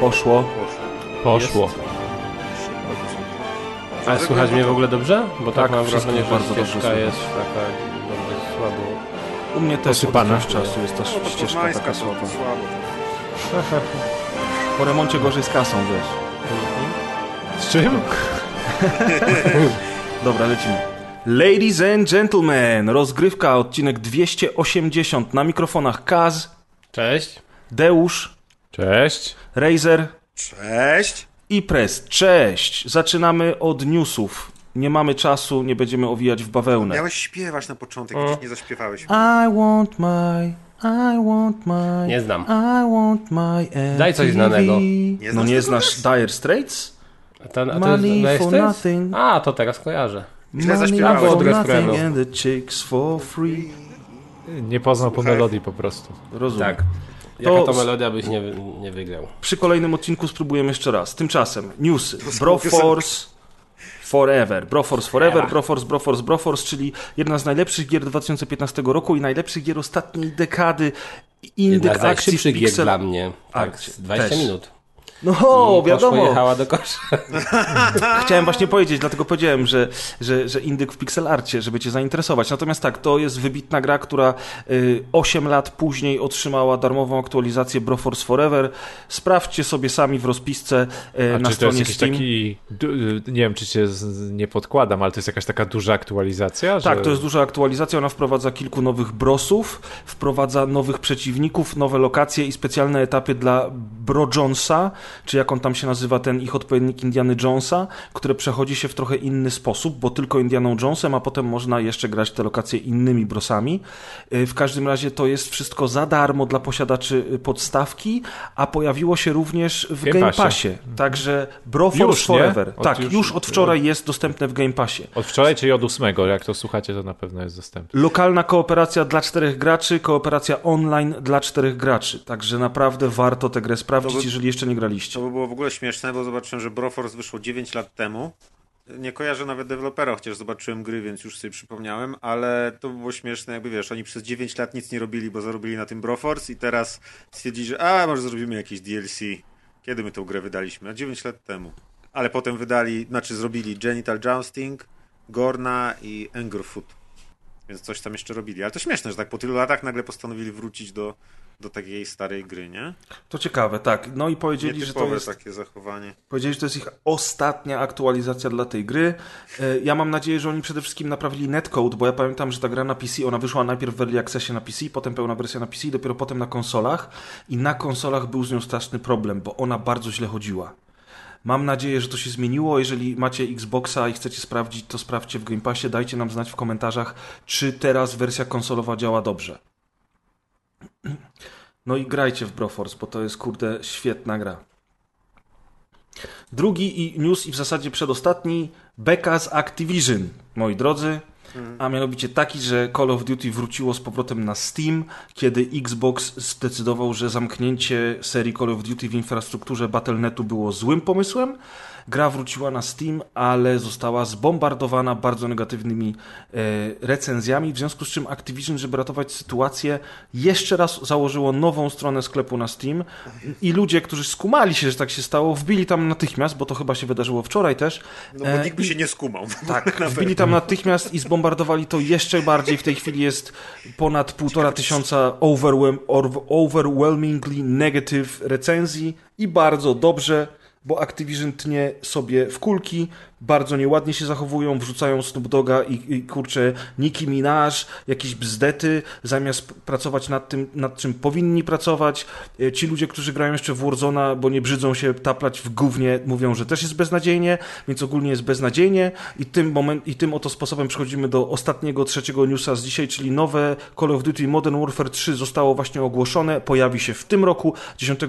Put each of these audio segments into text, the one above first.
Poszło. Poszło. Ale słychać mnie w ogóle dobrze? Bo tak, Tak, mam wrażenie, że bardzo dobrze ścieżka jest taka bardzo słabo. U mnie też Posypane. od czasu jest ta No to ścieżka taka słaba. słabo. Po remoncie gorzej z kasą, wiesz. Z czym? Dobra, lecimy. Ladies and gentlemen, rozgrywka, odcinek 280 na mikrofonach Kaz, Cześć. Deusz, Cześć. Razer Cześć! i Press. Cześć! Zaczynamy od newsów. Nie mamy czasu, nie będziemy owijać w bawełnę. Miałeś śpiewać na początek, O. gdzieś nie zaśpiewałeś. I want my, I want my, Nie znam. I want my Daj coś MTV. znanego. Nie no nie znasz Dire Straits? A to, a to Money jest, for nothing. A, to teraz kojarzę. Źle Money zaśpiewałeś. for Albo od nothing refrenu. and the chicks for free. Nie poznał po melodii po prostu. Rozumiem. Tak. Jaka to To- melodia byś nie, nie wygrał? Przy kolejnym odcinku spróbujemy jeszcze raz. Tymczasem newsy. Broforce Forever. Broforce Forever. Broforce, Broforce, Broforce, czyli jedna z najlepszych gier 2015 roku i najlepszych gier ostatniej dekady. Jedna Indyk z akcji gier dla mnie. Tak, Akcji. z 20 Też. minut. No, I wiadomo. jechała do kosza. Chciałem właśnie powiedzieć, dlatego powiedziałem, że, że, że indyk w pixel arcie, żeby cię zainteresować. Natomiast tak, to jest wybitna gra, która y, 8 lat później otrzymała darmową aktualizację Broforce Forever. Sprawdźcie sobie sami w rozpisce y, A na czy to jest stronie jakiś Steam. taki, du- nie wiem czy cię nie podkładam, ale to jest jakaś taka duża aktualizacja? Tak, że... to jest duża aktualizacja. Ona wprowadza kilku nowych brosów, wprowadza nowych przeciwników, nowe lokacje i specjalne etapy dla Bro Jonesa, czy jak on tam się nazywa, ten ich odpowiednik Indiana Jonesa, które przechodzi się w trochę inny sposób, bo tylko Indianą Jonesem, a potem można jeszcze grać te lokacje innymi brosami. Y, W każdym razie to jest wszystko za darmo dla posiadaczy y, podstawki, a pojawiło się również w Game Game Passie. Passie. Także Broforce Już? Forever. Od tak, już- już od wczoraj jest dostępne w Game Passie. Od wczoraj, czyli od ósmego, jak to słuchacie, to na pewno jest dostępne. Lokalna kooperacja dla czterech graczy, kooperacja online dla czterech graczy. Także naprawdę warto tę grę sprawdzić, by- jeżeli jeszcze nie graliście. To by było w ogóle śmieszne, bo zobaczyłem, że Broforce wyszło 9 lat temu. Nie kojarzę nawet dewelopera, chociaż zobaczyłem gry, więc już sobie przypomniałem, ale to by było śmieszne, jakby wiesz, oni przez 9 lat nic nie robili, bo zarobili na tym Broforce i teraz stwierdzili, że a, może zrobimy jakieś DLC. Kiedy my tą grę wydaliśmy? A 9 lat temu. Ale potem wydali, znaczy zrobili Genital Jousting, Gorna i Angerfoot. Więc coś tam jeszcze robili. Ale to śmieszne, że tak po tylu latach nagle postanowili wrócić do, do takiej starej gry, nie? To ciekawe, tak. No i powiedzieli, że to jest, takie zachowanie. powiedzieli, że to jest ich ostatnia aktualizacja dla tej gry. E, Ja mam nadzieję, że oni przede wszystkim naprawili netcode, bo ja pamiętam, że ta gra na PC, ona wyszła najpierw w Early Accessie na PC, potem pełna wersja na PC, dopiero potem na konsolach. I na konsolach był z nią straszny problem, bo ona bardzo źle chodziła. Mam nadzieję, że to się zmieniło. Jeżeli macie Xboxa i chcecie sprawdzić, to sprawdźcie w Game Passie. Dajcie nam znać w komentarzach, czy teraz wersja konsolowa działa dobrze. No i grajcie w Broforce, bo to jest kurde świetna gra. Drugi i news i w zasadzie przedostatni beka z Activision, moi drodzy. A mianowicie taki, że Call of Duty wróciło z powrotem na Steam, kiedy Xbox zdecydował, że zamknięcie serii Call of Duty w infrastrukturze Battle.netu było złym pomysłem. Gra wróciła na Steam, ale została zbombardowana bardzo negatywnymi e, recenzjami, w związku z czym Activision, żeby ratować sytuację, jeszcze raz założyło nową stronę sklepu na Steam i ludzie, którzy skumali się, że tak się stało, wbili tam natychmiast, bo to chyba się wydarzyło wczoraj też. No bo e, nikt by się nie skumał. tak, wbili tam natychmiast i zbombardowali to jeszcze bardziej. W tej chwili jest ponad półtora tysiąca overwhelm, overwhelmingly negative recenzji i bardzo dobrze, bo Activision tnie sobie w kulki, bardzo nieładnie się zachowują, wrzucają Snoop Doga i, i kurczę Nicki Minaj, jakieś bzdety, zamiast pracować nad tym, nad czym powinni pracować. E, Ci ludzie, którzy grają jeszcze w Warzona, bo nie brzydzą się taplać w gównie, mówią, że też jest beznadziejnie, więc ogólnie jest beznadziejnie i tym, moment, i tym oto sposobem przechodzimy do ostatniego, trzeciego newsa z dzisiaj, czyli nowe Call of Duty Modern Warfare 3 zostało właśnie ogłoszone, pojawi się w tym roku, 10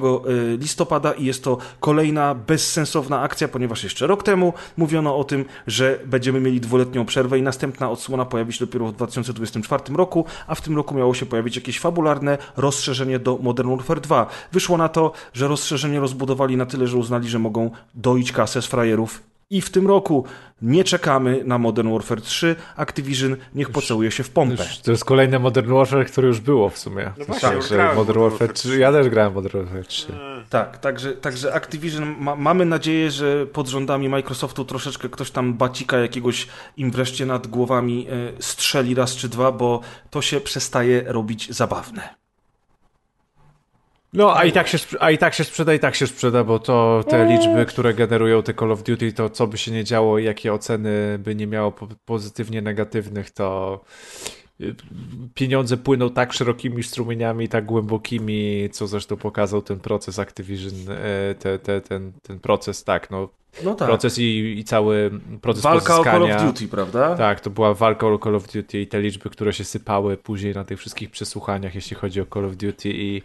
listopada i jest to kolejna bezsensowna akcja, ponieważ jeszcze rok temu mówiono o tym, że będziemy mieli dwuletnią przerwę i następna odsłona pojawi się dopiero w 2024 roku, a w tym roku miało się pojawić jakieś fabularne rozszerzenie do Modern Warfare 2. Wyszło na to, że rozszerzenie rozbudowali na tyle, że uznali, że mogą doić kasę z frajerów I w tym roku nie czekamy na Modern Warfare 3. Activision niech pocałuje się w pompę. Już, to jest kolejne Modern Warfare, które już było w sumie. No właśnie, tak, już że Modern Modern Warfare Warfare 3. Ja też grałem Modern Warfare 3. Tak, także, także Activision, ma, mamy nadzieję, że pod rządami Microsoftu troszeczkę ktoś tam bacika jakiegoś im wreszcie nad głowami e, strzeli raz czy dwa, bo to się przestaje robić zabawne. No, a i, tak się, a i tak się sprzeda, i tak się sprzeda, bo to te liczby, które generują te Call of Duty, to co by się nie działo, jakie oceny by nie miało po- pozytywnie negatywnych, to pieniądze płyną tak szerokimi strumieniami, tak głębokimi, co zresztą pokazał ten proces Activision, e, te, te, ten, ten proces, tak, no, No tak. proces i, i cały proces Walka o. Call of Duty, prawda? Tak, to była walka o Call of Duty i te liczby, które się sypały później na tych wszystkich przesłuchaniach, jeśli chodzi o Call of Duty i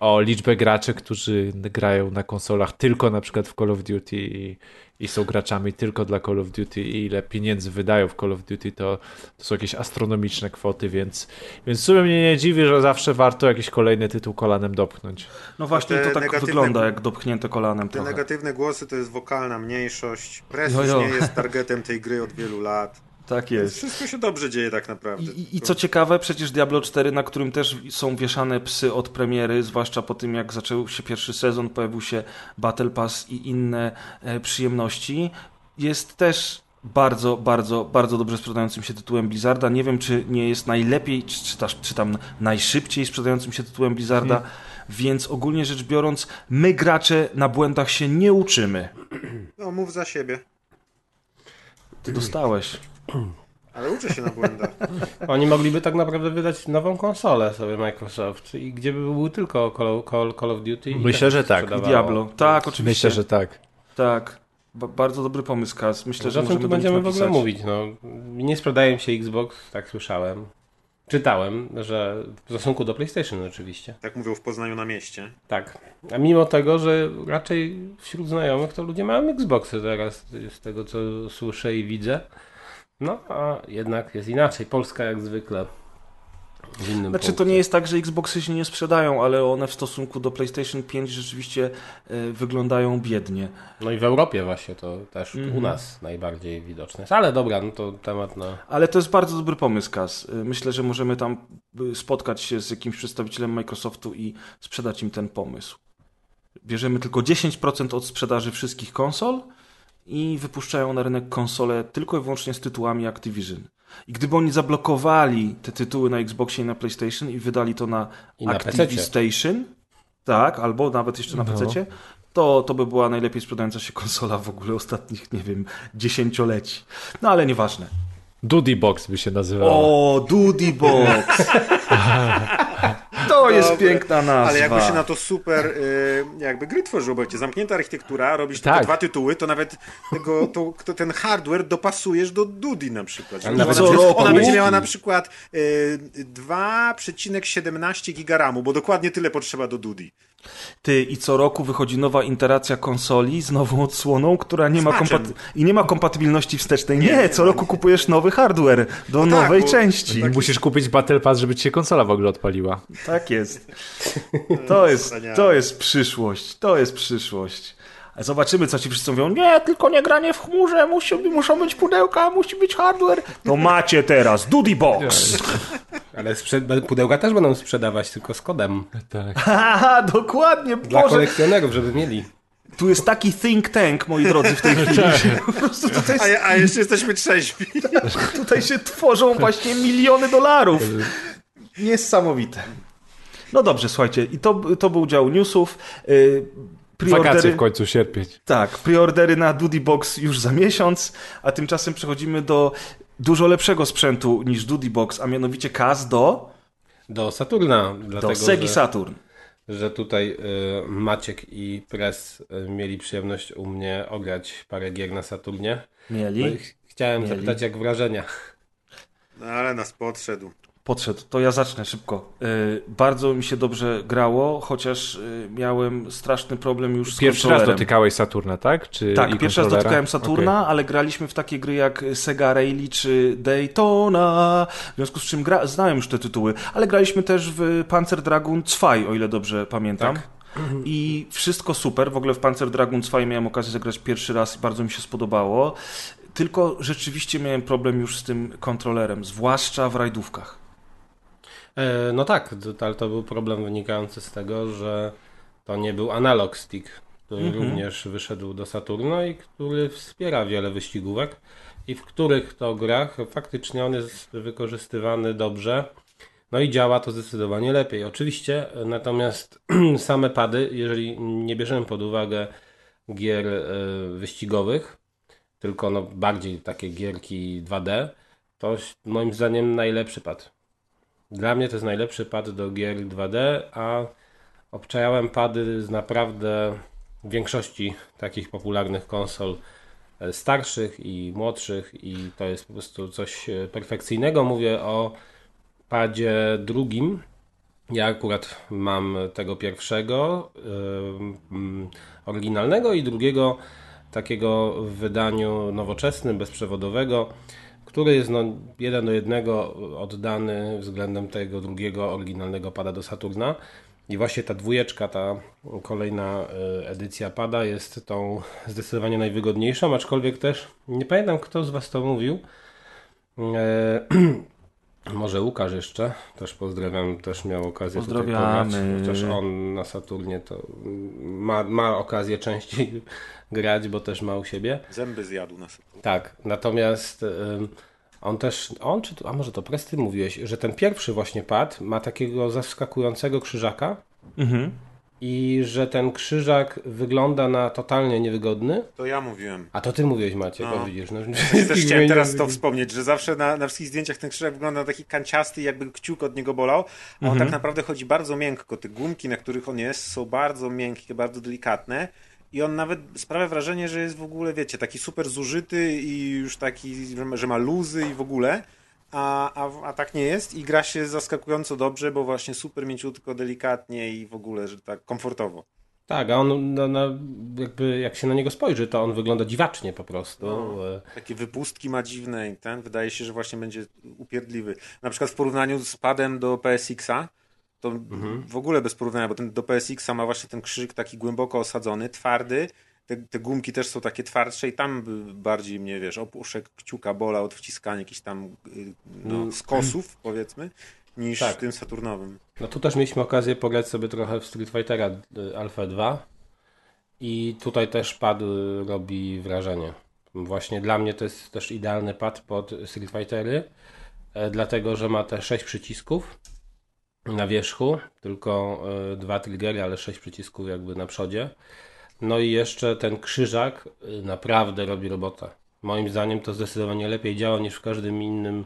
o liczbę graczy, którzy grają na konsolach tylko na przykład w Call of Duty i, i są graczami tylko dla Call of Duty i ile pieniędzy wydają w Call of Duty, to, to są jakieś astronomiczne kwoty, więc, więc w sumie mnie nie dziwi, że zawsze warto jakiś kolejny tytuł kolanem dopchnąć. No właśnie to tak negatywne- wygląda, jak dopchnięte kolanem Te trochę. negatywne głosy to jest wokalna mniejszość. Jo, już jo. nie jest targetem tej gry od wielu lat. Tak jest. wszystko się dobrze dzieje tak naprawdę. I, i, co ciekawe, przecież Diablo 4, na którym też są wieszane psy od premiery, zwłaszcza po tym jak zaczął się pierwszy sezon, pojawił się Battle Pass i inne e, przyjemności, jest też bardzo, bardzo, bardzo dobrze sprzedającym się tytułem Blizzarda. Nie wiem, czy nie jest najlepiej, czy, czy, też- czy tam najszybciej sprzedającym się tytułem Blizzarda, więc ogólnie rzecz biorąc, my gracze na błędach się nie uczymy. No, mów za siebie. Ty dostałeś. Ale uczę się na błędach. Oni mogliby tak naprawdę wydać nową konsolę sobie Microsoft i gdzie by był tylko Call, Call, Call of Duty. i Myślę, tak że tak. sprzedawało. Diablo. Tak, oczywiście. Myślę, że tak. Tak. Ba- bardzo dobry pomysł, Kaz. Myślę, że O czym możemy tu będziemy w ogóle mówić? No, nie sprzedaje się Xbox, tak słyszałem. Czytałem, że w stosunku do PlayStation oczywiście. Tak mówią w Poznaniu na mieście. Tak. A mimo tego, że raczej wśród znajomych to ludzie mają Xboxy teraz, z tego co słyszę i widzę. No, a jednak jest inaczej. Polska jak zwykle w innym Znaczy to punkcie. nie jest tak, że Xboxy się nie sprzedają, ale one w stosunku do PlayStation 5 rzeczywiście e, wyglądają biednie. No i w Europie właśnie to też Mhm. u nas najbardziej widoczne jest. Ale dobra, no to temat na... Ale to jest bardzo dobry pomysł, Kaz. E, Myślę, że możemy tam e, spotkać się z jakimś przedstawicielem Microsoftu i sprzedać im ten pomysł. Bierzemy tylko 10% od sprzedaży wszystkich konsol i wypuszczają na rynek konsole tylko i wyłącznie z tytułami Activision. I gdyby oni zablokowali te tytuły na Xboxie i na PlayStation i wydali to na na Activistation, tak, albo nawet jeszcze na No. PC, to, to by była najlepiej sprzedająca się konsola w ogóle ostatnich, nie wiem, dziesięcioleci. No ale nieważne. Duty Box by się nazywało. O, Duty Box! To jest Dobre. piękna nazwa. Ale jakby się na to super y, jakby gry tworzyło, bo wiecie, zamknięta architektura, robisz tylko Tak. dwa tytuły, to nawet tego, to, to, ten hardware dopasujesz do Dudi na przykład. Ale Ona, ona będzie miała na przykład y, 2,17 gigaramu, bo dokładnie tyle potrzeba do Dudi. Ty i co roku wychodzi nowa iteracja konsoli z nową odsłoną, która nie ma, i nie ma kompatybilności wstecznej. Nie, co roku kupujesz nowy hardware do tak, nowej bo- części. I musisz kupić Battle Pass, żeby ci się konsola w ogóle odpaliła. Tak jest. To jest, to jest przyszłość. To jest przyszłość. Zobaczymy, co ci wszyscy mówią. Nie, tylko nie granie w chmurze, musi, muszą być pudełka, musi być hardware. To macie teraz, Duty Box. Ale pudełka też będą sprzedawać, tylko z kodem. Tak. Haha, dokładnie, Dla Boże. kolekcjonerów, żeby mieli. Tu jest taki think tank, moi drodzy, w tej chwili. Po prostu tutaj, A, a jeszcze jesteśmy trzeźwi. tutaj się tworzą właśnie miliony dolarów. Niesamowite. No dobrze, słuchajcie, i to, to był dział newsów. Yy, Wakacje w końcu, sierpień. tak, preordery na Duty Box już za miesiąc, a tymczasem przechodzimy do dużo lepszego sprzętu niż Duty Box, a mianowicie KAS do, Do Saturna. do Dlatego, Segi że, Saturn. że tutaj y, Maciek i Press y, mieli przyjemność u mnie ograć parę gier na Saturnie. No Mieli? ch- chciałem Mieli. zapytać, jak wrażenia. No ale nas podszedł. Podszedł, to ja zacznę szybko. Yy, bardzo mi się dobrze grało, chociaż yy, miałem straszny problem już z Pierwszy raz dotykałeś Saturna, tak? Czy Tak, pierwszy raz dotykałem Saturna, ale graliśmy w takie gry jak Sega Rally czy Daytona, w związku z czym gra... znałem już te tytuły, ale graliśmy też w Panzer Dragoon 2, o ile dobrze pamiętam. Tak. i wszystko super. W ogóle w Panzer Dragoon 2 miałem okazję zagrać pierwszy raz i bardzo mi się spodobało. Tylko rzeczywiście miałem problem już z tym kontrolerem, zwłaszcza w rajdówkach. E, no tak, ale to był problem wynikający z tego, że to nie był analog stick, który Mhm. również wyszedł do Saturna i który wspiera wiele wyścigówek i w których to grach faktycznie on jest wykorzystywany dobrze. No i działa to zdecydowanie lepiej. Oczywiście, e, natomiast same pady, jeżeli nie bierzemy pod uwagę gier e, wyścigowych, tylko no bardziej takie gierki 2D, to moim zdaniem najlepszy pad. Dla mnie to jest najlepszy pad do gier 2D, a obczajałem pady z naprawdę większości takich popularnych konsol e, starszych i młodszych i to jest po prostu coś e, perfekcyjnego. Mówię o padzie drugim. Ja akurat mam tego pierwszego, mm, oryginalnego i drugiego takiego w wydaniu nowoczesnym, bezprzewodowego, który jest no, jeden do jednego oddany względem tego drugiego oryginalnego pada do Saturna. I właśnie ta dwójeczka, ta kolejna e, edycja pada jest tą zdecydowanie najwygodniejszą, aczkolwiek też nie pamiętam kto z Was to mówił. E, może Łukasz jeszcze, też pozdrawiam, też miał okazję tutaj pograć, chociaż on na Saturnie to ma, ma okazję częściej grać, bo też ma u siebie. Zęby zjadł na sobie. Tak, natomiast on też, on czy, to- a może to Presty mówiłeś, że ten pierwszy właśnie pad ma takiego zaskakującego krzyżaka Mhm. i że ten krzyżak wygląda na totalnie niewygodny. To ja mówiłem. A to ty mówiłeś Macie, No. widzisz. No, Też chciałem teraz to wspomnieć, że zawsze na, na wszystkich zdjęciach ten krzyżak wygląda na taki kanciasty, jakby kciuk od niego bolał, a on tak naprawdę chodzi bardzo miękko. Te gumki, na których on jest, są bardzo miękkie, bardzo delikatne i on nawet sprawia wrażenie, że jest w ogóle, wiecie, taki super zużyty i już taki, że ma- luzy i w ogóle, a, a, a tak nie jest i gra się zaskakująco dobrze, bo właśnie super mięciutko, delikatnie i w ogóle, że tak komfortowo. Tak, a on no, no, jakby jak się na niego spojrzy, to on wygląda dziwacznie po prostu. E, Takie wypustki ma dziwne i ten wydaje się, że właśnie będzie upierdliwy. Na przykład w porównaniu z padem do PSX-a, to w ogóle bez porównania, bo ten do PSX-a ma właśnie ten krzyk taki głęboko osadzony, twardy. Te, te gumki też są takie twardsze i tam bardziej mnie, wiesz, opuszek kciuka bola od wciskania jakichś tam y, no, skosów, powiedzmy, niż Tak. w tym Saturnowym. No tu też mieliśmy okazję pograć sobie trochę w Street Fightera y, Alpha 2 i tutaj też pad y, robi wrażenie. Właśnie dla mnie to jest też idealny pad pod Street Fightery, e, dlatego że ma te 6 przycisków na wierzchu, tylko e, dwa triggery, ale 6 przycisków jakby na przodzie. No i jeszcze ten krzyżak y, naprawdę robi robotę. Moim zdaniem to zdecydowanie lepiej działa niż w każdym innym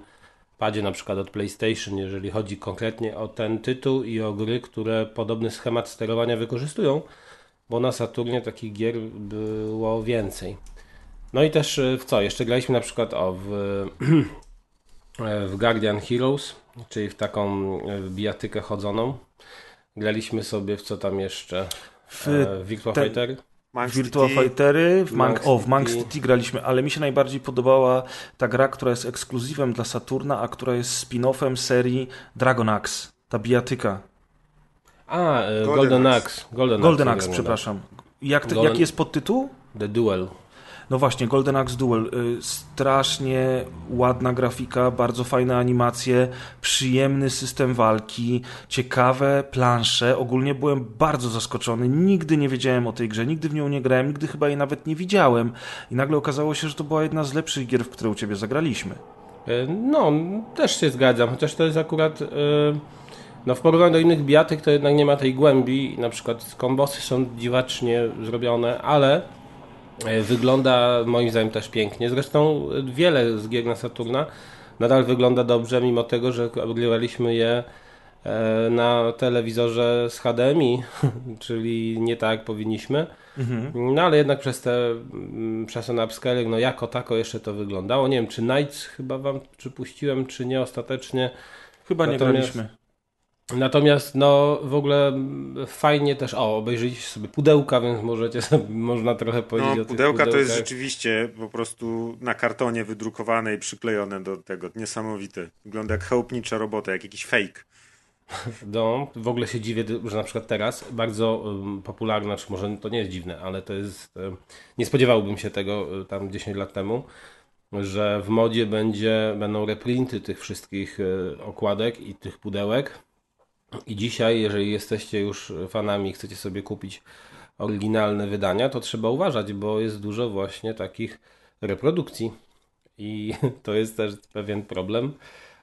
padzie, na przykład od PlayStation, jeżeli chodzi konkretnie o ten tytuł i o gry, które podobny schemat sterowania wykorzystują, bo na Saturnie takich gier było więcej. No i też y, w co? Jeszcze graliśmy na przykład o w, e, w Guardian Heroes, czyli w taką e, bijatykę chodzoną. Graliśmy sobie w co tam jeszcze? W E, Virtua ten- Fighter. Manx Virtua TT, Fightery, w Mank, Manx o, w Manx. TT graliśmy, ale mi się najbardziej podobała ta gra, która jest ekskluzywem dla Saturna, a która jest spin-offem serii Dragon Axe, ta bijatyka. A, e, Golden Golden, Axe. Axe. Golden, Golden Axe, Axe, nie przepraszam. Jak ty, Golden- Jaki jest podtytuł? The Duel. No właśnie, Golden Axe Duel. Y, Strasznie ładna grafika, bardzo fajne animacje, przyjemny system walki, ciekawe plansze. Ogólnie byłem bardzo zaskoczony. Nigdy nie wiedziałem o tej grze, nigdy w nią nie grałem, nigdy chyba jej nawet nie widziałem. I nagle okazało się, że to była jedna z lepszych gier, w które u ciebie zagraliśmy. E, No, też się zgadzam, chociaż to jest akurat. e, No, w porównaniu do innych bijatyk to jednak nie ma tej głębi. Na przykład kombosy są dziwacznie zrobione, ale wygląda moim zdaniem też pięknie. Zresztą e, wiele z gier na Saturna nadal wygląda dobrze, mimo tego, że ogrywaliśmy je e, na telewizorze z HDMI, czyli nie tak jak powinniśmy. No ale jednak przez te mm, przez ten upscaling, no jako tako jeszcze to wyglądało. Nie wiem, czy Nights chyba wam przypuściłem, czy nie ostatecznie. Chyba nie Natomiast- graliśmy. Natomiast no w ogóle fajnie też, o obejrzeliście sobie pudełka, więc możecie sobie, można trochę powiedzieć No, o pudełka to jest rzeczywiście po prostu na kartonie wydrukowane i przyklejone do tego. Niesamowite. Wygląda jak chałupnicza robota, jak jakiś fake. No, w ogóle się dziwię, że na przykład teraz bardzo um, popularna, czy może to nie jest dziwne, ale to jest. Um, nie spodziewałbym się tego um, tam 10 lat temu, że w modzie będzie, będą reprinty tych wszystkich e, okładek i tych pudełek. I dzisiaj, jeżeli jesteście już fanami i chcecie sobie kupić oryginalne wydania, to trzeba uważać, bo jest dużo właśnie takich reprodukcji. I to jest też pewien problem.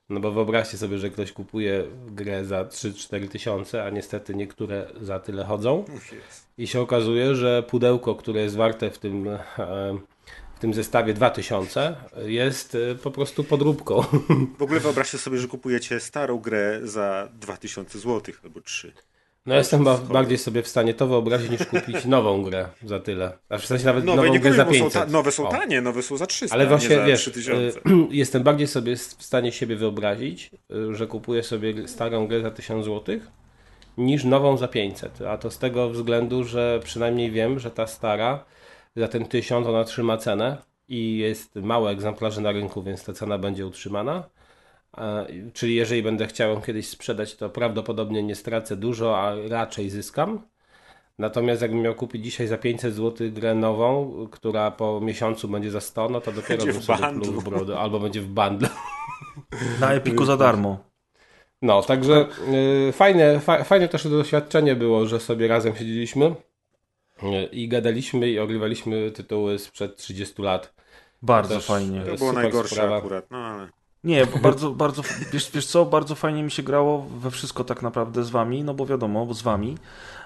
No bo wyobraźcie sobie, że ktoś kupuje grę za 3-4 tysiące, a niestety niektóre za tyle chodzą. I się okazuje, że pudełko, które jest warte w tym e, w tym zestawie 2000 jest e, po prostu podróbką. W ogóle wyobraźcie sobie, że kupujecie starą grę za 2000 zł albo 3. No ja jestem bardziej sobie w stanie to wyobrazić niż kupić nową grę za tyle. A w sensie nawet nowe, nową grę za powiem, 500. Są ta, nowe są tanie, nowe są za 300, Ale właśnie nie za wiesz, 3000. y, jestem bardziej sobie w stanie siebie wyobrazić, y, że kupuję sobie starą grę za 1000 zł niż nową za 500. A to z tego względu, że przynajmniej wiem, że ta stara za ten 1000 ona trzyma cenę i jest mało egzemplarzy na rynku, więc ta cena będzie utrzymana. Czyli jeżeli będę chciał kiedyś sprzedać, to prawdopodobnie nie stracę dużo, a raczej zyskam. Natomiast jakbym miał kupić dzisiaj za 500 zł grę nową, która po miesiącu będzie za 100, no to dopiero Będzie bym w sobie pluł w brodę, albo będzie w bundle. Na Epiku za darmo. No, także y, fajne, fa, fajne też to doświadczenie było, że sobie razem siedzieliśmy i gadaliśmy i ogrywaliśmy tytuły sprzed 30 lat. Bardzo Też- fajnie. To było najgorsze sprawa. akurat, no ale... Nie, bo bardzo, bardzo, wiesz, wiesz co, bardzo fajnie mi się grało we wszystko tak naprawdę z wami, no bo wiadomo, z wami,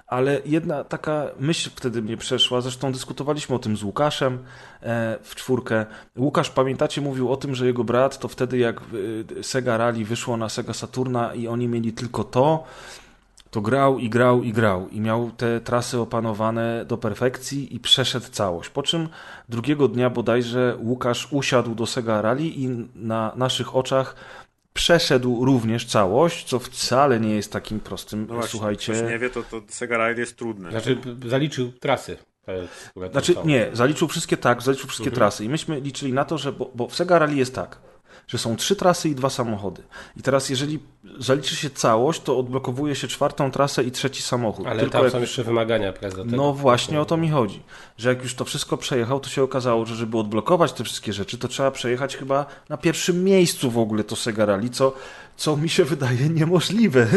ale jedna taka myśl wtedy mnie przeszła, zresztą dyskutowaliśmy o tym z Łukaszem e, w czwórkę. Łukasz, pamiętacie, mówił o tym, że jego brat to wtedy jak e, Sega Rally wyszło na Sega Saturna i oni mieli tylko to, to grał i grał i grał i miał te trasy opanowane do perfekcji i przeszedł całość. Po czym drugiego dnia bodajże Łukasz usiadł do Sega Rally i na naszych oczach przeszedł również całość, co wcale nie jest takim prostym, No właśnie, słuchajcie. ktoś nie wie, to, to Sega Ride jest trudne. Znaczy, zaliczył trasy. tam Znaczy, nie, zaliczył wszystkie tak, zaliczył wszystkie trasy i myśmy liczyli na to, że, bo, bo w Sega Rally jest tak, że są trzy trasy i dwa samochody. I teraz jeżeli zaliczy się całość, to odblokowuje się czwartą trasę i trzeci samochód. Ale Tylko tam jak są jeszcze wymagania do tego. No właśnie o to mi chodzi. Że jak już to wszystko przejechał, to się okazało, że żeby odblokować te wszystkie rzeczy, to trzeba przejechać chyba na pierwszym miejscu w ogóle to Sega Rally, co, co mi się wydaje niemożliwe.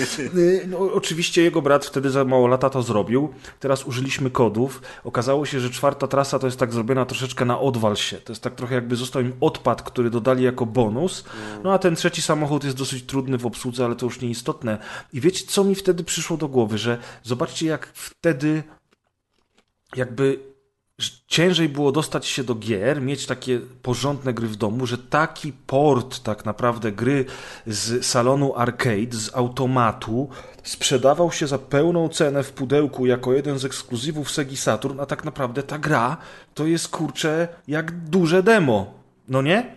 no, oczywiście jego brat wtedy za mało lata to zrobił. Teraz użyliśmy kodów. Okazało się, że czwarta trasa to jest tak zrobiona troszeczkę na odwal się. To jest tak trochę jakby został im odpad, który dodali jako bonus. No a ten trzeci samochód jest dosyć trudny w obsłudze, ale to już nieistotne. I wiecie, co mi wtedy przyszło do głowy, że zobaczcie, jak wtedy jakby ciężej było dostać się do gier, mieć takie porządne gry w domu, że taki port tak naprawdę gry z salonu arcade, z automatu sprzedawał się za pełną cenę w pudełku jako jeden z ekskluzywów Segi Saturn, a tak naprawdę ta gra to jest kurczę jak duże demo. No nie?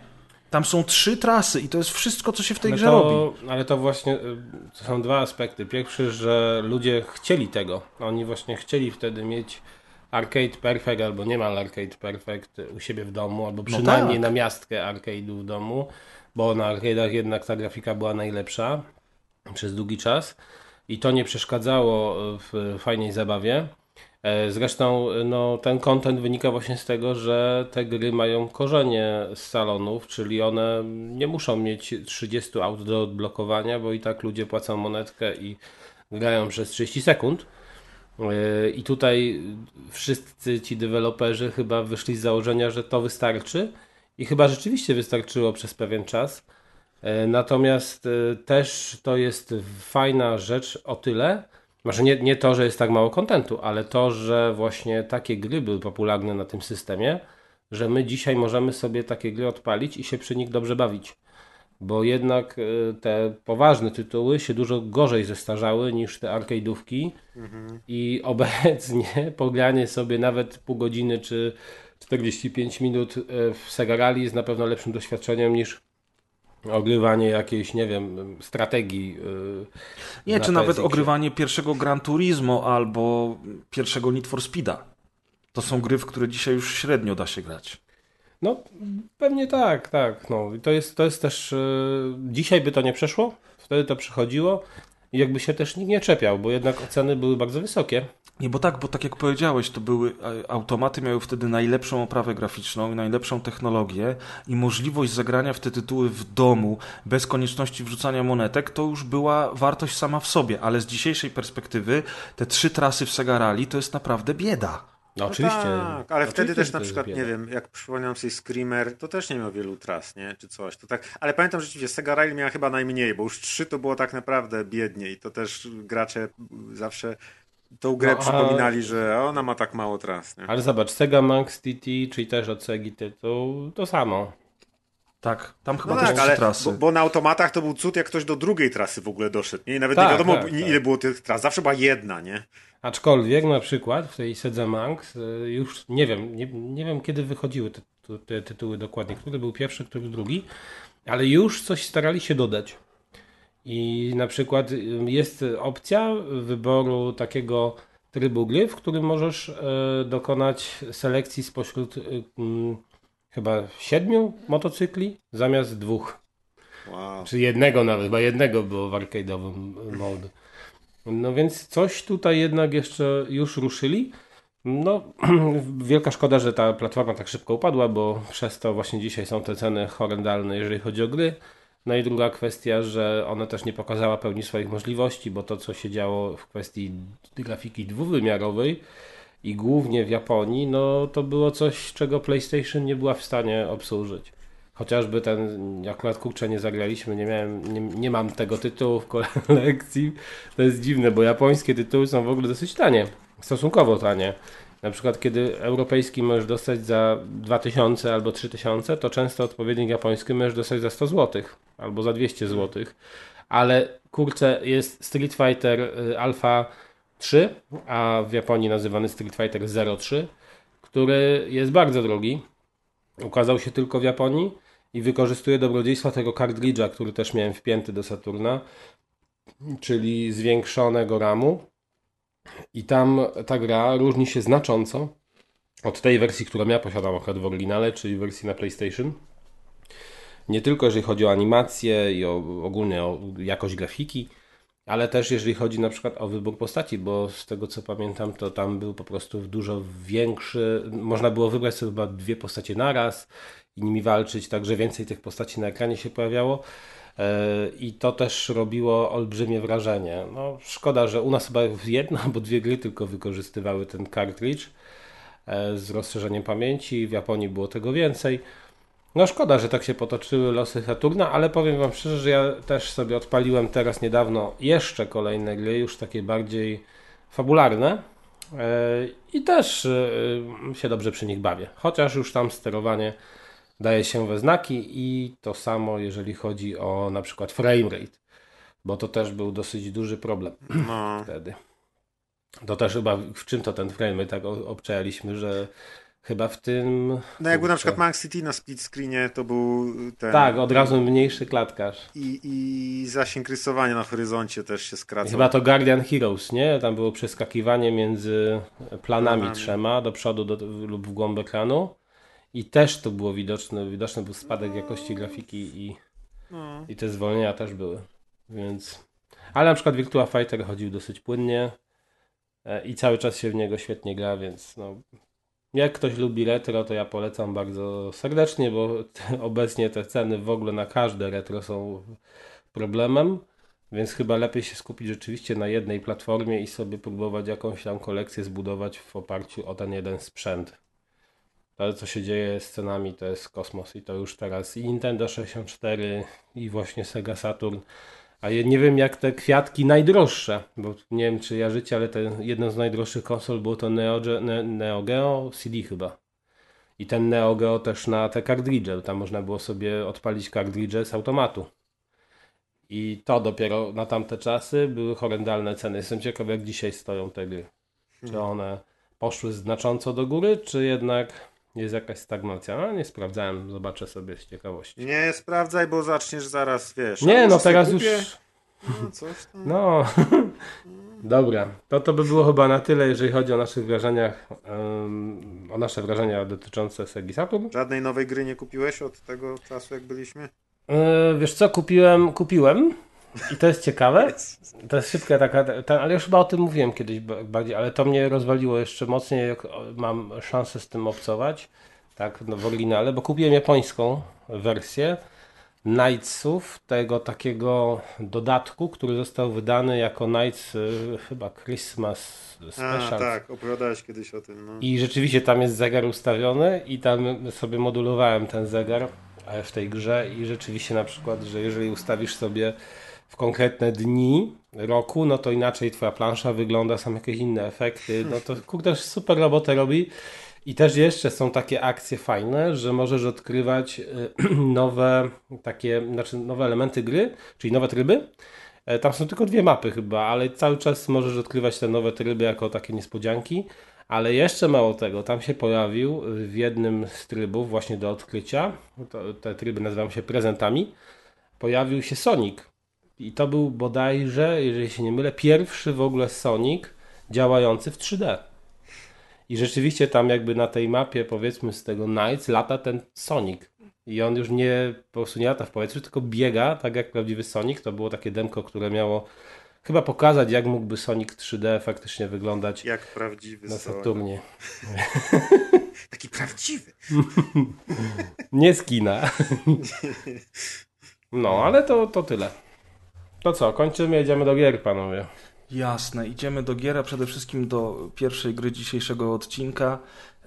Tam są trzy trasy i to jest wszystko, co się w tej ale grze to, robi. Ale to właśnie y, to są dwa aspekty. Pierwszy, że ludzie chcieli tego. Oni właśnie chcieli wtedy mieć Arcade Perfect albo niemal Arcade Perfect u siebie w domu, albo przynajmniej tak. na miastkę arcade'u w domu, bo na arcade'ach jednak ta grafika była najlepsza przez długi czas i to nie przeszkadzało w fajnej zabawie. E, Zresztą no, ten content wynika właśnie z tego, że te gry mają korzenie z salonów, czyli one nie muszą mieć 30 aut do odblokowania, bo i tak ludzie płacą monetkę i grają przez 30 sekund. E, I tutaj wszyscy ci deweloperzy chyba wyszli z założenia, że to wystarczy i chyba rzeczywiście wystarczyło przez pewien czas. E, Natomiast e, też to jest fajna rzecz o tyle, może nie, nie to, że jest tak mało kontentu, ale to, że właśnie takie gry były popularne na tym systemie, że my dzisiaj możemy sobie takie gry odpalić i się przy nich dobrze bawić. Bo jednak e, te poważne tytuły się dużo gorzej zestarzały niż te arcade'ówki i obecnie pogranie sobie nawet pół godziny czy 45 minut e, w Sega Rally jest na pewno lepszym doświadczeniem niż ogrywanie jakiejś, nie wiem, strategii. e, Nie, na czy nawet ogrywanie pierwszego Gran Turismo albo pierwszego Need for Speeda. To są gry, w które dzisiaj już średnio da się grać. No, pewnie tak, tak. No. I to, jest, to jest też. e, dzisiaj by to nie przeszło wtedy to przychodziło i jakby się też nikt nie czepiał, bo jednak oceny były bardzo wysokie. Nie, bo tak, bo tak jak powiedziałeś, to były automaty miały wtedy najlepszą oprawę graficzną i najlepszą technologię i możliwość zagrania w te tytuły w domu bez konieczności wrzucania monetek, to już była wartość sama w sobie, ale z dzisiejszej perspektywy te trzy trasy w Sega Rally to jest naprawdę bieda. No, oczywiście. tak, ale wtedy też na przykład, nie wiem, jak przypomniałem sobie Screamer, to też nie miał wielu tras, nie? Czy coś. To tak, ale pamiętam rzeczywiście, Sega Rally miała chyba najmniej, bo już trzy to było tak naprawdę biednie i to też gracze zawsze tą grę No, a- przypominali, że ona ma tak mało tras, nie? Ale zobacz, Sega Max TT, czyli też od Segi tytuł, to samo. Tak, tam chyba No też tak, ale trasy. bo, bo na automatach to był cud, jak ktoś do drugiej trasy w ogóle doszedł. Nie? I nawet Tak, nie wiadomo, tak, ile tak. było tych tras. Zawsze była jedna, nie? Aczkolwiek na przykład w tej Sedze Max y, już nie wiem, nie, nie wiem kiedy wychodziły te, te, tytuły dokładnie, który był pierwszy, który drugi, ale już coś starali się dodać. I na przykład y, jest opcja wyboru takiego trybu gry, w którym możesz e, dokonać selekcji spośród y, chyba siedmiu motocykli zamiast dwóch. Wow. Czy jednego nawet, bo jednego było w arcade'owym mode. No więc coś tutaj jednak jeszcze już ruszyli. No, wielka szkoda, że ta platforma tak szybko upadła, bo przez to właśnie dzisiaj są te ceny horrendalne, jeżeli chodzi o gry. No i druga kwestia, że ona też nie pokazała pełni swoich możliwości, bo to, co się działo w kwestii grafiki dwuwymiarowej i głównie w Japonii, no to było coś, czego PlayStation nie była w stanie obsłużyć. Chociażby ten, akurat kurczę nie zagraliśmy, nie miałem, nie, nie mam tego tytułu w kolekcji. To jest dziwne, bo japońskie tytuły są w ogóle dosyć tanie, stosunkowo tanie. Na przykład kiedy europejski możesz dostać za 2000 albo 3000, to często odpowiednik japoński możesz dostać za 100 zł albo za 200 zł. Ale kurczę, jest Street Fighter y, Alpha 3, a w Japonii nazywany Street Fighter 03, który jest bardzo drogi. Ukazał się tylko w Japonii i wykorzystuje dobrodziejstwa tego kartridża, który też miałem wpięty do Saturna, czyli zwiększonego RAMu. I tam ta gra różni się znacząco od tej wersji, którą ja posiadam akurat w oryginale, czyli wersji na PlayStation. Nie tylko jeżeli chodzi o animację i o, ogólnie o jakość grafiki, ale też jeżeli chodzi na przykład o wybór postaci, bo z tego co pamiętam, to tam był po prostu dużo większy. Można było wybrać sobie chyba dwie postacie naraz i nimi walczyć, także więcej tych postaci na ekranie się pojawiało. E, I to też robiło olbrzymie wrażenie. No, szkoda, że u nas chyba jedna albo dwie gry tylko wykorzystywały ten cartridge e, z rozszerzeniem pamięci. W Japonii było tego więcej. No szkoda, że tak się potoczyły losy Saturna, ale powiem Wam szczerze, że ja też sobie odpaliłem teraz niedawno jeszcze kolejne gry, już takie bardziej fabularne e, i też się dobrze przy nich bawię. Chociaż już tam sterowanie daje się we znaki i to samo jeżeli chodzi o na przykład framerate, bo to też był dosyć duży problem No. wtedy. To też chyba w czym to ten framerate tak obczajaliśmy, że chyba w tym... No jakby na przykład Max City na split screenie to był ten... Tak, od razu mniejszy klatkarz. I, I zasięg rysowania na horyzoncie też się skracał. Chyba to Guardian Heroes, nie? Tam było przeskakiwanie między planami Planami. trzema do przodu do, lub w głąb ekranu. I też to było widoczne, widoczny był spadek jakości grafiki i, No. i te zwolnienia też były. Więc. Ale na przykład Virtua Fighter chodził dosyć płynnie e, i cały czas się w niego świetnie gra, więc no. Jak ktoś lubi retro, to ja polecam bardzo serdecznie, bo obecnie te ceny w ogóle na każde retro są problemem. Więc chyba lepiej się skupić rzeczywiście na jednej platformie i sobie próbować jakąś tam kolekcję zbudować w oparciu o ten jeden sprzęt. To, co się dzieje z cenami, to jest kosmos i to już teraz i Nintendo 64 i właśnie Sega Saturn. A ja nie wiem jak te kwiatki najdroższe, bo nie wiem czy ja życie, ale ten, jedną z najdroższych konsol było to Neo, Ge- Ne, Neo Geo CD chyba. I ten Neo Geo też na te kartridże, tam można było sobie odpalić kartridże z automatu. I to dopiero na tamte czasy były horrendalne ceny. Jestem ciekaw jak dzisiaj stoją te gry. Czy one poszły znacząco do góry, czy jednak jest jakaś stagnacja? No nie sprawdzałem, zobaczę sobie z ciekawości. Nie sprawdzaj, bo zaczniesz zaraz, wiesz. Nie, no teraz już... No, coś tam. No, dobra. To to by było chyba na tyle, jeżeli chodzi o naszych wrażeniach, em, o nasze wrażenia dotyczące Segi Saturn. Żadnej nowej gry nie kupiłeś od tego czasu, jak byliśmy? E, wiesz co, kupiłem, kupiłem I to jest ciekawe. To jest szybka taka, ten, ale już chyba o tym mówiłem kiedyś bardziej, ale to mnie rozwaliło jeszcze mocniej, jak mam szansę z tym obcować, tak, no w oryginale, bo kupiłem japońską wersję Knightsów, tego takiego dodatku, który został wydany jako Knights y, chyba Christmas Special. A, tak, opowiadałeś kiedyś o tym. No. I rzeczywiście tam jest zegar ustawiony i tam sobie modulowałem ten zegar e, w tej grze i rzeczywiście na przykład, że jeżeli ustawisz sobie w konkretne dni roku, no to inaczej twoja plansza wygląda, są jakieś inne efekty, no to kurde super robotę robi i też jeszcze są takie akcje fajne, że możesz odkrywać y, nowe takie, znaczy nowe elementy gry, czyli nowe tryby. E, tam są tylko dwie mapy chyba, ale cały czas możesz odkrywać te nowe tryby jako takie niespodzianki. Ale jeszcze mało tego, tam się pojawił w jednym z trybów właśnie do odkrycia, te tryby nazywają się prezentami, pojawił się Sonic. I to był bodajże, jeżeli się nie mylę, pierwszy w ogóle Sonic działający w 3D. I rzeczywiście tam jakby na tej mapie powiedzmy z tego Nights lata ten Sonic. I on już nie po prostu nie lata w powietrzu, tylko biega tak jak prawdziwy Sonic. To było takie demko, które miało chyba pokazać jak mógłby Sonic 3D faktycznie wyglądać Jak prawdziwy na. Saturnie. Taki prawdziwy. Nie z kina. No, ale to, to tyle. To co, kończymy, jedziemy do gier, panowie. Jasne, idziemy do gier, a przede wszystkim do pierwszej gry dzisiejszego odcinka,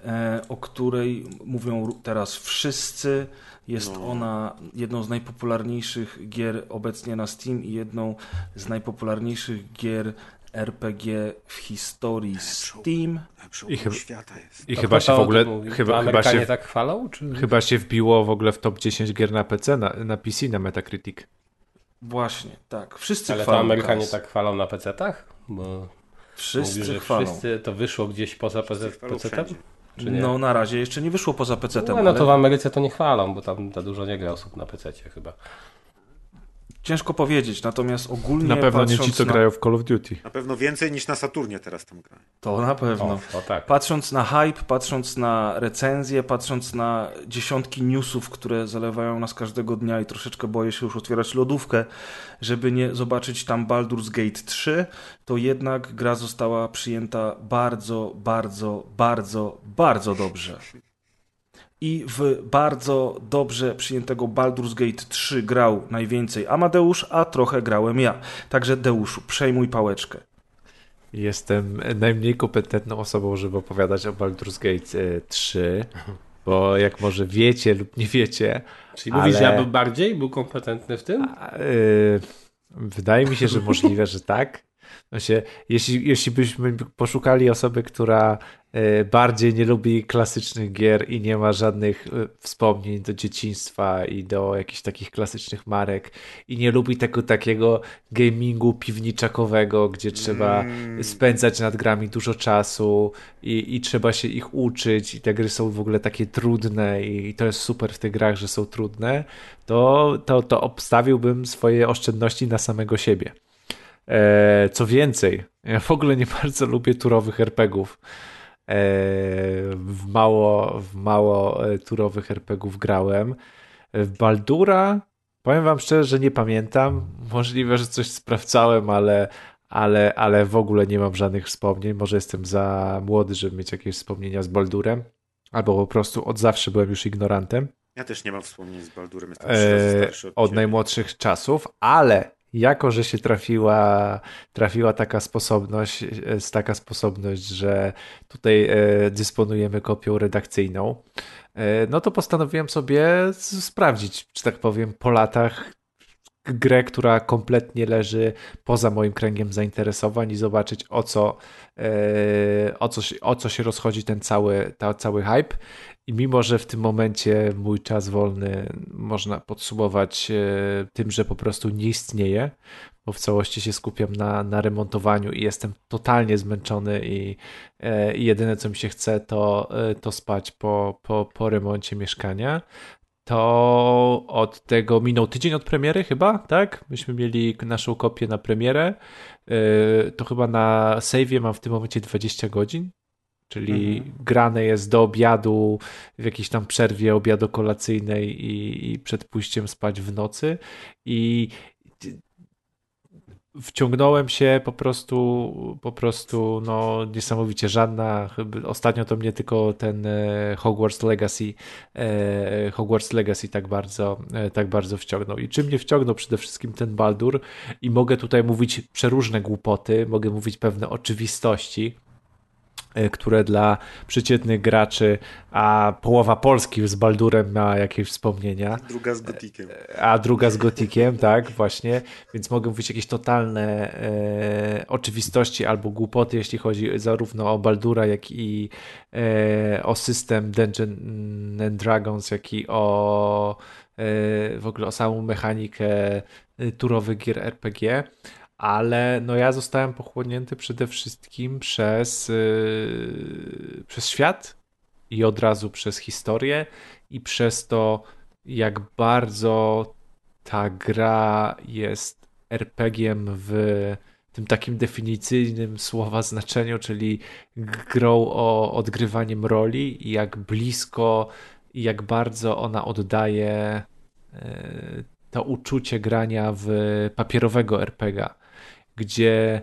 e, o której mówią teraz wszyscy. Jest No. ona jedną z najpopularniejszych gier obecnie na Steam i jedną z najpopularniejszych gier RPG w historii Steam. Przełom I chyba- świata jest. I chyba się w ogóle, chyba, chyba, Amerykanie się, tak chwalą? Czy... chyba się wbiło w ogóle w top 10 gier na PC, na, na PC, na Metacritic. Właśnie, tak. Wszyscy Ale to chwalą. Amerykanie Kaz. tak chwalą na PC-tach? Bo Wszyscy mówi, że chwalą. wszyscy to wyszło gdzieś poza PC-tem? No na razie jeszcze nie wyszło poza PC-tem, No, no ale to w Ameryce to nie chwalą, bo tam za dużo nie gra osób na PC-cie chyba. Ciężko powiedzieć. Natomiast ogólnie Na pewno nie ci, co na... grają w Call of Duty. Na pewno więcej niż na Saturnie teraz tam gra. To na pewno. O, o tak. Patrząc na hype, patrząc na recenzje, patrząc na dziesiątki newsów, które zalewają nas każdego dnia i troszeczkę boję się już otwierać lodówkę, żeby nie zobaczyć tam Baldur's Gate 3, to jednak gra została przyjęta bardzo, bardzo, bardzo, bardzo dobrze. I w bardzo dobrze przyjętego Baldur's Gate 3 grał najwięcej Amadeusz, a trochę grałem ja. Także Deuszu, przejmuj pałeczkę. Jestem najmniej kompetentną osobą, żeby opowiadać o Baldur's Gate e, 3, bo jak może wiecie lub nie wiecie, Czyli mówisz, że ale- ja był bardziej był kompetentny w tym? a, e, wydaje mi się, że możliwe, że tak. Znaczy, jeśli, jeśli byśmy poszukali osoby, która e, bardziej nie lubi klasycznych gier i nie ma żadnych e, wspomnień do dzieciństwa i do jakichś takich klasycznych marek i nie lubi tego takiego gamingu piwniczakowego, gdzie trzeba Mm. spędzać nad grami dużo czasu i, i trzeba się ich uczyć i te gry są w ogóle takie trudne i to jest super w tych grach, że są trudne, to, to, to obstawiłbym swoje oszczędności na samego siebie. E, co więcej, ja w ogóle nie bardzo lubię turowych RPGów. E, w mało, w mało e, turowych RPGów grałem. W Baldura powiem wam szczerze, że nie pamiętam. Możliwe, że coś sprawdzałem, ale, ale, ale w ogóle nie mam żadnych wspomnień. Może jestem za młody, żeby mieć jakieś wspomnienia z Baldurem. Albo po prostu od zawsze byłem już ignorantem Ja też nie mam wspomnień z Baldurem, jestem e, starszy od, od najmłodszych czasów, ale jako, że się trafiła, trafiła taka sposobność, taka sposobność, że tutaj e, dysponujemy kopią redakcyjną, e, no to postanowiłem sobie sprawdzić, czy tak powiem, po latach grę, która kompletnie leży poza moim kręgiem zainteresowań i zobaczyć o co, e, o co, o co się rozchodzi ten cały, ta, cały hype. I mimo, że w tym momencie mój czas wolny można podsumować e, tym, że po prostu nie istnieje, bo w całości się skupiam na, na remontowaniu i jestem totalnie zmęczony i, e, i jedyne co mi się chce to, to spać po, po, po remoncie mieszkania. To od tego minął tydzień od premiery chyba, tak? Myśmy mieli naszą kopię na premierę. E, To chyba na save'ie mam w tym momencie 20 godzin, czyli grane jest do obiadu, w jakiejś tam przerwie obiado-kolacyjnej i, i przed pójściem spać w nocy. I wciągnąłem się po prostu, po prostu no niesamowicie żadna. Ostatnio to mnie tylko ten e, Hogwarts Legacy, e, Hogwarts Legacy tak bardzo, e, tak bardzo wciągnął. I czym mnie wciągnął przede wszystkim ten Baldur i mogę tutaj mówić przeróżne głupoty, mogę mówić pewne oczywistości, które dla przeciętnych graczy, a połowa Polski z Baldurem ma jakieś wspomnienia. Druga z Gotikiem. A druga z Gotikiem, tak, właśnie. Więc mogę mówić jakieś totalne e, oczywistości albo głupoty, jeśli chodzi zarówno o Baldura, jak i e, o system Dungeon and Dragons, jak i o e, w ogóle o samą mechanikę e, turowych gier RPG ale no ja zostałem pochłonięty przede wszystkim przez, yy, przez świat i od razu przez historię i przez to, jak bardzo ta gra jest RPG-iem w tym takim definicyjnym słowa znaczeniu, czyli grą o odgrywaniem roli i jak blisko i jak bardzo ona oddaje yy, to uczucie grania w papierowego RPG gdzie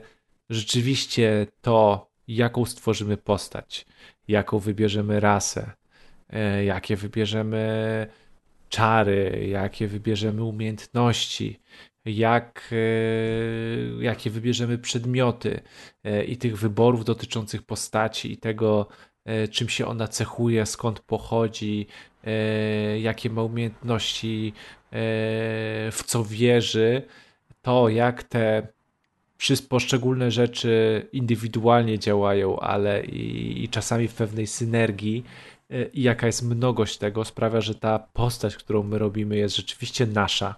rzeczywiście to, jaką stworzymy postać, jaką wybierzemy rasę, e, jakie wybierzemy czary, jakie wybierzemy umiejętności, jak, e, jakie wybierzemy przedmioty e, i tych wyborów dotyczących postaci i tego, czym się ona cechuje, skąd pochodzi, jakie ma umiejętności, w co wierzy, to jak te poszczególne rzeczy indywidualnie działają, ale i, i czasami w pewnej synergii e, i jaka jest mnogość tego sprawia, że ta postać, którą my robimy jest rzeczywiście nasza.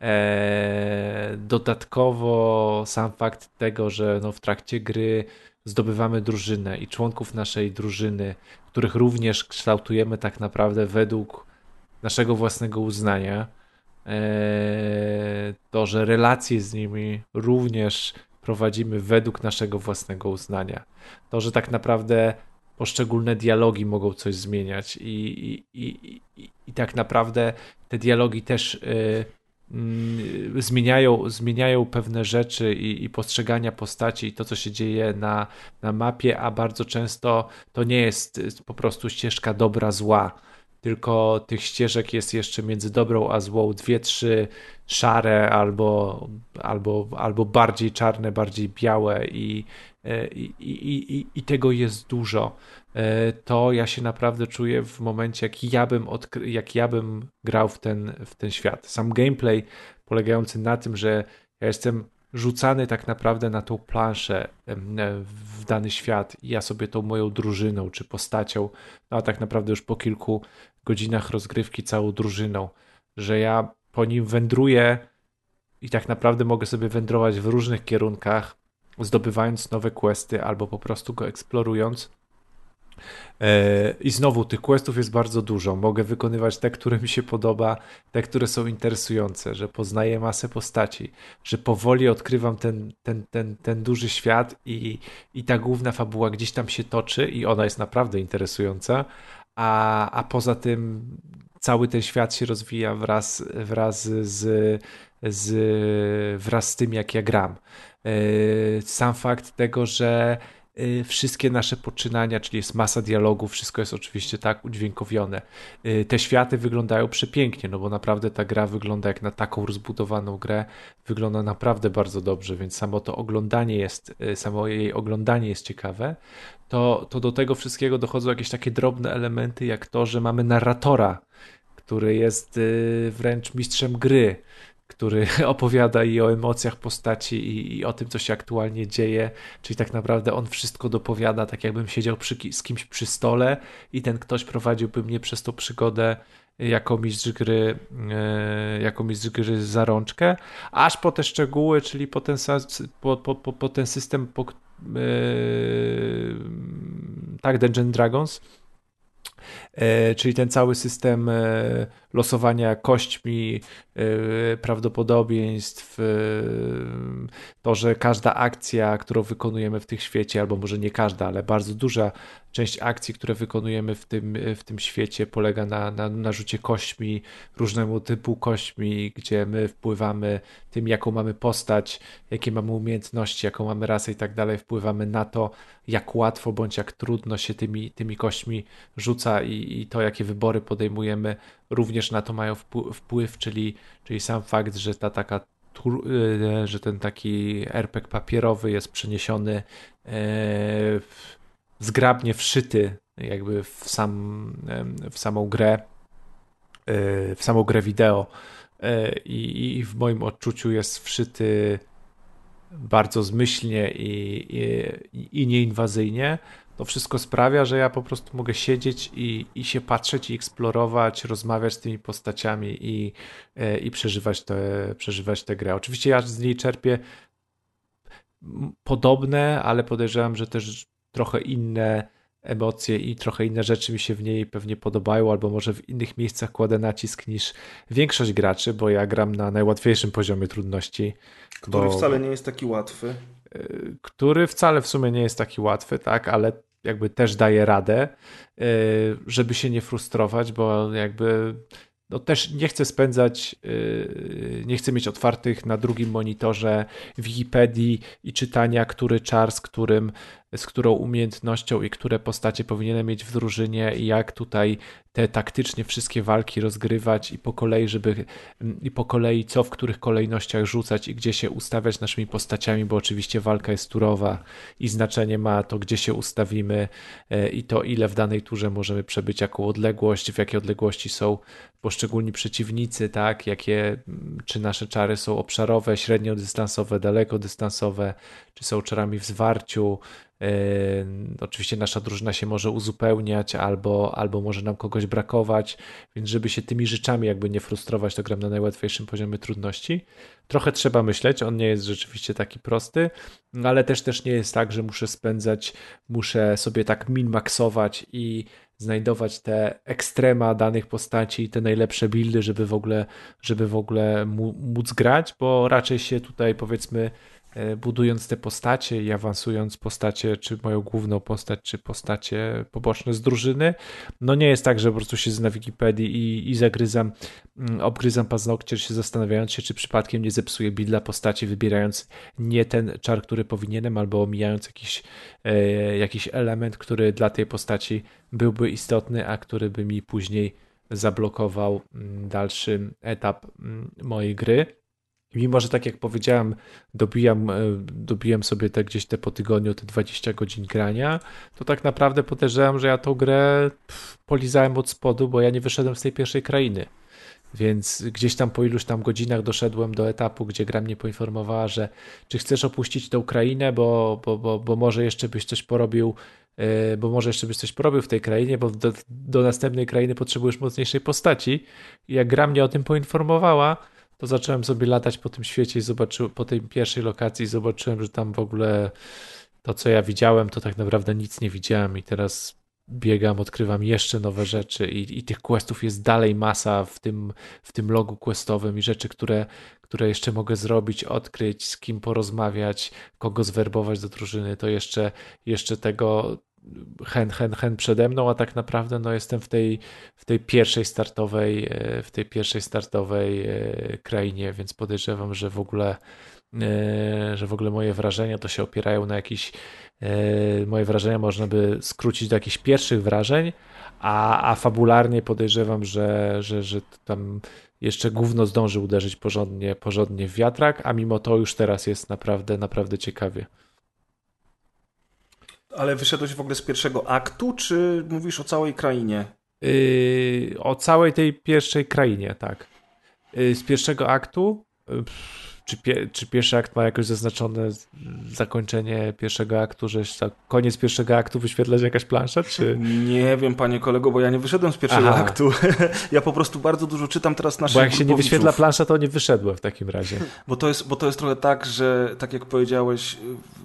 Eee, dodatkowo sam fakt tego, że no w trakcie gry zdobywamy drużynę i członków naszej drużyny, których również kształtujemy tak naprawdę według naszego własnego uznania, E, to, że relacje z nimi również prowadzimy według naszego własnego uznania. To, że tak naprawdę poszczególne dialogi mogą coś zmieniać i, i, i, i, tak naprawdę te dialogi też y, y, zmieniają, zmieniają pewne rzeczy i, i postrzegania postaci i to, co się dzieje na, na mapie, a bardzo często to nie jest po prostu ścieżka dobra, zła tylko tych ścieżek jest jeszcze między dobrą a złą dwie, trzy szare albo, albo, albo bardziej czarne, bardziej białe i, e, i, i, i, i tego jest dużo. E, to ja się naprawdę czuję w momencie, jak ja bym, odkry- jak ja bym grał w ten, w ten świat. Sam gameplay polegający na tym, że ja jestem rzucany tak naprawdę na tą planszę w dany świat ja sobie tą moją drużyną czy postacią, no a tak naprawdę już po kilku godzinach rozgrywki całą drużyną, że ja po nim wędruję i tak naprawdę mogę sobie wędrować w różnych kierunkach, zdobywając nowe questy albo po prostu go eksplorując E, I znowu tych questów jest bardzo dużo. Mogę wykonywać te, które mi się podoba, te, które są interesujące, że poznaję masę postaci, że powoli odkrywam ten, ten, ten, ten duży świat i, i ta główna fabuła gdzieś tam się toczy i ona jest naprawdę interesująca, a, a poza tym cały ten świat się rozwija wraz, wraz z, z, wraz z tym, jak ja gram. E, sam fakt tego, że wszystkie nasze poczynania, czyli jest masa dialogów, wszystko jest oczywiście tak udźwiękowione. Y, te światy wyglądają przepięknie, no bo naprawdę ta gra wygląda jak na taką rozbudowaną grę, wygląda naprawdę bardzo dobrze, więc samo to oglądanie jest, y, samo jej oglądanie jest ciekawe. To, to do tego wszystkiego dochodzą jakieś takie drobne elementy, jak to, że mamy narratora, który jest wręcz mistrzem gry który opowiada i o emocjach postaci i, i, o tym, co się aktualnie dzieje. Czyli tak naprawdę on wszystko dopowiada, tak jakbym siedział przy, z kimś przy stole i ten ktoś prowadziłby mnie przez tą przygodę jako mistrz gry, e, jako mistrz gry za rączkę, aż po te szczegóły, czyli po ten, po, po, po, ten system, po, e, tak, Dungeon Dragons, czyli ten cały system losowania kośćmi, y, prawdopodobieństw, to, że każda akcja, którą wykonujemy w tych świecie, albo może nie każda, ale bardzo duża część akcji, które wykonujemy w tym, w tym świecie polega na, na, na rzucie kośćmi, różnemu typu kośćmi, gdzie my wpływamy tym, jaką mamy postać, jakie mamy umiejętności, jaką mamy rasę i tak dalej, wpływamy na to, jak łatwo bądź jak trudno się tymi, tymi kośćmi rzuca i, i to, jakie wybory podejmujemy, również na to mają wpływ, czyli, czyli sam fakt, że ta taka y, że ten taki RPG papierowy jest przeniesiony e, zgrabnie wszyty jakby w, sam, w samą grę, e, w samą grę wideo e, i, i w moim odczuciu jest wszyty bardzo zmyślnie i, i, i nieinwazyjnie, to wszystko sprawia, że ja po prostu mogę siedzieć i, i się patrzeć i eksplorować, rozmawiać z tymi postaciami i, e, i przeżywać, te, przeżywać tę grę. Oczywiście ja z niej czerpię podobne, ale podejrzewam, że też trochę inne emocje i trochę inne rzeczy mi się w niej pewnie podobają, albo może w innych miejscach kładę nacisk niż większość graczy, bo ja gram na najłatwiejszym poziomie trudności. Który bo, wcale nie jest taki łatwy. Y, który wcale w sumie nie jest taki łatwy, tak, ale jakby też daje radę, y, żeby się nie frustrować, bo jakby no też nie chcę spędzać, y, nie chcę mieć otwartych na drugim monitorze Wikipedii i czytania, który czar z którym z którą umiejętnością i które postacie powinienem mieć w drużynie i jak tutaj te taktycznie wszystkie walki rozgrywać i po kolei, żeby i po kolei co w których kolejnościach rzucać i gdzie się ustawiać naszymi postaciami, bo oczywiście walka jest turowa i znaczenie ma to, gdzie się ustawimy e, i to ile w danej turze możemy przebyć, jaką odległość, w jakiej odległości są poszczególni przeciwnicy, tak, jakie, czy nasze czary są obszarowe, średniodystansowe, dalekodystansowe, czy są czarami w zwarciu, Oczywiście nasza drużyna się może uzupełniać, albo, albo może nam kogoś brakować, więc żeby się tymi rzeczami jakby nie frustrować, to gram na najłatwiejszym poziomie trudności. Trochę trzeba myśleć, on nie jest rzeczywiście taki prosty, ale też też nie jest tak, że muszę spędzać, muszę sobie tak min-maxować i znajdować te ekstrema danych postaci i te najlepsze buildy, żeby w ogóle, żeby w ogóle móc grać, bo raczej się tutaj powiedzmy budując te postacie i awansując postacie, czy moją główną postać, czy postacie poboczne z drużyny. No nie jest tak, że po prostu się na Wikipedii i, i zagryzam, mm, obgryzam paznokcie, się zastanawiając się, czy przypadkiem nie zepsuję builda postaci, wybierając nie ten czar, który powinienem, albo omijając jakiś, e, jakiś element, który dla tej postaci byłby istotny, a który by mi później zablokował mm, dalszy etap mm, mojej gry. Mimo, że tak jak powiedziałem, e, dobijam sobie te gdzieś te po tygodniu te 20 godzin grania, to tak naprawdę podejrzewam, że ja tą grę polizałem od spodu, bo ja nie wyszedłem z tej pierwszej krainy. Więc gdzieś tam po iluś tam godzinach doszedłem do etapu, gdzie gra mnie poinformowała, że czy chcesz opuścić tę Ukrainę, bo, bo, bo, bo może jeszcze byś coś porobił, e, bo może jeszcze byś coś porobił w tej krainie, bo do, do następnej krainy potrzebujesz mocniejszej postaci. I jak gra mnie o tym poinformowała, to zacząłem sobie latać po tym świecie i zobaczyłem, po tej pierwszej lokacji zobaczyłem, że tam w ogóle to, co ja widziałem, to tak naprawdę nic nie widziałem i teraz biegam, odkrywam jeszcze nowe rzeczy i, i tych questów jest dalej masa w tym, w tym logu questowym i rzeczy, które, które jeszcze mogę zrobić, odkryć, z kim porozmawiać, kogo zwerbować do drużyny, to jeszcze, jeszcze tego, hen, hen, hen przede mną, a tak naprawdę no, jestem w tej, w tej pierwszej startowej, e, w tej pierwszej startowej e, krainie, więc podejrzewam, że w ogóle e, że w ogóle moje wrażenia to się opierają na jakiś moje wrażenia można by skrócić do jakichś pierwszych wrażeń, a, a fabularnie podejrzewam, że, że, że tam jeszcze gówno zdąży uderzyć porządnie, porządnie w wiatrak, a mimo to już teraz jest naprawdę, naprawdę ciekawie. Ale wyszedłeś w ogóle z pierwszego aktu, czy mówisz o całej krainie? Yy, o całej tej pierwszej krainie, tak. Yy, z pierwszego aktu. Yy, czy, pie, czy pierwszy akt ma jakoś zaznaczone zakończenie pierwszego aktu, że koniec pierwszego aktu wyświetlać jakaś plansza, czy... Nie wiem, panie kolego, bo ja nie wyszedłem z pierwszego Aha. aktu. ja po prostu bardzo dużo czytam teraz naszych Bo jak się nie wyświetla plansza, to nie wyszedłem w takim razie. bo, to jest, bo to jest trochę tak, że tak jak powiedziałeś,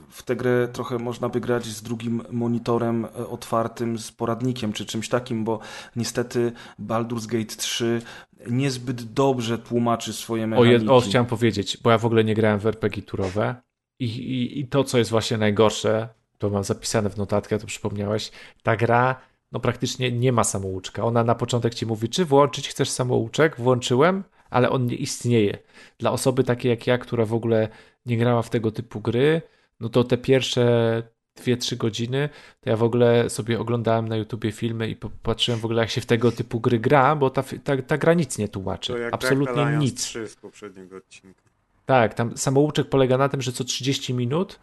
w tę grę trochę można by grać z drugim monitorem e, otwartym, z poradnikiem czy czymś takim, bo niestety Baldur's Gate 3 niezbyt dobrze tłumaczy swoje O, mechaniki. jed- o, chciałem powiedzieć, bo ja w ogóle nie grałem w RPG turowe i, i, i to, co jest właśnie najgorsze, to mam zapisane w notatkę, to przypomniałeś, ta gra no praktycznie nie ma samouczka. Ona na początek ci mówi, czy włączyć chcesz samouczek? Włączyłem, ale on nie istnieje. Dla osoby takiej jak ja, która w ogóle nie grała w tego typu gry, no to te pierwsze 2-3 godziny, to ja w ogóle sobie oglądałem na YouTubie filmy i popatrzyłem w ogóle jak się w tego typu gry gra, bo ta, ta, ta gra nic nie tłumaczy. Absolutnie nic. 3 z poprzedniego odcinka. Tak, tam samouczek polega na tym, że co 30 minut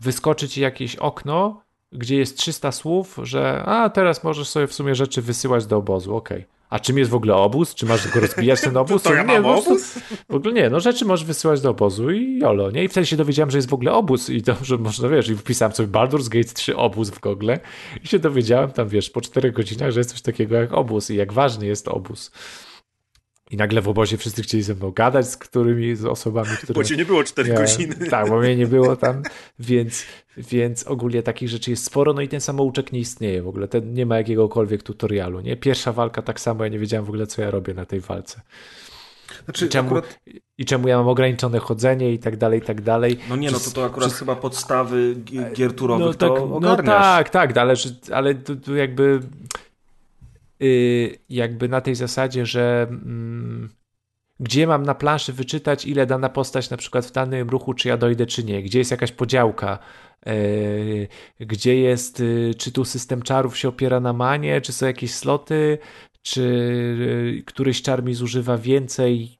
wyskoczy ci jakieś okno, gdzie jest 300 słów, że a teraz możesz sobie w sumie rzeczy wysyłać do obozu, okej. A czym jest w ogóle obóz? Czy masz go rozbijać ten obóz? To ja nie, mam obóz? W ogóle nie, no rzeczy możesz wysyłać do obozu i jolo, nie? I wtedy się dowiedziałem, że jest w ogóle obóz i to, że można, wiesz, i wpisałem sobie Baldur's Gate 3 obóz w Google i się dowiedziałem tam, wiesz, po 4 godzinach, że jest coś takiego jak obóz i jak ważny jest obóz. I nagle w obozie wszyscy chcieli ze mną gadać, z którymi, z osobami, które... Bo cię nie było 4 Ja- godziny. Tak, bo mnie nie było tam, więc, więc ogólnie takich rzeczy jest sporo, no i ten samouczek nie istnieje w ogóle, ten nie ma jakiegokolwiek tutorialu, nie? Pierwsza walka tak samo, ja nie wiedziałem w ogóle, co ja robię na tej walce. Znaczy, I czemu, akurat, I czemu ja mam ograniczone chodzenie i tak dalej, i tak dalej. no nie, no to to akurat chyba podstawy gi- gier turowych No, to tak, no ogarniasz. tak, tak, ale, że- ale tu, tu jakby jakby na tej zasadzie, że mm, gdzie mam na planszy wyczytać, ile dana postać na przykład w danym ruchu, czy ja dojdę, czy nie, gdzie jest jakaś podziałka, yy, gdzie jest, yy, czy tu system czarów się opiera na manie, czy są jakieś sloty, czy któryś czar mi zużywa więcej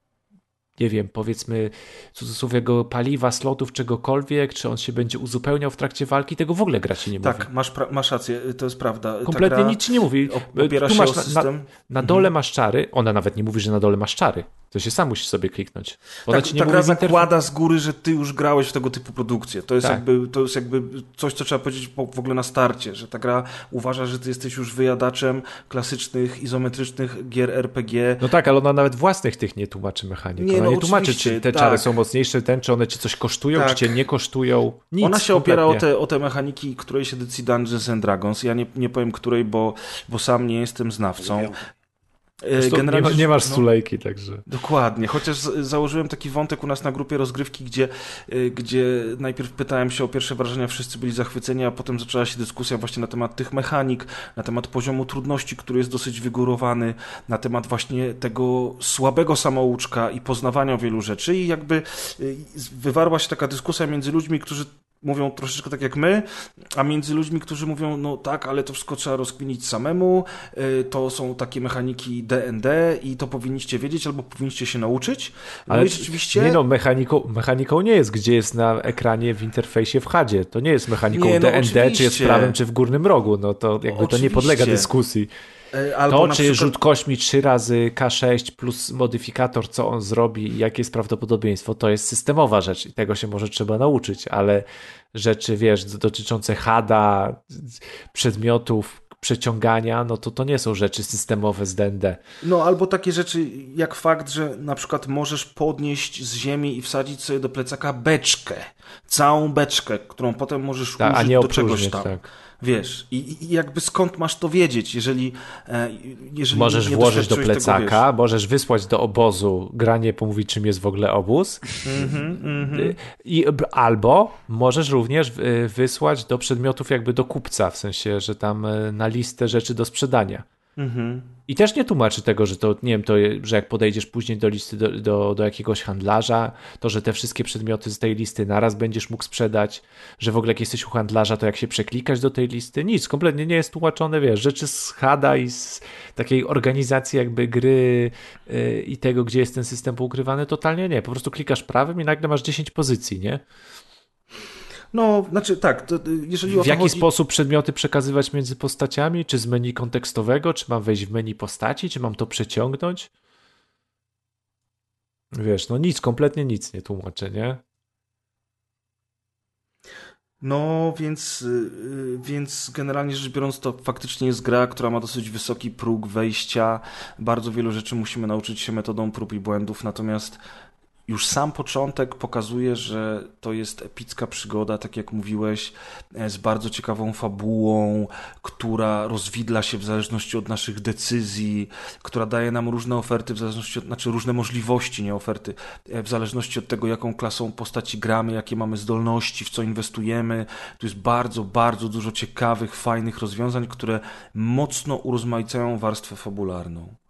nie wiem, powiedzmy cudzysłowiego paliwa, slotów, czegokolwiek, czy on się będzie uzupełniał w trakcie walki, tego w ogóle gra ci nie mówi. Tak, masz, masz rację, to jest prawda. Kompletnie gra nic ci nie mówi. op- Opiera Tu się masz na, na, na dole masz czary, ona nawet nie mówi, że na dole masz czary. To się sam musisz sobie kliknąć. Ona Tak, ci nie ta mówi gra zakłada z góry, że ty już grałeś w tego typu produkcje. To jest, Tak. jakby, to jest jakby coś, co trzeba powiedzieć po- w ogóle na starcie, że ta gra uważa, że ty jesteś już wyjadaczem klasycznych, izometrycznych gier RPG. No tak, ale ona nawet własnych tych nie tłumaczy mechanik. Nie, no nie tłumaczy, czy te tak. czary są mocniejsze, ten, czy one ci coś kosztują, Tak. czy cię nie kosztują. Nic, Ona się opiera o te, o te mechaniki którejś edycji Dungeons and Dragons. Ja nie, nie powiem której, bo, bo sam nie jestem znawcą. E, Zresztą nie, nie masz no, sulejki, także. Dokładnie, chociaż założyłem taki wątek u nas na grupie rozgrywki, gdzie, y, gdzie najpierw pytałem się o pierwsze wrażenia, wszyscy byli zachwyceni, a potem zaczęła się dyskusja właśnie na temat tych mechanik, na temat poziomu trudności, który jest dosyć wygórowany, na temat właśnie tego słabego samouczka i poznawania wielu rzeczy i jakby y, wywarła się taka dyskusja między ludźmi, którzy mówią troszeczkę tak jak my, a między ludźmi, którzy mówią, no tak, ale to wszystko trzeba rozkminić samemu, y, to są takie mechaniki D&D i to powinniście wiedzieć albo powinniście się nauczyć. No Ale i rzeczywiście... Nie no, mechaniką, mechaniką nie jest, gdzie jest na ekranie w interfejsie w HUDzie. To nie jest mechaniką Nie, no D&D, czy jest prawym, czy w górnym rogu. No to jakby to nie podlega dyskusji. Albo To, czy przykład- rzut kośmi 3 razy K6 plus modyfikator, co on zrobi i jakie jest prawdopodobieństwo, to jest systemowa rzecz i tego się może trzeba nauczyć, ale rzeczy, wiesz, dotyczące hada, przedmiotów, przeciągania, no to to nie są rzeczy systemowe z D&D. No, albo takie rzeczy jak fakt, że na przykład możesz podnieść z ziemi i wsadzić sobie do plecaka beczkę. Całą beczkę, którą potem możesz Tak, a użyć nie do czegoś tam. tak. Wiesz, i, i jakby skąd masz to wiedzieć, jeżeli, e, jeżeli Możesz nie włożyć do doświadczyłeś tego, plecaka, możesz wysłać do obozu, granie pomówić, czym jest w ogóle obóz. Mhm, Y, I, albo możesz również y, wysłać do przedmiotów jakby do kupca, w sensie, że tam y, na listę rzeczy do sprzedania. Mhm. I też nie tłumaczy tego, że to, nie wiem, to, że jak podejdziesz później do listy, do, do, do jakiegoś handlarza, to, że te wszystkie przedmioty z tej listy naraz będziesz mógł sprzedać, że w ogóle jak jesteś u handlarza, to jak się przeklikasz do tej listy, nic, kompletnie nie jest tłumaczone, wiesz, rzeczy z HADA i z takiej organizacji jakby gry yy, i tego, gdzie jest ten system poukrywany, totalnie nie. Po prostu klikasz prawym i nagle masz 10 pozycji, nie? No, znaczy tak, to, jeżeli W jaki chodzi... sposób przedmioty przekazywać między postaciami? Czy z menu kontekstowego? Czy mam wejść w menu postaci? Czy mam to przeciągnąć? Wiesz, no nic, kompletnie nic nie tłumaczę, nie? No, więc, y, więc generalnie rzecz biorąc, to faktycznie jest gra, która ma dosyć wysoki próg wejścia. Bardzo wielu rzeczy musimy nauczyć się metodą prób i błędów, natomiast już sam początek pokazuje, że to jest epicka przygoda, tak jak mówiłeś, e, z bardzo ciekawą fabułą, która rozwidla się w zależności od naszych decyzji, która daje nam różne oferty w zależności od, znaczy różne możliwości, nie oferty, e, w zależności od tego, jaką klasą postaci gramy, jakie mamy zdolności, w co inwestujemy. Tu jest bardzo, bardzo dużo ciekawych, fajnych rozwiązań, które mocno urozmaicają warstwę fabularną.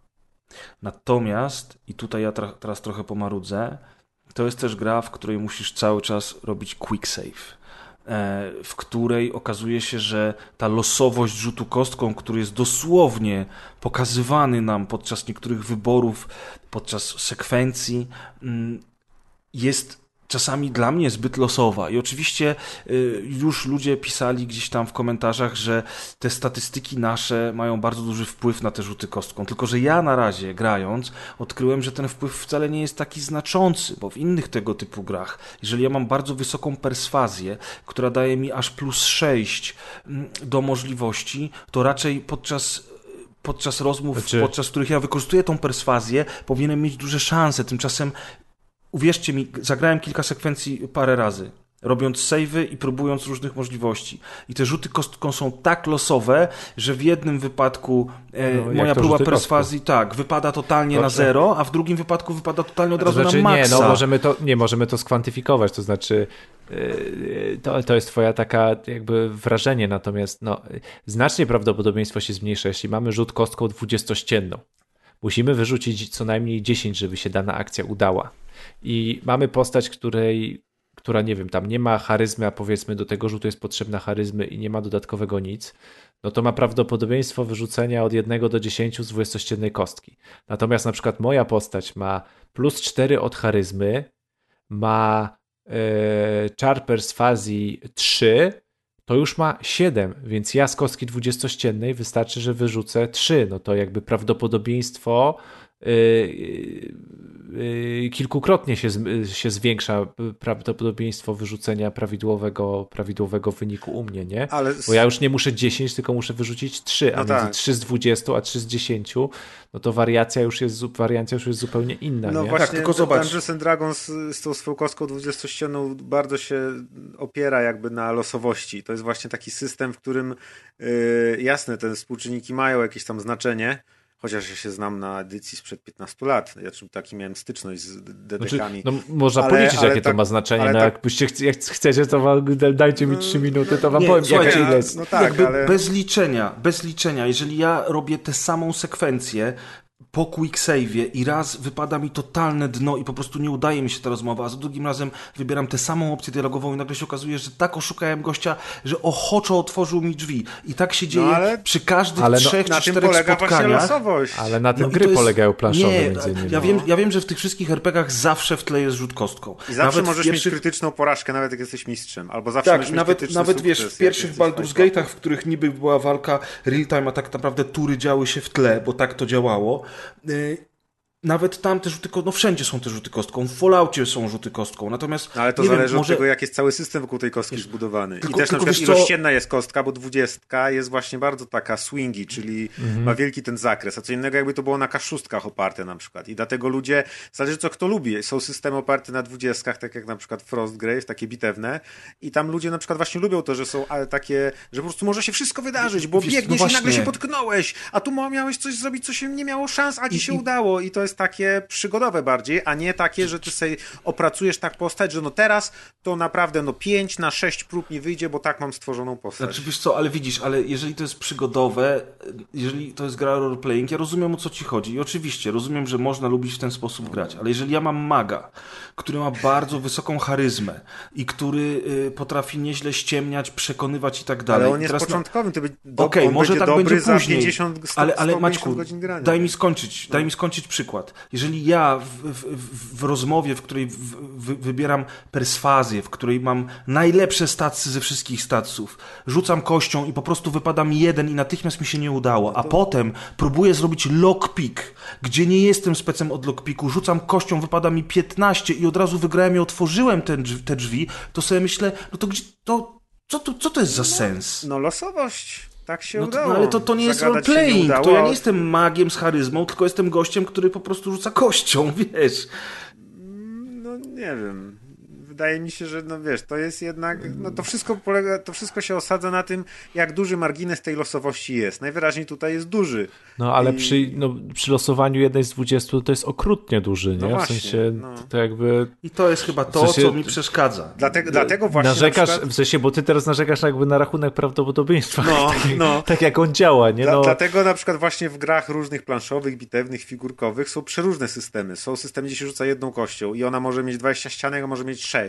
Natomiast, i tutaj ja tra teraz trochę pomarudzę, to jest też gra, w której musisz cały czas robić quick save e, w której okazuje się, że ta losowość rzutu kostką, który jest dosłownie pokazywany nam podczas niektórych wyborów, podczas sekwencji, mm, jest czasami dla mnie zbyt losowa. I oczywiście y, już ludzie pisali gdzieś tam w komentarzach, że te statystyki nasze mają bardzo duży wpływ na te rzuty kostką. Tylko, że ja na razie grając odkryłem, że ten wpływ wcale nie jest taki znaczący, bo w innych tego typu grach, jeżeli ja mam bardzo wysoką perswazję, która daje mi aż plus 6 mm, do możliwości, to raczej podczas podczas rozmów, znaczy... podczas których ja wykorzystuję tą perswazję, powinienem mieć duże szanse. Tymczasem uwierzcie mi, zagrałem kilka sekwencji parę razy, robiąc savey i próbując różnych możliwości. I te rzuty kostką są tak losowe, że w jednym wypadku e, no, moja próba perswazji tak, wypada totalnie Dobrze. na zero, a w drugim wypadku wypada totalnie od razu znaczy, na maksa. Nie, no możemy to, nie, możemy to skwantyfikować, to znaczy e, to, to jest twoja taka jakby wrażenie, natomiast no, znacznie prawdopodobieństwo się zmniejsza, jeśli mamy rzut kostką dwudziestościenną. Musimy wyrzucić co najmniej 10, żeby się dana akcja udała i mamy postać, której, która nie wiem, tam nie ma charyzmy, a powiedzmy do tego rzutu jest potrzebna charyzmy i nie ma dodatkowego nic, no to ma prawdopodobieństwo wyrzucenia od 1 do 10 z dwudziestościennej kostki. Natomiast na przykład moja postać ma plus 4 od charyzmy, ma e, czar perswazji 3, to już ma 7, więc ja z kostki dwudziestościennej wystarczy, że wyrzucę 3. No to jakby prawdopodobieństwo kilkukrotnie się, się zwiększa prawdopodobieństwo wyrzucenia prawidłowego, prawidłowego wyniku u mnie, nie? Ale... Bo ja już nie muszę 10, tylko muszę wyrzucić 3, a no tak. 3 z 20, a 3 z 10, no to wariacja już jest, wariacja już jest zupełnie inna, no nie? właśnie, tak, tylko zobacz. Dungeons and Dragons z tą swoją kostką 20-ścienną bardzo się opiera jakby na losowości. To jest właśnie taki system, w którym yy, jasne, te współczynniki mają jakieś tam znaczenie, Chociaż ja się znam na edycji sprzed 15 lat. Ja taki miałem styczność z DDK-ami. Znaczy, no, można ale, policzyć, ale jakie tak, to ma znaczenie. No, tak, jakbyście jak chcecie, to wam, dajcie mi 3 minuty, to wam nie, powiem, jaka ile jest. No tak, Jakby ale... bez liczenia, bez liczenia. Jeżeli ja robię tę samą sekwencję, po quick save'ie i raz wypada mi totalne dno i po prostu nie udaje mi się ta rozmowa, a za drugim razem wybieram tę samą opcję dialogową i nagle się okazuje, że tak oszukałem gościa, że ochoczo otworzył mi drzwi. I tak się dzieje no, ale, tych ale no, trzech czy czterech spotkaniach. Ale na tym no, gry jest, polegają planszowe nie, między innymi. Ja wiem, ja wiem, że w tych wszystkich RPGach zawsze w tle jest rzut kostką. I zawsze nawet możesz pierwszych... mieć krytyczną porażkę, nawet jak jesteś mistrzem. Albo zawsze tak, nawet, nawet wiesz, w pierwszych Baldur's Gate'ach, w których niby była walka real time, a tak naprawdę tury działy się w tle, bo tak to działało. Yy, nawet tam te rzuty kostką, no wszędzie są te rzuty kostką, w Falloutie są rzuty kostką, natomiast... No ale to zależy wiem, może... od tego, jak jest cały system wokół tej kostki wiesz, zbudowany. Tylko, I też tylko, na przykład ilościenna jest kostka, bo dwudziestka jest właśnie bardzo taka swingi, czyli mhm. ma wielki ten zakres, a co innego jakby to było na kaszustkach oparte na przykład. I dlatego ludzie, zależy co kto lubi, są systemy oparte na dwudziestkach, tak jak na przykład Frostgrave, takie bitewne i tam ludzie na przykład właśnie lubią to, że są ale takie, że po prostu może się wszystko wydarzyć, bo wiesz, no biegniesz no i nagle się potknąłeś, a tu miałeś coś zrobić, co się nie miało szans, a ci się I, udało i to jest takie przygodowe bardziej, a nie takie, że ty sobie opracujesz tak postać, że no teraz to naprawdę no 5 na 6 prób nie wyjdzie, bo tak mam stworzoną postać. Znaczy wiesz co, ale widzisz, ale jeżeli to jest przygodowe, jeżeli to jest gra roleplaying, ja rozumiem o co ci chodzi i oczywiście rozumiem, że można lubić w ten sposób grać, ale jeżeli ja mam maga, który ma bardzo wysoką charyzmę i który y, potrafi nieźle ściemniać, przekonywać i tak dalej. Ale on jest teraz początkowym, to będzie do, okay, może tak będzie później, 50, 100, ale, ale Maćku, daj mi skończyć, no. daj mi skończyć przykład. Jeżeli ja w, w, w rozmowie, w której w, wybieram perswazję, w której mam najlepsze stacje ze wszystkich stacjów, rzucam kością i po prostu wypada mi jeden i natychmiast mi się nie udało, a to... potem próbuję zrobić lockpick, gdzie nie jestem specem od lockpicku, rzucam kością, wypada mi 15 i od razu wygrałem i otworzyłem ten, te drzwi, to sobie myślę, no to gdzie, to, co, to, co to jest za sens? No losowość. Tak się no, udało. No, ale to, to nie jest roleplaying. To ja nie jestem magiem z charyzmą, tylko jestem gościem, który po prostu rzuca kością, wiesz. No nie wiem. Wydaje mi się, że no wiesz, to jest jednak, no to wszystko polega, to wszystko się osadza na tym, jak duży margines tej losowości jest. Najwyraźniej tutaj jest duży. No ale I- przy, no, przy losowaniu jednej z 20 to jest okrutnie duży, nie? No właśnie, w sensie no. to jakby I to jest chyba to, W sensie- co mi przeszkadza. Dlatego, dlatego właśnie narzekasz, na przykład, w sensie, bo ty teraz narzekasz jakby na rachunek prawdopodobieństwa. No, tak, no. tak jak on działa, nie? Dla, No, Dlatego na przykład właśnie w grach różnych planszowych, bitewnych, figurkowych są przeróżne systemy. Są systemy, gdzie się rzuca jedną kością i ona może mieć 20 ścianek, a może mieć 6.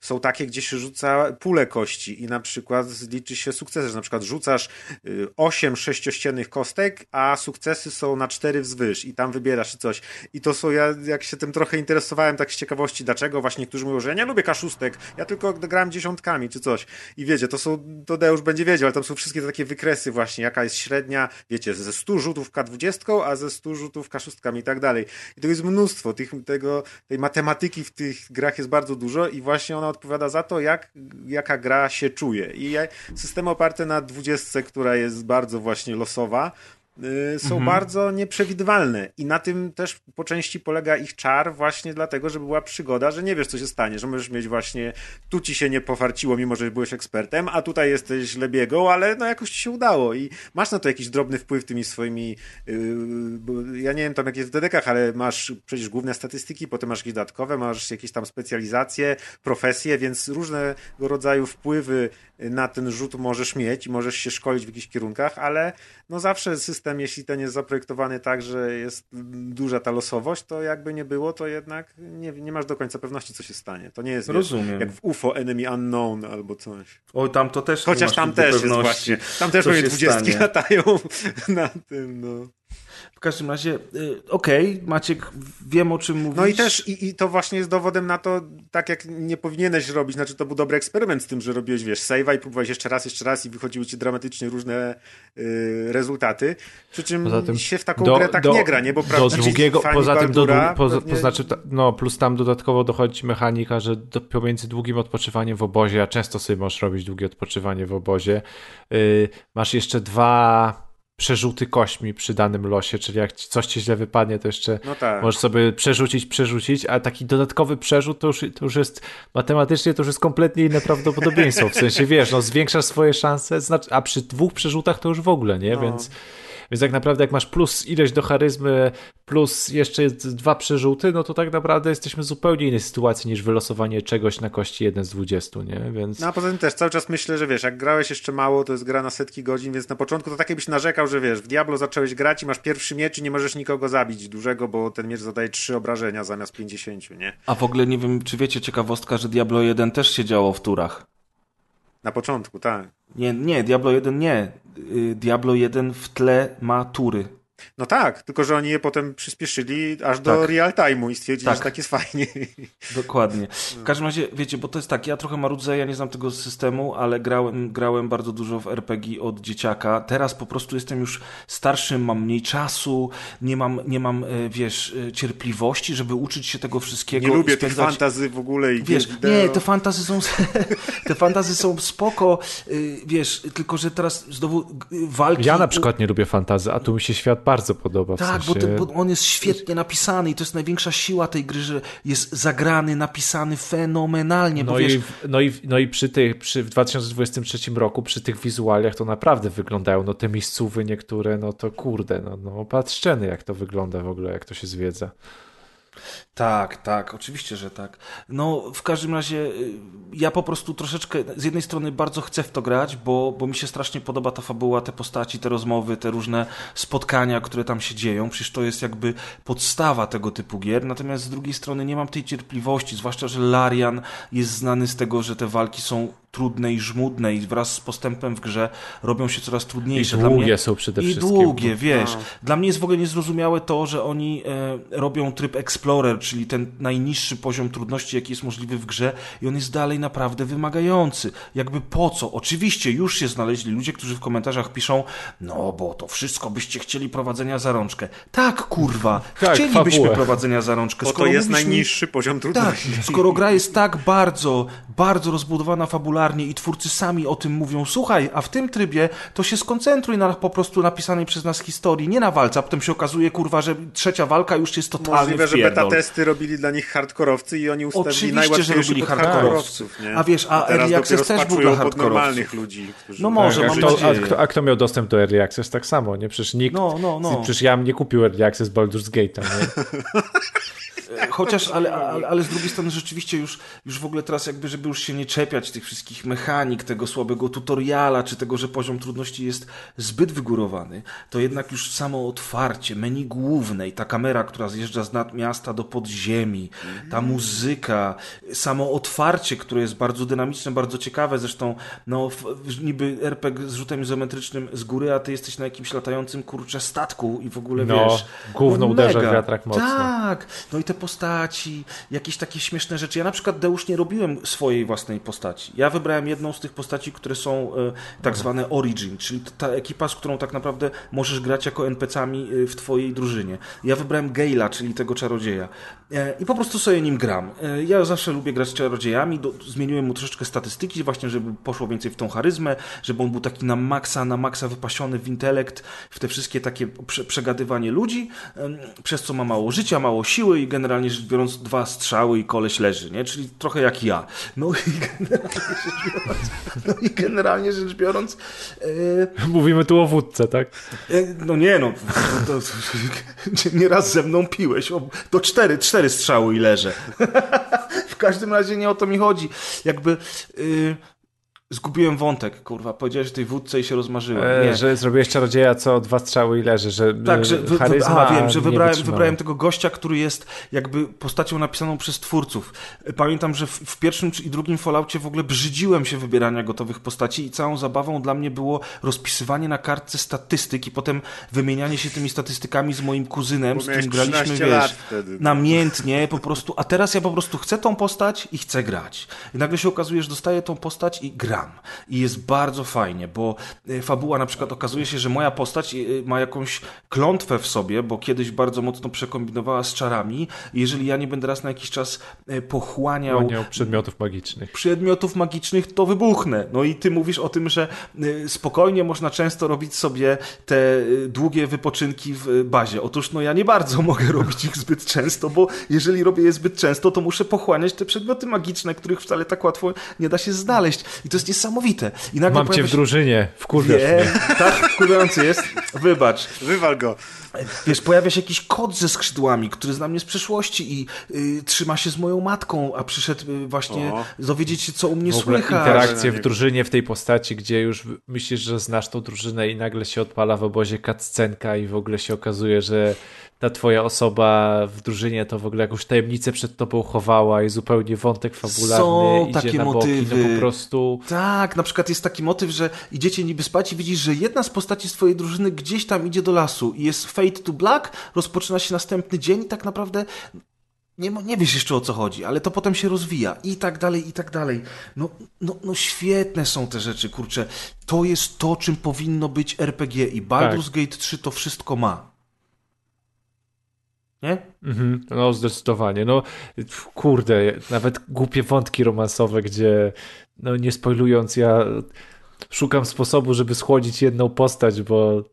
Są takie, gdzie się rzuca pulę kości i na przykład liczy się sukcesy, że na przykład rzucasz y, 8 sześciościennych kostek, a sukcesy są na 4 wzwyż i tam wybierasz coś. I to są, ja jak się tym trochę interesowałem tak z ciekawości, dlaczego właśnie niektórzy mówią, że ja nie lubię kaszustek, ja tylko gram dziesiątkami czy coś. I wiecie, to są, to Deusz będzie wiedział, ale tam są wszystkie takie wykresy właśnie, jaka jest średnia, wiecie, ze 100 rzutów K20, a ze 100 rzutów kaszustkami i tak dalej. I to jest mnóstwo tych, tego, tej matematyki w tych grach jest bardzo dużo i właśnie ona odpowiada za to, jak, jaka gra się czuje. I systemy oparte na 20, która jest bardzo właśnie losowa, y, są bardzo nieprzewidywalne i na tym też po części polega ich czar właśnie dlatego, że była przygoda, że nie wiesz co się stanie, że możesz mieć właśnie tu ci się nie pofarciło, mimo że byłeś ekspertem, a tutaj jesteś lebiegą, ale no jakoś ci się udało i masz na to jakiś drobny wpływ tymi swoimi yy, ja nie wiem tam jak jest w dedekach, ale masz przecież główne statystyki, potem masz jakieś dodatkowe, masz jakieś tam specjalizacje, profesje, więc różnego rodzaju wpływy na ten rzut możesz mieć i możesz się szkolić w jakichś kierunkach, ale no zawsze system, jeśli ten jest zaprojektowany tak, że jest duża ta losowość, to jakby nie było, to jednak nie, nie masz do końca pewności, co się stanie. To nie jest Rozumiem. jak w UFO Enemy Unknown albo coś. Oj, tam to też Chociaż tam też jest właśnie. Tam też pewnie dwudziestki latają na tym, no. W każdym razie, y, okej, Maciek, wiem o czym mówisz. No i też, i, i to właśnie jest dowodem na to, tak jak nie powinieneś robić, znaczy to był dobry eksperyment z tym, że robiłeś, wiesz, save'a i próbowałeś jeszcze raz, jeszcze raz i wychodziły ci dramatycznie różne y, rezultaty, przy czym się w taką grę tak nie gra, nie? Bo do prawdziwi długiego, fani poza tym do, Baldura dłu- poza, pewnie- to znaczy, ta- no plus tam dodatkowo dochodzi mechanika, że do, pomiędzy długim odpoczywaniem w obozie, a często sobie możesz robić długie odpoczywanie w obozie, yy, masz jeszcze dwa przerzuty kośćmi przy danym losie, czyli jak coś ci źle wypadnie, to jeszcze No tak. możesz sobie przerzucić, przerzucić, a taki dodatkowy przerzut to już, to już jest matematycznie to już jest kompletnie inne prawdopodobieństwo. W sensie wiesz, no zwiększasz swoje szanse, znaczy, a przy dwóch przerzutach to już w ogóle, nie? No. Więc, więc tak naprawdę jak masz plus ileś do charyzmy, plus jeszcze dwa przerzuty, no to tak naprawdę jesteśmy w zupełnie innej sytuacji niż wylosowanie czegoś na kości 1 z 20, nie? Więc No a poza tym też cały czas myślę, że wiesz, jak grałeś jeszcze mało, to jest gra na setki godzin, więc na początku to tak jakbyś narzekał, że wiesz, w Diablo zacząłeś grać i masz pierwszy miecz i nie możesz nikogo zabić dużego, bo ten miecz zadaje trzy obrażenia zamiast 50, nie? A w ogóle nie wiem, czy wiecie ciekawostka, że Diablo 1 też się działo w turach. Na początku, tak. Nie, nie, Diablo 1 nie. Y, Diablo 1 w tle ma tury. No tak, tylko że oni je potem przyspieszyli aż do Tak. real time'u i stwierdzili, Tak. że tak jest fajnie. Dokładnie. W każdym razie, wiecie, bo to jest tak, ja trochę marudzę, ja nie znam tego systemu, ale grałem, grałem bardzo dużo w RPG od dzieciaka. Teraz po prostu jestem już starszym, mam mniej czasu, nie mam, nie mam e, wiesz, e, cierpliwości, żeby uczyć się tego wszystkiego. Nie lubię tych spędzać- fantazy w ogóle i Wiesz, wideo. nie, te fantazy są, te fantazy są spoko, y, wiesz, tylko że teraz znowu walki... ja na przykład nie lubię fantazy, a tu mi się świat bardzo podoba. W Tak, sensie... bo, to, bo on jest świetnie napisany i to jest największa siła tej gry, że jest zagrany, napisany fenomenalnie, No, wiesz, i, no, i, no i przy tych, przy, w 2023 roku, przy tych wizualiach to naprawdę wyglądają, no te miejscówy niektóre, no to kurde, no, no patrzczeny jak to wygląda w ogóle, jak to się zwiedza. Tak, tak, oczywiście, że tak. No, w każdym razie y, ja po prostu troszeczkę, z jednej strony bardzo chcę w to grać, bo, bo mi się strasznie podoba ta fabuła, te postaci, te rozmowy, te różne spotkania, które tam się dzieją. Przecież to jest jakby podstawa tego typu gier. Natomiast z drugiej strony nie mam tej cierpliwości, zwłaszcza, że Larian jest znany z tego, że te walki są trudne i żmudne i wraz z postępem w grze robią się coraz I trudniejsze. Dla długie mnie- są przede I wszystkim. długie, wiesz. No. Dla mnie jest w ogóle niezrozumiałe to, że oni e, robią tryb Explorer, czyli ten najniższy poziom trudności, jaki jest możliwy w grze i on jest dalej naprawdę wymagający. Jakby po co? Oczywiście już się znaleźli ludzie, którzy w komentarzach piszą, no bo to wszystko byście chcieli prowadzenia za rączkę. Tak, kurwa, Tak, chcielibyśmy fabułę. prowadzenia za rączkę. Bo to skoro jest mówisz mi- najniższy poziom tak, trudności. skoro gra jest tak bardzo, bardzo rozbudowana fabularnie, i twórcy sami o tym mówią, słuchaj, a w tym trybie to się skoncentruj na po prostu napisanej przez nas historii, nie na walce, a potem się okazuje, kurwa, że trzecia walka już jest totalnie Możliwe, że beta testy robili dla nich hardkorowcy i oni ustawili Oczywiście, że najłatwiejszy robili pod hardkorowców. Nie? A wiesz, a teraz Early Access też był dla normalnych ludzi. Którzy No może, Tak, mam a, kto, a, kto, a kto miał dostęp do Early Access tak samo, nie? Przecież nikt, No, no, no. przecież ja nie kupił Early Access Baldur's Gate'a, nie? Chociaż, ale, ale, ale z drugiej strony rzeczywiście już, już w ogóle teraz jakby, żeby już się nie czepiać tych wszystkich mechanik, tego słabego tutoriala, czy tego, że poziom trudności jest zbyt wygórowany, to jednak już samo otwarcie, menu główne i ta kamera, która zjeżdża z nad miasta do podziemi, ta muzyka, samo otwarcie, które jest bardzo dynamiczne, bardzo ciekawe, zresztą no niby RPG z rzutem izometrycznym z góry, a ty jesteś na jakimś latającym kurcze statku i w ogóle No, wiesz... gówno uderza w mega. wiatrak mocno. Tak, no i te postaci, jakieś takie śmieszne rzeczy. Ja na przykład Deusz nie robiłem swojej własnej postaci. Ja wybrałem jedną z tych postaci, które są e, tak zwane origin, czyli ta ekipa, z którą tak naprawdę możesz grać jako NPC-ami e, w twojej drużynie. Ja wybrałem Gale'a, czyli tego czarodzieja. E, I po prostu sobie nim gram. Ja zawsze lubię grać z czarodziejami, do, zmieniłem mu troszeczkę statystyki, właśnie żeby poszło więcej w tą charyzmę, żeby on był taki na maksa, na maksa wypasiony w intelekt, w te wszystkie takie prze, przegadywanie ludzi, przez co ma mało życia, mało siły i generalnie rzecz biorąc dwa strzały i koleś leży, nie? Czyli trochę jak ja. No i generalnie rzecz biorąc, no i generalnie rzecz biorąc e, Mówimy tu o wódce, tak? E, No nie no, to, to, nieraz ze mną piłeś, o, to cztery, cztery strzały i leżę. w każdym razie nie o to mi chodzi. Jakby y, zgubiłem wątek, kurwa, powiedziałeś o tej wódce i się rozmarzyłem. E, Nie. że zrobiłeś czarodzieja, co dwa strzały i leży, że Tak, że wy, wy, charyzma a, wiem, że wybrałem, wybrałem tego gościa, który jest jakby postacią napisaną przez twórców. Pamiętam, że w, w pierwszym czy- i drugim Falloutie w ogóle brzydziłem się wybierania gotowych postaci i całą zabawą dla mnie było rozpisywanie na kartce statystyk i potem wymienianie się tymi statystykami z moim kuzynem, Bo z którym graliśmy, 13 wiesz, wtedy, no. namiętnie po prostu, a teraz ja po prostu chcę tą postać i chcę grać. I nagle się okazuje, że dostaję tą postać i gram. I jest bardzo fajnie, bo y, fabuła na przykład okazuje się, że moja postać y, ma jakąś klątwę w sobie, bo kiedyś bardzo mocno przekombinowała z czarami. Jeżeli ja nie będę raz na jakiś czas pochłaniał Chłaniał przedmiotów magicznych. przedmiotów magicznych, to wybuchnę. No i ty mówisz o tym, że spokojnie można często robić sobie te długie wypoczynki w bazie. Otóż no ja nie bardzo mogę robić ich zbyt często, bo jeżeli robię je zbyt często, to muszę pochłaniać te przedmioty magiczne, których wcale tak łatwo nie da się znaleźć. I to jest niesamowite. I nagle Mam cię w się- drużynie, wkurwiasz Nie, mnie. tak wkurzający jest. Wybacz. Wywal go. Wiesz, pojawia się jakiś kot ze skrzydłami, który zna mnie z przeszłości i y, trzyma się z moją matką, a przyszedł y, właśnie O. dowiedzieć się, co u mnie W ogóle słychać. interakcje w drużynie w tej postaci, gdzie już myślisz, że znasz tą drużynę i nagle się odpala w obozie cutscenka i w ogóle się okazuje, że ta twoja osoba w drużynie to w ogóle jakąś tajemnicę przed tobą chowała i zupełnie wątek fabularny Są idzie takie na boki, motywy. no po prostu... Tak, na przykład jest taki motyw, że idziecie niby spać i widzisz, że jedna z postaci z twojej drużyny gdzieś tam idzie do lasu i jest fade to black, rozpoczyna się następny dzień i tak naprawdę nie, nie wiesz jeszcze o co chodzi, ale to potem się rozwija i tak dalej, i tak dalej. No, no, no świetne są te rzeczy, kurczę. To jest to, czym powinno być RPG i Baldur's Gate 3 to wszystko ma. Nie? Mhm, no zdecydowanie. No kurde, nawet głupie wątki romansowe, gdzie no nie spoilując, ja szukam sposobu, żeby schłodzić jedną postać, bo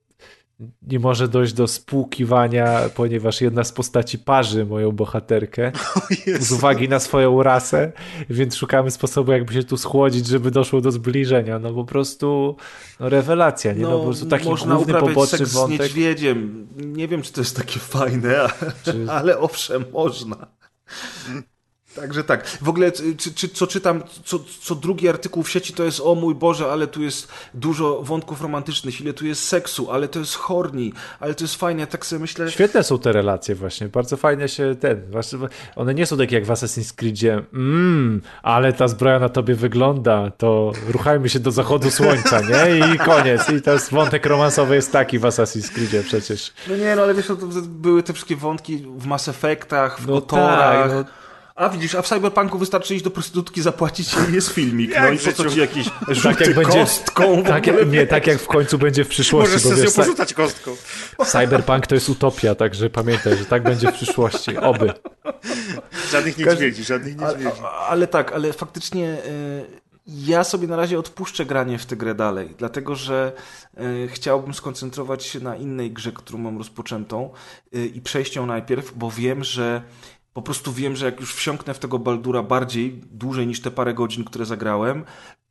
nie może dojść do spłukiwania, ponieważ jedna z postaci parzy moją bohaterkę z uwagi na swoją rasę, więc szukamy sposobu, jakby się tu schłodzić, żeby doszło do zbliżenia. No po prostu no, rewelacja, nie? No, po prostu taki można główny poboczny seks z wątek. niedźwiedziem. Nie wiem, czy to jest takie fajne, ale, Czy- ale owszem, można. Także tak. W ogóle, czy, czy, co czytam, co, co drugi artykuł w sieci to jest o mój Boże, ale tu jest dużo wątków romantycznych, ile tu jest seksu, ale to jest horni, ale to jest fajne. Tak sobie myślę, Świetne są te relacje właśnie, bardzo fajnie się ten, właśnie, one nie są takie jak w Assassin's Creedzie, mmm, ale ta zbroja na tobie wygląda, to ruchajmy się do zachodu słońca, nie? I koniec. I teraz wątek romansowy jest taki w Assassin's Creedzie przecież. no nie, no ale wiesz, no, to były te wszystkie wątki w Mass Effectach, w No Kotorach. tak, no. A widzisz, a w Cyberpunku wystarczy iść do prostytutki, zapłacić i jest filmik. Jak No i po co ci jakiś Tak rzuty jak będzie, kostką? tak, nie, tak jak w końcu będzie w przyszłości, Możesz sobie wiesz, porzucać kostką. Cyberpunk to jest utopia, także pamiętaj, że tak będzie w przyszłości, oby. Żadnych niedźwiedzi, żadnych Ale, niedźwiedzi. ale tak, ale faktycznie e, ja sobie na razie odpuszczę granie w tę grę dalej, dlatego że y, chciałbym skoncentrować się na innej grze, którą mam rozpoczętą y, i przejść ją najpierw, bo wiem, że po prostu wiem, że jak już wsiąknę w tego Baldura bardziej, dłużej niż te parę godzin, które zagrałem,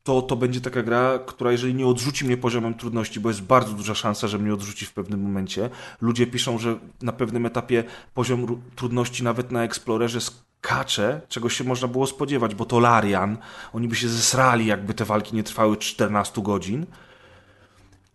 to to będzie taka gra, która jeżeli nie odrzuci mnie poziomem trudności, bo jest bardzo duża szansa, że mnie odrzuci w pewnym momencie. Ludzie piszą, że na pewnym etapie poziom trudności nawet na Explorerze skacze, czego się można było spodziewać, bo to Larian, oni by się zesrali, jakby te walki nie trwały 14 godzin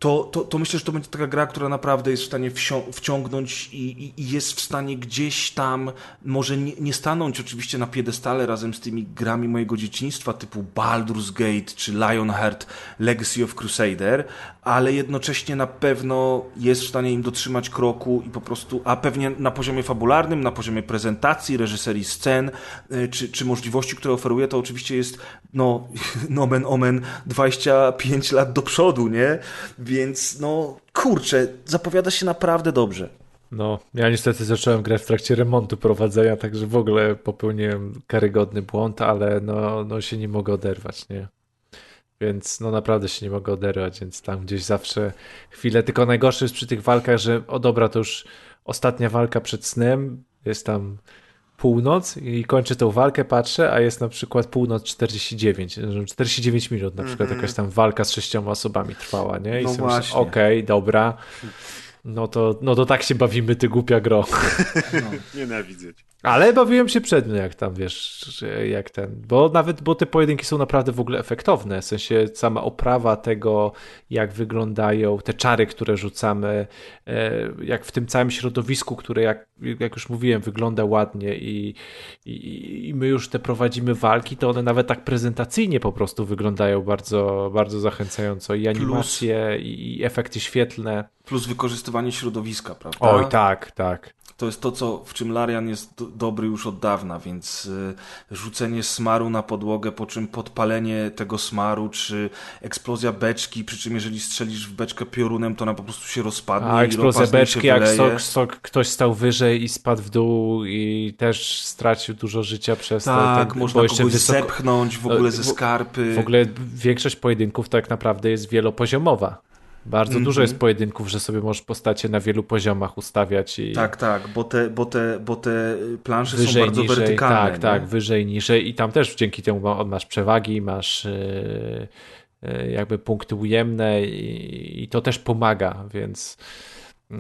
to, to, to myślę, że to będzie taka gra, która naprawdę jest w stanie wciągnąć i, i, i jest w stanie gdzieś tam, może nie, nie, stanąć oczywiście na piedestale razem z tymi grami mojego dzieciństwa typu Baldur's Gate czy Lionheart Legacy of Crusader, ale jednocześnie na pewno jest w stanie im dotrzymać kroku i po prostu, a pewnie na poziomie fabularnym, na poziomie prezentacji, reżyserii scen, y, czy, czy możliwości, które oferuje, to oczywiście jest, no, nomen omen, 25 lat do przodu, nie? Więc, no, kurczę, zapowiada się naprawdę dobrze. No, ja niestety zacząłem grać w trakcie remontu prowadzenia, także w ogóle popełniłem karygodny błąd, ale no, no się nie mogę oderwać, nie? Więc no naprawdę się nie mogę oderwać, więc tam gdzieś zawsze chwilę. Tylko najgorsze jest przy tych walkach, że o dobra, to już ostatnia walka przed snem, jest tam północ i kończę tą walkę, patrzę, a jest na przykład północ 49, 49 minut na przykład mm -hmm. jakaś tam walka z sześcioma osobami trwała, nie? I no sobie myślę, okej, okay, dobra, no to, no to tak się bawimy, ty głupia gro. No. Nienawidzę cię. Ale bawiłem się przed jak tam, wiesz, jak ten, bo nawet, bo te pojedynki są naprawdę w ogóle efektowne, w sensie sama oprawa tego, jak wyglądają te czary, które rzucamy, e, jak w tym całym środowisku, które jak, jak już mówiłem, wygląda ładnie i, i, i my już te prowadzimy walki, to one nawet tak prezentacyjnie po prostu wyglądają bardzo, bardzo zachęcająco i animacje, Plus... i efekty świetlne. Plus wykorzystywanie środowiska, prawda? Oj, tak, tak to jest to, co, w czym Larian jest do, dobry już od dawna, więc y, rzucenie smaru na podłogę, po czym podpalenie tego smaru, czy eksplozja beczki, przy czym jeżeli strzelisz w beczkę piorunem, to ona po prostu się rozpadnie. A eksplozja beczki, jak sok, sok, ktoś stał wyżej i spadł w dół i też stracił dużo życia przez tak, to. Tak, można kogoś wysoko... zepchnąć w ogóle ze skarpy. W ogóle większość pojedynków tak naprawdę jest wielopoziomowa. Bardzo mm -hmm. dużo jest pojedynków, że sobie możesz postacie na wielu poziomach ustawiać. I... Tak, tak, bo te, bo te, bo te plansze wyżej, są bardzo niżej, wertykalne. Tak, nie? tak, wyżej, niżej i tam też dzięki temu masz przewagi, masz yy, yy, jakby punkty ujemne i, i, to też pomaga, więc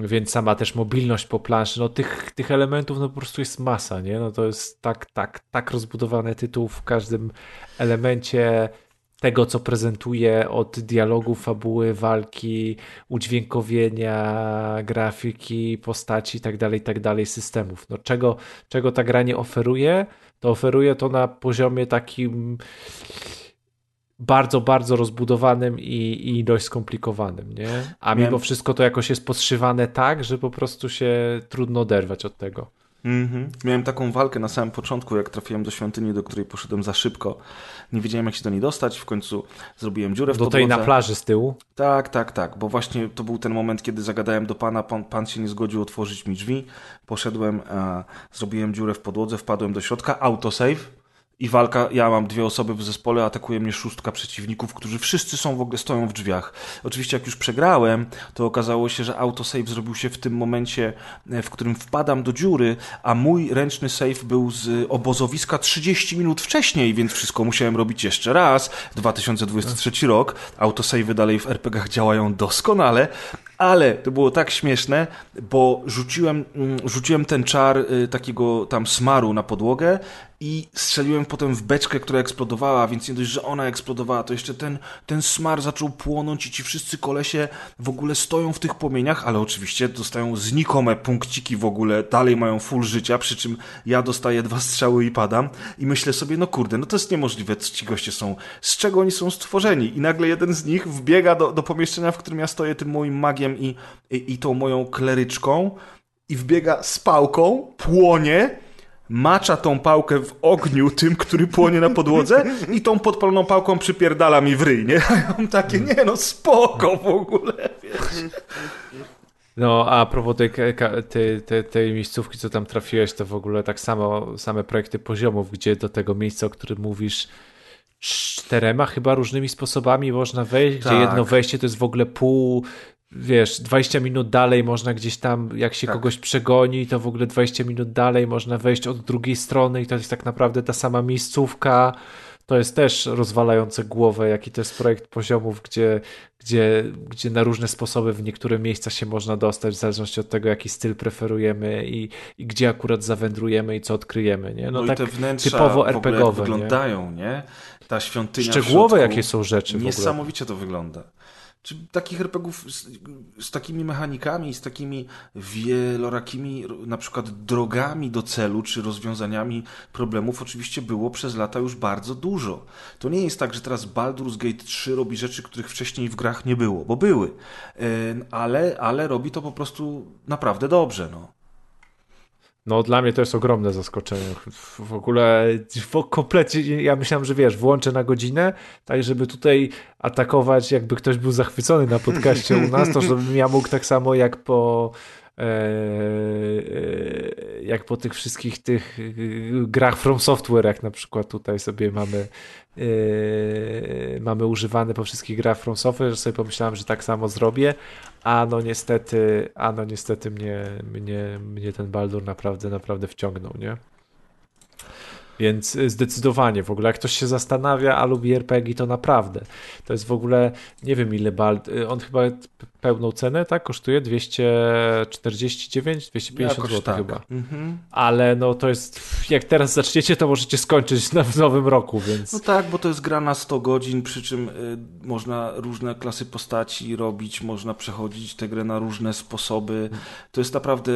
więc sama też mobilność po planszy, no tych, tych elementów no po prostu jest masa, nie? No to jest tak, tak, tak rozbudowany tytuł w każdym elemencie tego, co prezentuje od dialogu, fabuły, walki, udźwiękowienia, grafiki, postaci itd., tak itd., tak systemów. No, czego, czego ta gra nie oferuje, to oferuje to na poziomie takim bardzo, bardzo rozbudowanym i, i dość skomplikowanym, nie? A mimo wszystko to jakoś jest podszywane tak, że po prostu się trudno oderwać od tego. Mm -hmm. Miałem taką walkę na samym początku, jak trafiłem do świątyni, do której poszedłem za szybko. Nie wiedziałem, jak się do niej dostać. W końcu zrobiłem dziurę w Do tej na plaży z tyłu? Tak, tak, tak. Bo właśnie to był ten moment, kiedy zagadałem do pana. Pan, pan się nie zgodził otworzyć mi drzwi. Poszedłem, a, zrobiłem dziurę w podłodze, wpadłem do środka. Autosave i walka, ja mam dwie osoby w zespole, atakuje mnie szóstka przeciwników, którzy wszyscy są w ogóle, stoją w drzwiach. Oczywiście jak już przegrałem, to okazało się, że autosave zrobił się w tym momencie, e, w którym wpadam do dziury, a mój ręczny save był z obozowiska 30 minut wcześniej, więc wszystko musiałem robić jeszcze raz. 2023 rok, autosavey dalej w RPGach działają doskonale, ale to było tak śmieszne, bo rzuciłem, mm, rzuciłem ten czar y, takiego tam smaru na podłogę i strzeliłem potem w beczkę, która eksplodowała, więc nie dość, że ona eksplodowała, to jeszcze ten, ten smar zaczął płonąć i ci wszyscy kolesie w ogóle stoją w tych płomieniach, ale oczywiście dostają znikome punkciki w ogóle, dalej mają full życia, przy czym ja dostaję dwa strzały i padam. I myślę sobie, no kurde, no to jest niemożliwe, co ci goście są, z czego oni są stworzeni? I nagle jeden z nich wbiega do, do pomieszczenia, w którym ja stoję tym moim magiem i, i, i tą moją kleryczką i wbiega z pałką, płonie macza tą pałkę w ogniu tym, który płonie na podłodze i tą podpaloną pałką przypierdala mi w ryj, nie? A ja mam takie, nie no, spoko w ogóle, wiesz. No, a propos tej, tej, tej, tej miejscówki, co tam trafiłeś, to w ogóle tak samo, same projekty poziomów, gdzie do tego miejsca, o którym mówisz, czterema chyba różnymi sposobami można wejść, Tak. gdzie jedno wejście to jest w ogóle pół, wiesz, 20 minut dalej można gdzieś tam, jak się Tak. kogoś przegoni, to w ogóle 20 minut dalej można wejść od drugiej strony i to jest tak naprawdę ta sama miejscówka. To jest też rozwalające głowę, jaki to jest projekt poziomów, gdzie, gdzie, gdzie na różne sposoby w niektóre miejsca się można dostać, w zależności od tego, jaki styl preferujemy i, i gdzie akurat zawędrujemy i co odkryjemy. Nie? No, No, i tak te wnętrza typowo RPGowe. nie? wyglądają, nie? Ta świątynia Szczegółowe jakie są rzeczy. Niesamowicie to wygląda. Czy takich RPGów z, z takimi mechanikami, z takimi wielorakimi na przykład drogami do celu, czy rozwiązaniami problemów oczywiście było przez lata już bardzo dużo. To nie jest tak, że teraz Baldur's Gate 3 robi rzeczy, których wcześniej w grach nie było, bo były. Em, Ale, ale robi to po prostu naprawdę dobrze, no. No dla mnie to jest ogromne zaskoczenie. W ogóle w komplecie, ja myślałem, że wiesz, włączę na godzinę, tak żeby tutaj atakować, jakby ktoś był zachwycony na podcaście u nas, to żebym ja mógł tak samo jak po e, e, jak po tych wszystkich tych e, grach From Software, jak na przykład tutaj sobie mamy mamy używane po wszystkich grach From Software, że sobie pomyślałem, że tak samo zrobię, a no niestety, a no niestety mnie, mnie, mnie ten Baldur naprawdę, naprawdę wciągnął, nie? Więc y, zdecydowanie w ogóle, jak ktoś się zastanawia, a lubi RPG, to naprawdę. To jest w ogóle, nie wiem ile Bald, y, on chyba pełną cenę, tak? Kosztuje 249, 250 Jakoś zł tak. chyba. Mhm. Ale no to jest, jak teraz zaczniecie, to możecie skończyć na, w nowym roku, więc... No tak, bo to jest gra na 100 godzin, przy czym y, można różne klasy postaci robić, można przechodzić tę grę na różne sposoby. To jest naprawdę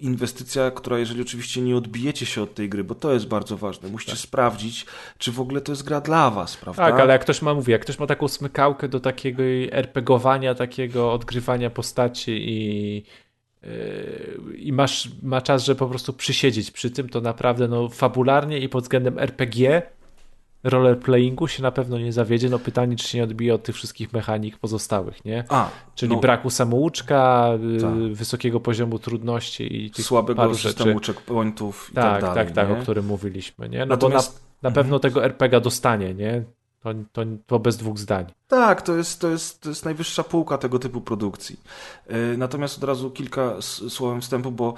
inwestycja, która jeżeli oczywiście nie odbijecie się od tej gry, bo to jest bardzo ważne, musicie sprawdzić, czy w ogóle to jest gra dla was, prawda? Tak, ale jak ktoś ma, mówię, jak ktoś ma taką smykałkę do takiego RPGowania, takiego odgrywania postaci i, yy, i masz, ma czas, że po prostu przysiedzieć przy tym, to naprawdę no, fabularnie i pod względem RPG rollerplayingu się na pewno nie zawiedzie. No pytanie, czy się nie odbije od tych wszystkich mechanik pozostałych, nie? A, Czyli no, braku samouczka, yy, Tak. wysokiego poziomu trudności i tych słabego paru systemu checkpointów i Tak, tak tak, dalej. tak, nie? o którym mówiliśmy, nie? No Natomiast bo na, na pewno tego RPG dostanie, nie? To, to, to bez dwóch zdań. Tak, to jest, to, jest, to jest najwyższa półka tego typu produkcji. Yy, Natomiast od razu kilka słowem wstępu, bo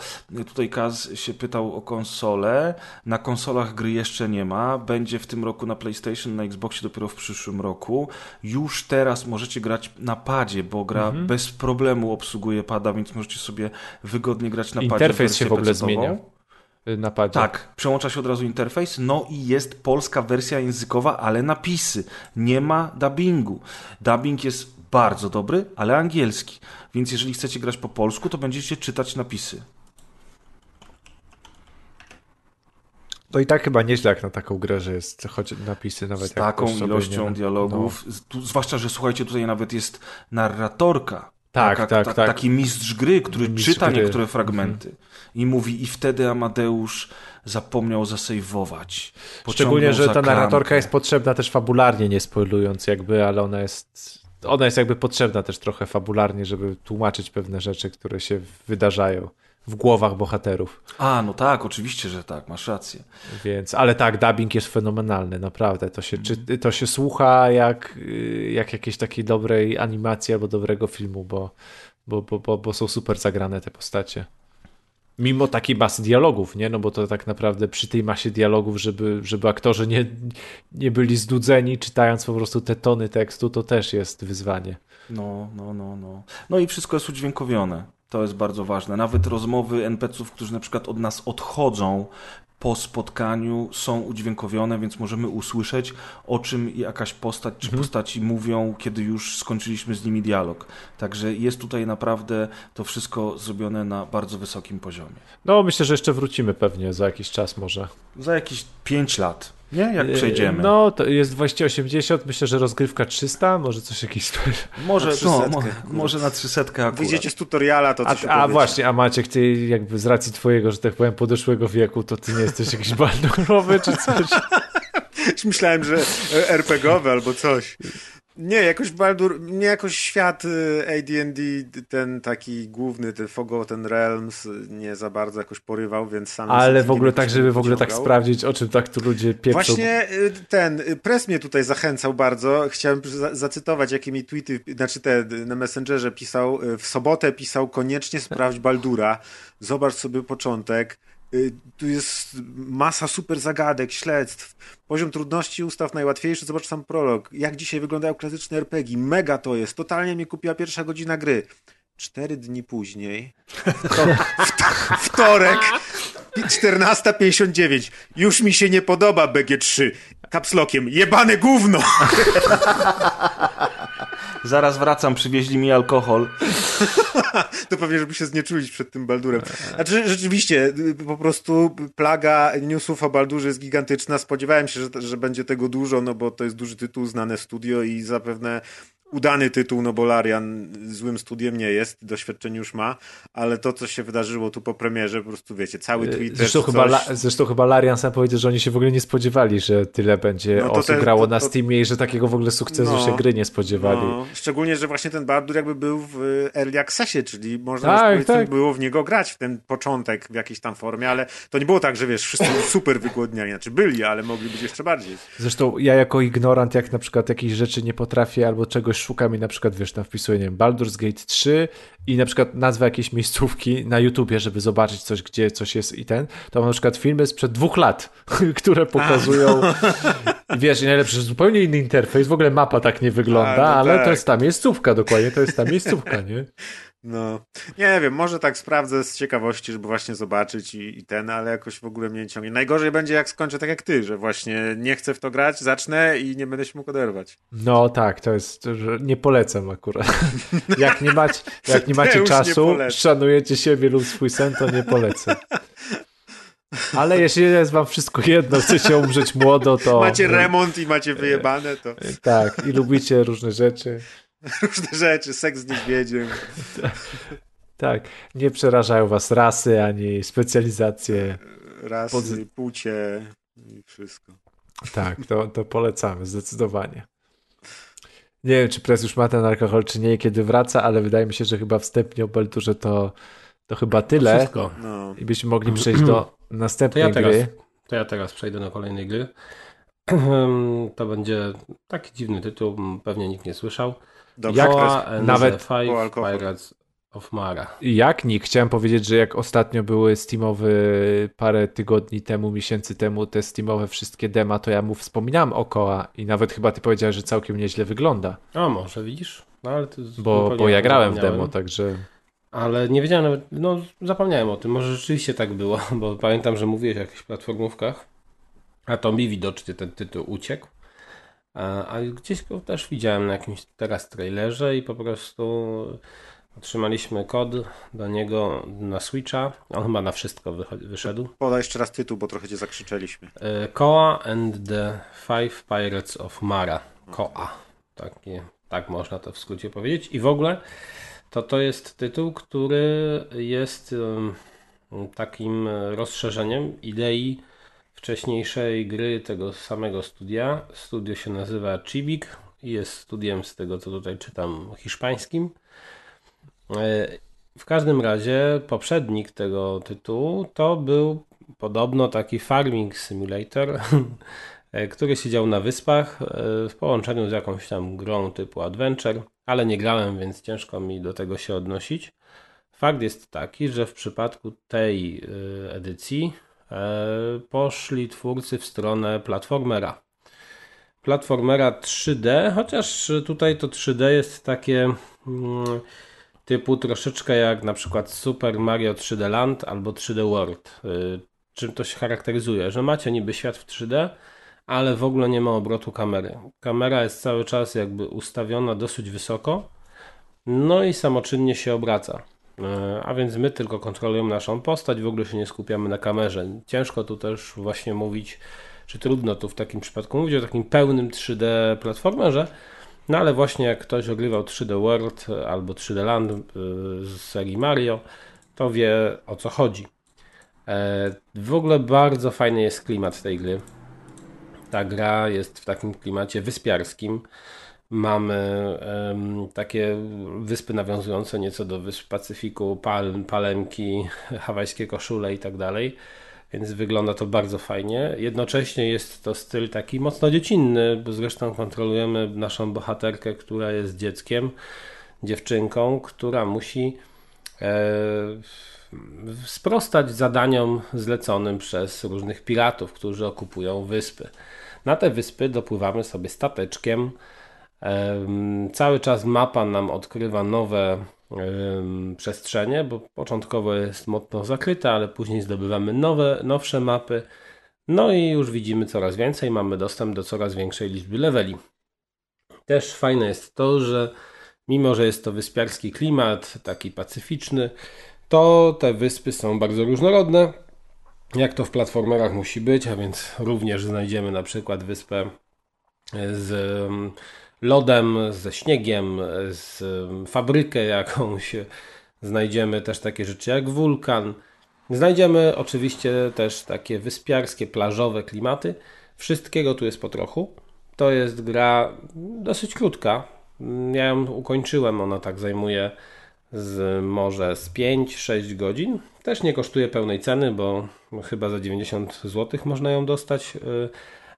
tutaj Kaz się pytał o konsolę. Na konsolach gry jeszcze nie ma. Będzie w tym roku na PlayStation, na Xboxie dopiero w przyszłym roku. Już teraz możecie grać na padzie, bo gra Mhm. bez problemu obsługuje pada, więc możecie sobie wygodnie grać na padzie. Interfejs się w ogóle zmienia. Y, Na padzie. Tak, przełącza się od razu interfejs, no i jest polska wersja językowa, ale napisy. Nie ma dubbingu. Dubbing jest bardzo dobry, ale angielski. Więc jeżeli chcecie grać po polsku, to będziecie czytać napisy. To i tak chyba nieźle jak na taką grę, że jest choć napisy nawet Z jak taką ilością nie- dialogów. Z- Tu, zwłaszcza, że słuchajcie, tutaj nawet jest narratorka. Tak, Taka- tak, ta- tak. Taki mistrz gry, który Mistrz czyta gry. niektóre fragmenty. I mówi, i wtedy Amadeusz zapomniał zasejwować. Szczególnie, że ta narratorka jest potrzebna też fabularnie, nie spoilując jakby, ale ona jest ona jest jakby potrzebna też trochę fabularnie, żeby tłumaczyć pewne rzeczy, które się wydarzają w głowach bohaterów. A, no tak, oczywiście, że tak, masz rację. Więc, ale tak, dubbing jest fenomenalny, naprawdę. To się, Mhm. czy, to się słucha jak, y, jak jakiejś takiej dobrej animacji albo dobrego filmu, bo, bo, bo, bo, bo są super zagrane te postacie. Mimo takiej masy dialogów, nie? No bo to tak naprawdę przy tej masie dialogów, żeby, żeby aktorzy nie, nie byli znudzeni czytając po prostu te tony tekstu, to też jest wyzwanie. No, no, no, no. No i wszystko jest udźwiękowione. To jest bardzo ważne. Nawet rozmowy NPC-ów, którzy na przykład od nas odchodzą po spotkaniu, są udźwiękowione, więc możemy usłyszeć, o czym jakaś postać czy postaci mówią, kiedy już skończyliśmy z nimi dialog. Także jest tutaj naprawdę to wszystko zrobione na bardzo wysokim poziomie. No myślę, że jeszcze wrócimy pewnie za jakiś czas może. Za jakieś 5 lat, nie? Jak przejdziemy. No, to jest 280, myślę, że rozgrywka 300, może coś jakiś... może, na no, mo, może na 300 akurat. Wyjdziecie z tutoriala, to A, coś a opowiecie. właśnie, a Maciek, ty jakby z racji twojego, że tak powiem, podeszłego wieku, to ty nie jesteś jakiś baldurowy czy coś? Myślałem, że RPGowy albo coś. Nie, jakoś Baldur, mnie jakoś świat y, AD&D, ten taki główny, ten Forgotten Realms nie za bardzo jakoś porywał, więc sam... Ale w ogóle tak, żeby w ogóle tak sprawdzić, o czym tak tu ludzie pieprzą. Właśnie y, ten, y, Press mnie tutaj zachęcał bardzo, chciałem zacytować, jakie mi tweety, znaczy te na Messengerze pisał, w sobotę pisał, koniecznie sprawdź Baldura, zobacz sobie początek, Y, tu jest masa super zagadek, śledztw. Poziom trudności ustaw najłatwiejszy. Zobacz sam prolog. Jak dzisiaj wyglądają klasyczne RPG. Mega to jest. Totalnie mnie kupiła pierwsza godzina gry. Cztery dni później, wtorek, 14.59. Już mi się nie podoba BG3. Kapslokiem. Jebane gówno! Zaraz wracam, przywieźli mi alkohol. to pewnie, żeby się znieczulić przed tym Baldurem. Znaczy, rzeczywiście, po prostu plaga newsów o Baldurze jest gigantyczna. Spodziewałem się, że, że będzie tego dużo, no bo to jest duży tytuł, znane studio i zapewne udany tytuł, no bo Larian złym studiem nie jest, doświadczenie już ma, ale to, co się wydarzyło tu po premierze, po prostu wiecie, cały e, Twitter. Zresztą, coś... chyba, zresztą chyba Larian sam powiedział, że oni się w ogóle nie spodziewali, że tyle będzie no osób te, grało to, to, na Steamie i że takiego w ogóle sukcesu no, się gry nie spodziewali. No, szczególnie, że właśnie ten Bardur jakby był w Early Accessie, czyli można tak, tak. było w niego grać w ten początek w jakiejś tam formie, ale to nie było tak, że wiesz, wszyscy super wygłodniali, znaczy byli, ale mogli być jeszcze bardziej. Zresztą ja jako ignorant, jak na przykład jakichś rzeczy nie potrafię albo czegoś szukam i na przykład wiesz, tam wpisuję, nie wiem, Baldur's Gate 3 i na przykład nazwę jakiejś miejscówki na YouTubie, żeby zobaczyć coś, gdzie coś jest i ten, to mam na przykład filmy sprzed dwóch lat, które pokazują, wiesz, i najlepsze, że zupełnie inny interfejs, w ogóle mapa tak nie wygląda, A, no ale tak. to jest ta miejscówka, dokładnie, to jest ta miejscówka, nie? No, nie wiem, może tak sprawdzę z ciekawości, żeby właśnie zobaczyć i, i, ten, ale jakoś w ogóle mnie nie ciągnie. Najgorzej będzie, jak skończę tak jak ty, że właśnie nie chcę w to grać, zacznę i nie będę się mógł oderwać. No tak, to jest, że nie polecam akurat. jak nie macie, jak nie macie czasu, nie szanujecie siebie lub swój sen, to nie polecam. Ale jeśli jest wam wszystko jedno, chcecie umrzeć młodo, to... Macie remont i macie wyjebane, to... Tak, i lubicie różne rzeczy. różne rzeczy, seks z niedźwiedziem. tak, nie przerażają was rasy ani specjalizacje. Rasy, pod... płcie i wszystko. Tak, to, to polecamy zdecydowanie. Nie wiem, czy Press już ma ten alkohol, czy nie, kiedy wraca, ale wydaje mi się, że chyba wstępnie o Belturze to, to chyba tyle. Wszystko. No. I byśmy mogli przejść do następnej to ja teraz, gry. To ja teraz przejdę do kolejnej gry. To będzie taki dziwny tytuł, pewnie nikt nie słyszał. Dobrze, jak nawet Five Pirates of Mara. Jak nikt? Chciałem powiedzieć, że jak ostatnio były Steamowe parę tygodni temu, miesięcy temu, te Steamowe wszystkie dema, to ja mu wspominałem o koła i nawet chyba ty powiedziałeś, że całkiem nieźle wygląda. A może widzisz? No, ale bo, bo ja grałem w demo, także... Ale nie wiedziałem nawet, no zapomniałem o tym, może rzeczywiście tak było, bo pamiętam, że mówiłeś o jakichś platformówkach, a to mi widocznie ten tytuł uciekł. A gdzieś go też widziałem na jakimś teraz trailerze i po prostu otrzymaliśmy kod do niego na Switcha. On chyba na wszystko wyszedł. Podaj jeszcze raz tytuł, bo trochę cię zakrzyczeliśmy. E, Koa and the Five Pirates of Mara. Koa. Takie, tak można to w skrócie powiedzieć. I w ogóle to to jest tytuł, który jest takim rozszerzeniem idei wcześniejszej gry tego samego studia. Studio się nazywa Chibik i jest studiem z tego, co tutaj czytam, hiszpańskim. E, w każdym razie poprzednik tego tytułu to był podobno taki farming simulator, e, który siedział na wyspach e, w połączeniu z jakąś tam grą typu adventure, ale nie grałem, więc ciężko mi do tego się odnosić. Fakt jest taki, że w przypadku tej edycji poszli twórcy w stronę platformera. Platformera 3D, chociaż tutaj to 3D jest takie mm, typu troszeczkę jak na przykład Super Mario 3D Land albo 3D World. E, czym to się charakteryzuje? Że macie niby świat w 3D, ale w ogóle nie ma obrotu kamery. Kamera jest cały czas jakby ustawiona dosyć wysoko, no i samoczynnie się obraca. E, a więc my tylko kontrolujemy naszą postać, w ogóle się nie skupiamy na kamerze. Ciężko tu też właśnie mówić, czy trudno tu w takim przypadku mówić o takim pełnym 3D platformerze, no ale właśnie jak ktoś ogrywał 3D World albo 3D Land e, z serii Mario, to wie o co chodzi. E, w ogóle bardzo fajny jest klimat tej gry. Ta gra jest w takim klimacie wyspiarskim. Mamy em, takie wyspy nawiązujące nieco do wysp Pacyfiku, Palm, Palemki, hawajskie koszule i tak dalej. Więc wygląda to bardzo fajnie. Jednocześnie jest to styl taki mocno dziecinny, bo zresztą kontrolujemy naszą bohaterkę, która jest dzieckiem, dziewczynką, która musi e, sprostać zadaniom zleconym przez różnych piratów, którzy okupują wyspy. Na te wyspy dopływamy sobie stateczkiem. Cały czas mapa nam odkrywa nowe przestrzenie, bo początkowo jest mocno zakryta, ale później zdobywamy nowe, nowsze mapy. No i już widzimy coraz więcej, mamy dostęp do coraz większej liczby leveli. Też fajne jest to, że mimo, że jest to wyspiarski klimat, taki pacyficzny, to te wyspy są bardzo różnorodne, jak to w platformerach musi być, a więc również znajdziemy na przykład wyspę z lodem, ze śniegiem, z fabrykę jakąś. Znajdziemy też takie rzeczy jak wulkan. Znajdziemy oczywiście też takie wyspiarskie, plażowe klimaty. Wszystkiego tu jest po trochu. To jest gra dosyć krótka. Ja ją ukończyłem, ona tak zajmuje z może z 5-6 godzin. Też nie kosztuje pełnej ceny, bo chyba za 90 zł można ją dostać, y,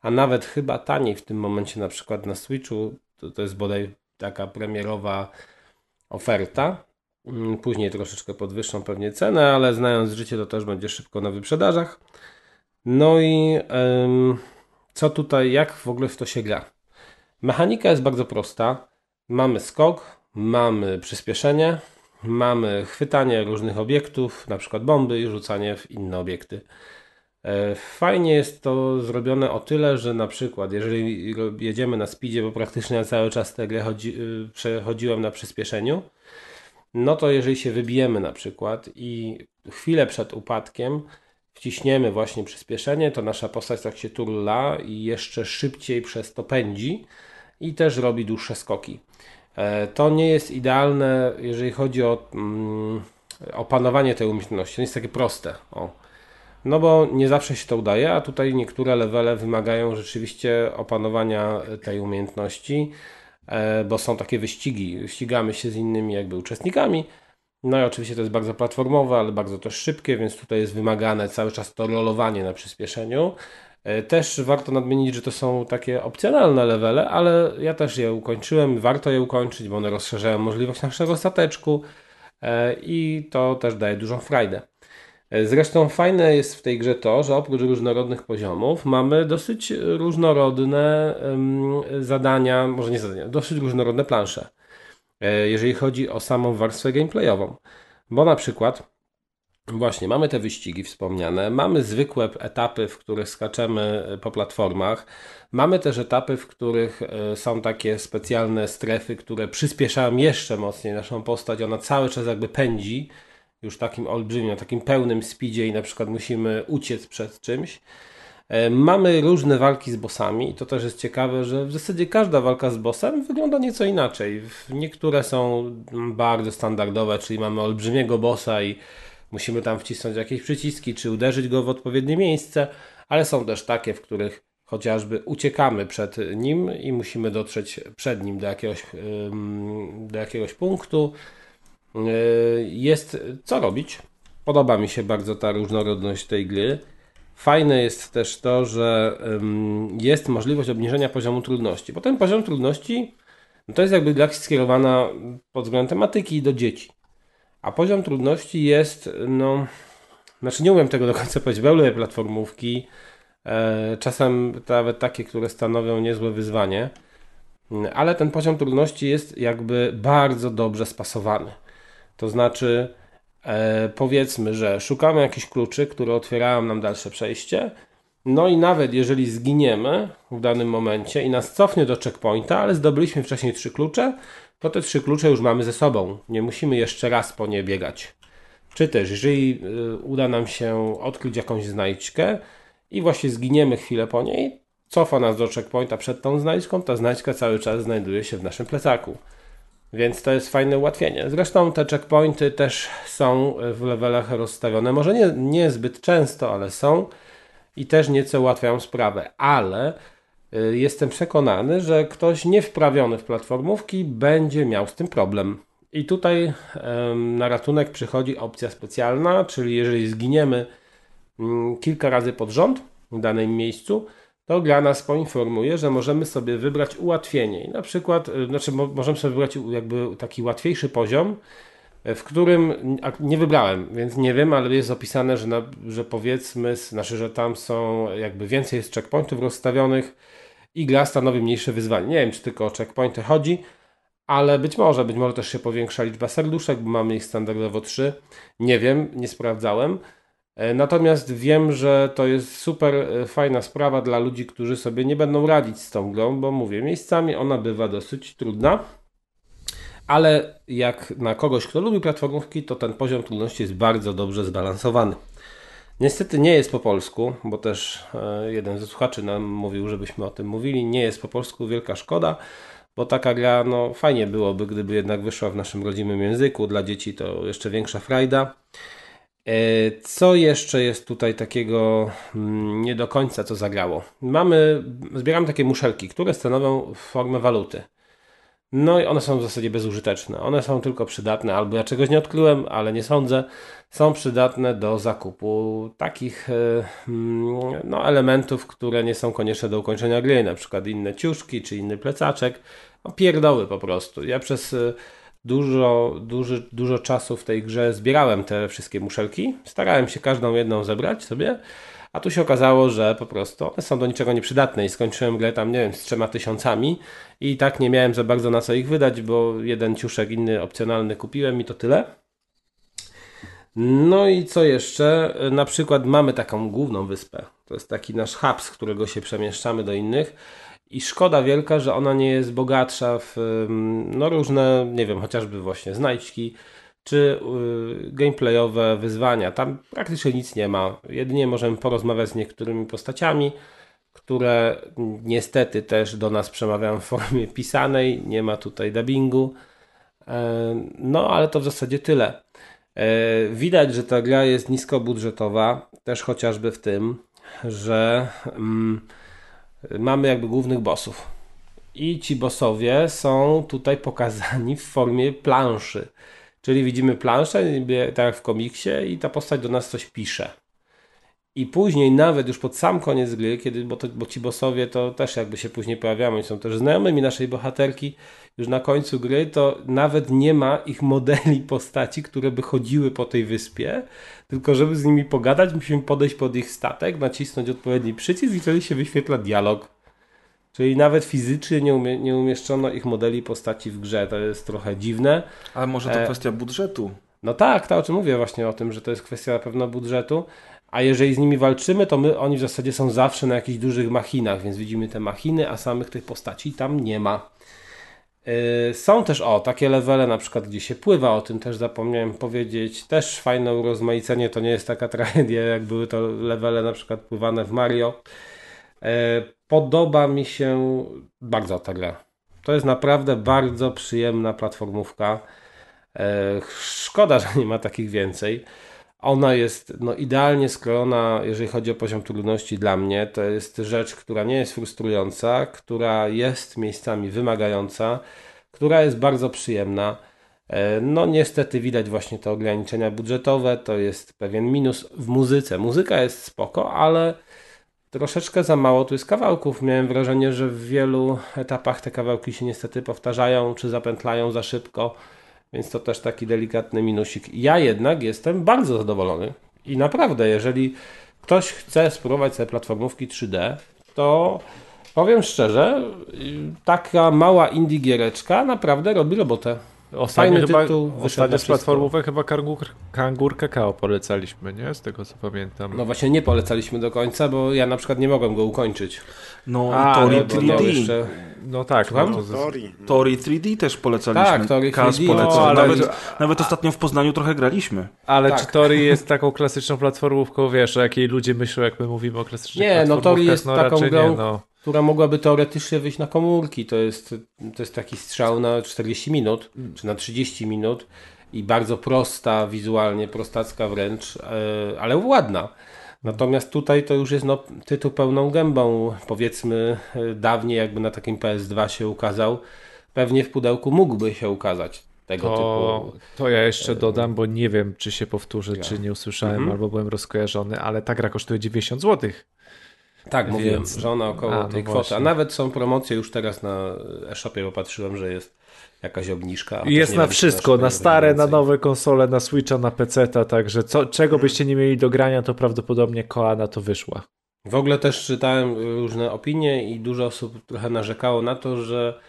a nawet chyba taniej w tym momencie na przykład na Switchu. To, to jest bodaj taka premierowa oferta. Mm, później troszeczkę podwyższą pewnie cenę, ale znając życie to też będzie szybko na wyprzedażach. No i ym, co tutaj, jak w ogóle w to się gra? Mechanika jest bardzo prosta. Mamy skok, mamy przyspieszenie, mamy chwytanie różnych obiektów, na przykład bomby i rzucanie w inne obiekty. E, fajnie jest to zrobione o tyle, że na przykład jeżeli jedziemy na speedzie, bo praktycznie cały czas tę grę chodzi, y, przechodziłem na przyspieszeniu, no to jeżeli się wybijemy na przykład i chwilę przed upadkiem wciśniemy właśnie przyspieszenie, to nasza postać tak się turla i jeszcze szybciej przez to pędzi i też robi dłuższe skoki. E, to nie jest idealne, jeżeli chodzi o mm, opanowanie tej umiejętności. To jest takie proste. O. No bo nie zawsze się to udaje, a tutaj niektóre levele wymagają rzeczywiście opanowania tej umiejętności, e, bo są takie wyścigi. Ścigamy się z innymi jakby uczestnikami. No i oczywiście to jest bardzo platformowe, ale bardzo też szybkie, więc tutaj jest wymagane cały czas to rolowanie na przyspieszeniu. E, też warto nadmienić, że to są takie opcjonalne levele, ale ja też je ukończyłem. Warto je ukończyć, bo one rozszerzają możliwość naszego stateczku e, i to też daje dużą frajdę. E, zresztą fajne jest w tej grze to, że oprócz różnorodnych poziomów mamy dosyć różnorodne zadania, może nie zadania, dosyć różnorodne plansze, jeżeli chodzi o samą warstwę gameplayową. Bo na przykład Właśnie, mamy te wyścigi wspomniane, mamy zwykłe etapy, w których skaczemy e, po platformach, mamy też etapy, w których e, są takie specjalne strefy, które przyspieszają jeszcze mocniej naszą postać, ona cały czas jakby pędzi, już takim olbrzymim, takim pełnym speedzie i na przykład musimy uciec przed czymś. E, mamy różne walki z bossami i to też jest ciekawe, że w zasadzie każda walka z bossem wygląda nieco inaczej. Niektóre są bardzo standardowe, czyli mamy olbrzymiego bossa i musimy tam wcisnąć jakieś przyciski, czy uderzyć go w odpowiednie miejsce, ale są też takie, w których chociażby uciekamy przed nim i musimy dotrzeć przed nim do jakiegoś, do jakiegoś punktu. Yy, jest co robić. Podoba mi się bardzo ta różnorodność tej gry. Fajne jest też to, że jest możliwość obniżenia poziomu trudności, bo ten poziom trudności no to jest jakby gra skierowana pod względem tematyki do dzieci. A poziom trudności jest, no, znaczy nie umiem tego do końca powiedzieć, lubię platformówki, e, czasem nawet takie, które stanowią niezłe wyzwanie, ale ten poziom trudności jest jakby bardzo dobrze spasowany. To znaczy, e, powiedzmy, że szukamy jakichś kluczy, które otwierają nam dalsze przejście, no i nawet jeżeli zginiemy w danym momencie i nas cofnie do checkpointa, ale zdobyliśmy wcześniej trzy klucze, to te trzy klucze już mamy ze sobą. Nie musimy jeszcze raz po nie biegać. Czy też, jeżeli y, uda nam się odkryć jakąś znajdźkę i właśnie zginiemy chwilę po niej, cofa nas do checkpointa przed tą znajdźką, ta znajdźka cały czas znajduje się w naszym plecaku. Więc to jest fajne ułatwienie. Zresztą te checkpointy też są w levelach rozstawione. Może nie, nie zbyt często, ale są i też nieco ułatwiają sprawę. Ale y, jestem przekonany, że ktoś niewprawiony w platformówki będzie miał z tym problem. I tutaj na ratunek przychodzi opcja specjalna, czyli jeżeli zginiemy mm, kilka razy pod rząd w danym miejscu, to gra nas poinformuje, że możemy sobie wybrać ułatwienie. I na przykład, y, znaczy mo- możemy sobie wybrać jakby taki łatwiejszy poziom, y, w którym nie wybrałem, więc nie wiem, ale jest opisane, że, na, że powiedzmy, znaczy, że tam są jakby więcej jest checkpointów rozstawionych i gra stanowi mniejsze wyzwanie. Nie wiem, czy tylko o checkpointy chodzi, ale być może, być może też się powiększa liczba serduszek, bo mamy ich standardowo 3. Nie wiem, nie sprawdzałem. E, Natomiast wiem, że to jest super e, fajna sprawa dla ludzi, którzy sobie nie będą radzić z tą grą, bo mówię, miejscami ona bywa dosyć trudna. Ale jak na kogoś, kto lubi platformówki, to ten poziom trudności jest bardzo dobrze zbalansowany. Niestety nie jest po polsku, bo też e, jeden ze słuchaczy nam mówił, żebyśmy o tym mówili. Nie jest po polsku, wielka szkoda, bo taka gra, no fajnie byłoby, gdyby jednak wyszła w naszym rodzimym języku. Dla dzieci to jeszcze większa frajda. E, Co jeszcze jest tutaj takiego mm, nie do końca, co zagrało? Mamy, zbieramy takie muszelki, które stanowią formę waluty. No i one są w zasadzie bezużyteczne. One są tylko przydatne, albo ja czegoś nie odkryłem, ale nie sądzę. Są przydatne do zakupu takich e, mm, no, elementów, które nie są konieczne do ukończenia gry, na przykład inne ciuszki czy inny plecaczek. No, pierdoły po prostu. Ja przez e, dużo, duży, dużo czasu w tej grze zbierałem te wszystkie muszelki. Starałem się każdą jedną zebrać sobie, a tu się okazało, że po prostu one są do niczego nieprzydatne i skończyłem grę tam, nie wiem, z trzema tysiącami i tak nie miałem za bardzo na co ich wydać, bo jeden ciuszek inny opcjonalny kupiłem i to tyle. No i co jeszcze? Na przykład mamy taką główną wyspę. To jest taki nasz hub, z którego się przemieszczamy do innych. I szkoda wielka, że ona nie jest bogatsza w no różne, nie wiem, chociażby właśnie znajdźki czy y, gameplayowe wyzwania. Tam praktycznie nic nie ma. Jedynie możemy porozmawiać z niektórymi postaciami, które niestety też do nas przemawiają w formie pisanej. Nie ma tutaj dubbingu. E, No, ale to w zasadzie tyle. E, Widać, że ta gra jest niskobudżetowa, też chociażby w tym, że mm, mamy jakby głównych bossów. I ci bossowie są tutaj pokazani w formie planszy. Czyli widzimy planszę, tak jak w komiksie, i ta postać do nas coś pisze. I później, nawet już pod sam koniec gry, kiedy, bo, to, bo ci bossowie to też jakby się później pojawiają, oni są też znajomymi naszej bohaterki, już na końcu gry, to nawet nie ma ich modeli postaci, które by chodziły po tej wyspie, tylko żeby z nimi pogadać, musimy podejść pod ich statek, nacisnąć odpowiedni przycisk i wtedy się wyświetla dialog. Czyli nawet fizycznie nie, umie, nie umieszczono ich modeli postaci w grze. To jest trochę dziwne. Ale może to E, kwestia budżetu. No tak, to o czym mówię właśnie o tym, że to jest kwestia na pewno budżetu. A jeżeli z nimi walczymy, to my, oni w zasadzie są zawsze na jakichś dużych machinach, więc widzimy te machiny, a samych tych postaci tam nie ma. Yy, Są też, o, takie levele na przykład, gdzie się pływa, o tym też zapomniałem powiedzieć. Też fajne urozmaicenie, to nie jest taka tragedia, jak były to levele na przykład pływane w Mario. Yy, Podoba mi się bardzo ta gra. To jest naprawdę bardzo przyjemna platformówka. E, Szkoda, że nie ma takich więcej. Ona jest no, idealnie skrojona, jeżeli chodzi o poziom trudności dla mnie. To jest rzecz, która nie jest frustrująca, która jest miejscami wymagająca, która jest bardzo przyjemna. E, No niestety widać właśnie te ograniczenia budżetowe, to jest pewien minus w muzyce. Muzyka jest spoko, ale troszeczkę za mało tu jest kawałków. Miałem wrażenie, że w wielu etapach te kawałki się niestety powtarzają, czy zapętlają za szybko, więc to też taki delikatny minusik. Ja jednak jestem bardzo zadowolony i naprawdę, jeżeli ktoś chce spróbować sobie platformówki 3D, to powiem szczerze, y, taka mała indie giereczka naprawdę robi robotę. Ostatnio Fajny chyba, tytuł, ostatnio z platformówek chyba kangur, kangur kakao polecaliśmy, nie? Z tego co pamiętam. No właśnie nie polecaliśmy do końca, bo ja na przykład nie mogłem go ukończyć. No A, i Tori no, Bo miał 3D. jeszcze... No tak, Słucham? no to z... Tori. Tori 3D też polecaliśmy. Tak, Tori Kaz 3D, polecał. no, ale- nawet, nawet ostatnio w Poznaniu trochę graliśmy. Ale Tak. czy Tori jest taką klasyczną platformówką, wiesz, o jakiej ludzie myślą, jak my mówimy o klasycznych Nie, no Tori jest no, taką raczej grą, nie, no. Która mogłaby teoretycznie wyjść na komórki. To jest, to jest taki strzał na 40 minut, czy na 30 minut i bardzo prosta wizualnie, prostacka wręcz, e, ale ładna. Natomiast tutaj to już jest no, tytuł pełną gębą. Powiedzmy, e, dawniej jakby na takim PS2 się ukazał, pewnie w pudełku mógłby się ukazać tego To, typu. to ja jeszcze dodam, bo nie wiem, czy się powtórzy, czy nie usłyszałem, Mhm. albo byłem rozkojarzony, ale ta gra kosztuje 90 zł. Tak, mówiłem, Więc- że ona około A, no tej kwoty. A nawet są promocje już teraz na e-shopie, bo patrzyłem, że jest jakaś obniżka. Jest na wszystko, eShopie na stare, na nowe konsole, na Switcha, na PC-ta, także co, czego byście nie mieli do grania, to prawdopodobnie Koa na to wyszła. W ogóle też czytałem różne opinie i dużo osób trochę narzekało na to, że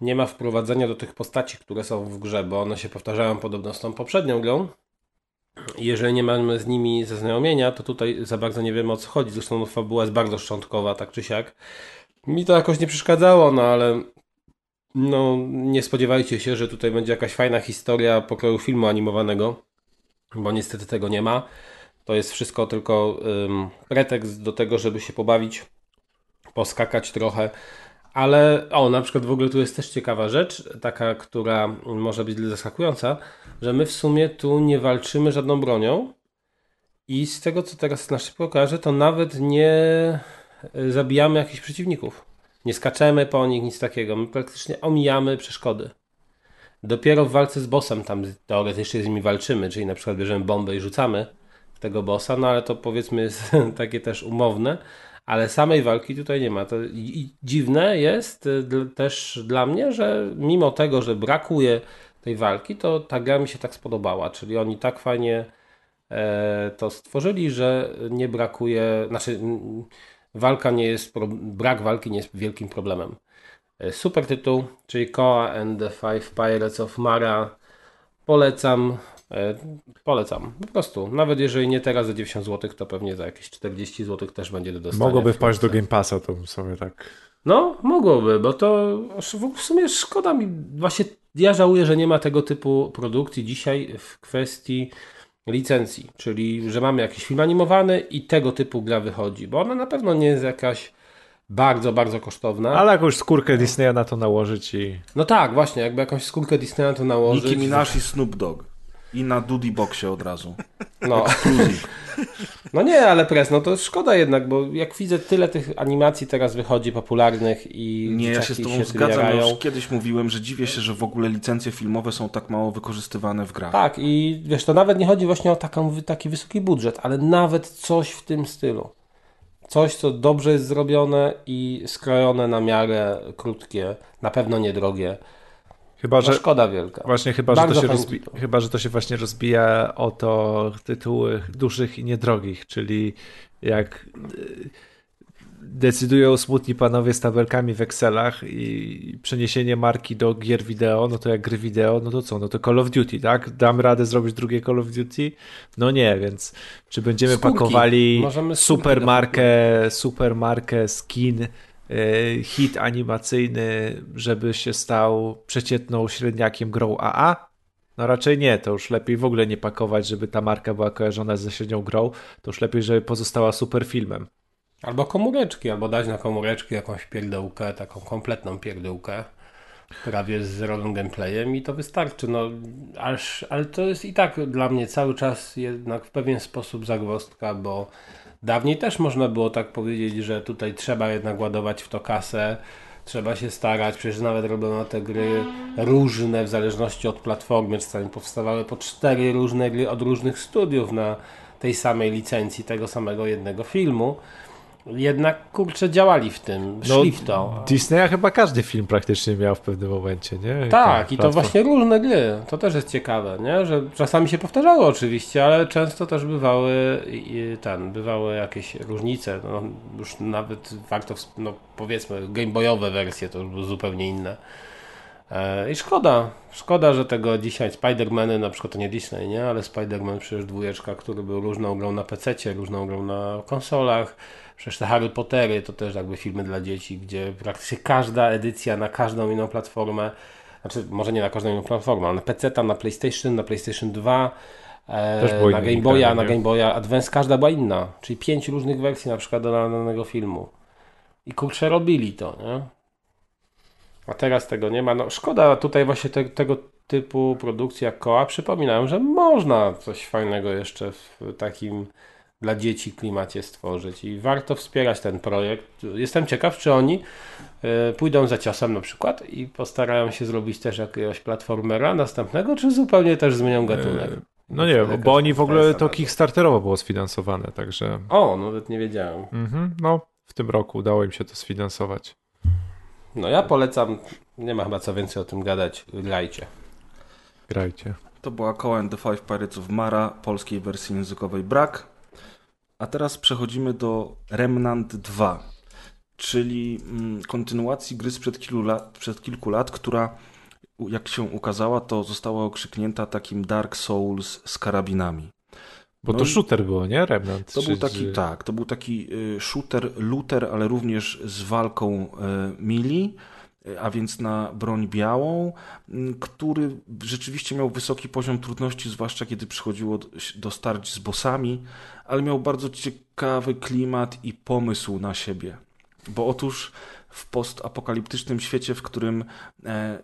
nie ma wprowadzenia do tych postaci, które są w grze, bo one się powtarzają podobno z tą poprzednią grą. Jeżeli nie mamy z nimi zaznajomienia, to tutaj za bardzo nie wiemy o co chodzi. Zresztą no, fabuła jest bardzo szczątkowa, tak czy siak. Mi to jakoś nie przeszkadzało, no ale no nie spodziewajcie się, że tutaj będzie jakaś fajna historia pokroju filmu animowanego, bo niestety tego nie ma. To jest wszystko tylko ym, pretekst do tego, żeby się pobawić, poskakać trochę. Ale o, na przykład w ogóle tu jest też ciekawa rzecz, taka, która może być zaskakująca, że my w sumie tu nie walczymy żadną bronią i z tego, co teraz na szybko kojarzę, to nawet nie y, zabijamy jakichś przeciwników. Nie skaczemy po nich, nic takiego. My praktycznie omijamy przeszkody. Dopiero w walce z bossem tam teoretycznie z nimi walczymy, czyli na przykład bierzemy bombę i rzucamy w tego bossa, no ale to powiedzmy jest takie też umowne, ale samej walki tutaj nie ma. To i, dziwne jest y, też dla mnie, że mimo tego, że brakuje tej walki, to ta gra mi się tak spodobała, czyli oni tak fajnie e, to stworzyli, że nie brakuje, znaczy walka nie jest, brak walki nie jest wielkim problemem. E, Super tytuł, czyli Koa and the Five Pirates of Mara. Polecam. E, polecam. Po prostu. Nawet jeżeli nie teraz za 90 zł, to pewnie za jakieś 40 zł też będzie do dostania. Mogłoby wpaść do. Game Passa, to sobie tak... No, mogłoby, bo to w sumie szkoda mi. Właśnie ja żałuję, że nie ma tego typu produkcji dzisiaj w kwestii licencji, czyli że mamy jakiś film animowany i tego typu gra wychodzi, bo ona na pewno nie jest jakaś bardzo, bardzo kosztowna. Ale jakąś skórkę Disneya na to nałożyć i... No tak, właśnie, jakby jakąś skórkę Disneya to nałożyć. Nicki Minaj i Snoop Dogg. I na Duty Boxie od razu. No. no nie, ale pres, no to szkoda jednak, bo jak widzę tyle tych animacji teraz wychodzi popularnych i Nie, ja się z tobą tym zgadzam. Ja już kiedyś mówiłem, że dziwię się, że w ogóle licencje filmowe są tak mało wykorzystywane w grach. Tak, i wiesz, to nawet nie chodzi właśnie o taką, taki wysoki budżet, ale nawet coś w tym stylu. Coś, co dobrze jest zrobione i skrojone na miarę krótkie, na pewno niedrogie. Chyba, No że... szkoda wielka. Właśnie chyba, że to się rozbi... chyba, że to się właśnie rozbija o to tytuły dużych i niedrogich, czyli jak y, decydują smutni panowie z tabelkami w Excelach i przeniesienie marki do gier wideo, no to jak gry wideo, no to co? No to Call of Duty, tak? Dam radę zrobić drugie Call of Duty? No nie, więc czy będziemy Skórki. pakowali Możemy skórki super do markę, super markę, skin, hit animacyjny, żeby się stał przeciętną średniakiem grą AA? No raczej nie, to już lepiej w ogóle nie pakować, żeby ta marka była kojarzona ze średnią grą, to już lepiej, żeby pozostała super filmem. Albo komóreczki, albo dać na komóreczki jakąś pierdełkę, taką kompletną pierdełkę, prawie z zerowym gameplayem i to wystarczy. No, aż, ale to jest i tak dla mnie cały czas jednak w pewien sposób zagwozdka, bo dawniej też można było tak powiedzieć, że tutaj trzeba jednak ładować w to kasę, trzeba się starać, przecież nawet robiono te gry różne w zależności od platformy, czasami powstawały po cztery różne gry od różnych studiów na tej samej licencji, tego samego jednego filmu. Jednak kurczę działali w tym, No, szli w to. Disneya chyba każdy film praktycznie miał w pewnym momencie, nie? Tak, i to platform- właśnie różne gry. To też jest ciekawe, nie? Że czasami się powtarzało oczywiście, ale często też bywały ten, bywały jakieś różnice. No, już nawet warto, no, powiedzmy, gameboyowe wersje to już były zupełnie inne. E, I szkoda, szkoda, że tego dzisiaj Spider-Many, na przykład to nie Disney, nie? Ale Spider-Man przecież dwójeczka, który był różną grą na PC, różną grą na konsolach. Przecież te Harry Pottery to też jakby filmy dla dzieci, gdzie praktycznie każda edycja na każdą inną platformę, znaczy może nie na każdą inną platformę, ale na PC, na PlayStation, na PlayStation 2, e, na Game Boya, na? Game Boya Advance, każda była inna. Czyli pięć różnych wersji na przykład do danego filmu. I kurczę robili to, nie? A teraz tego nie ma. No szkoda tutaj właśnie te, tego typu produkcji jak koła przypominają, że można coś fajnego jeszcze w takim dla dzieci klimacie stworzyć i warto wspierać ten projekt. Jestem ciekaw, czy oni y, pójdą za ciosem na przykład i postarają się zrobić też jakiegoś platformera następnego, czy zupełnie też zmienią gatunek. E, no nie, bo, oni w ogóle to Kickstarterowo było sfinansowane, także. O, nawet nie wiedziałem. Mhm, no, w tym roku udało im się to sfinansować. No ja polecam, nie ma chyba co więcej o tym gadać, grajcie. Grajcie. To była Call and the Five Pirates of Mara, polskiej wersji językowej brak. A teraz przechodzimy do Remnant 2, czyli mm, kontynuacji gry sprzed kilku lat, przed kilku lat, która jak się ukazała, to została okrzyknięta takim Dark Souls z karabinami. Bo No to shooter było, nie? Remnant. To czy- był taki, tak, to był taki y, shooter, looter, ale również z walką y, mili, a więc na broń białą, który rzeczywiście miał wysoki poziom trudności, zwłaszcza kiedy przychodziło do, do starć z bossami, ale miał bardzo ciekawy klimat i pomysł na siebie. Bo otóż w postapokaliptycznym świecie, w którym e,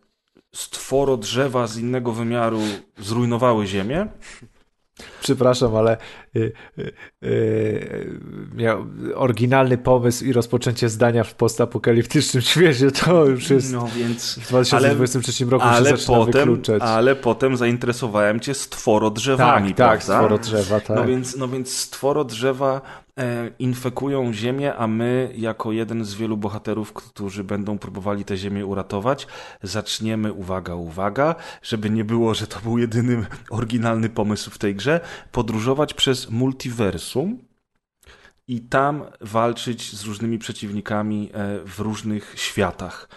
stworo drzewa z innego wymiaru zrujnowały Ziemię, Przepraszam, ale y, y, y, miał oryginalny pomysł i rozpoczęcie zdania w postapokaliptycznym świecie, to już jest no więc w 2023 roku się ale zaczyna potem, wykluczać. ale potem zainteresowałem cię stworo drzewami, tak, tak, prawda? stworo drzewa, tak. No więc, no więc stworo drzewa infekują ziemię, a my jako jeden z wielu bohaterów, którzy będą próbowali tę ziemię uratować, zaczniemy, uwaga, uwaga, żeby nie było, że to był jedyny oryginalny pomysł w tej grze, podróżować przez multiversum i tam walczyć z różnymi przeciwnikami e, w różnych światach.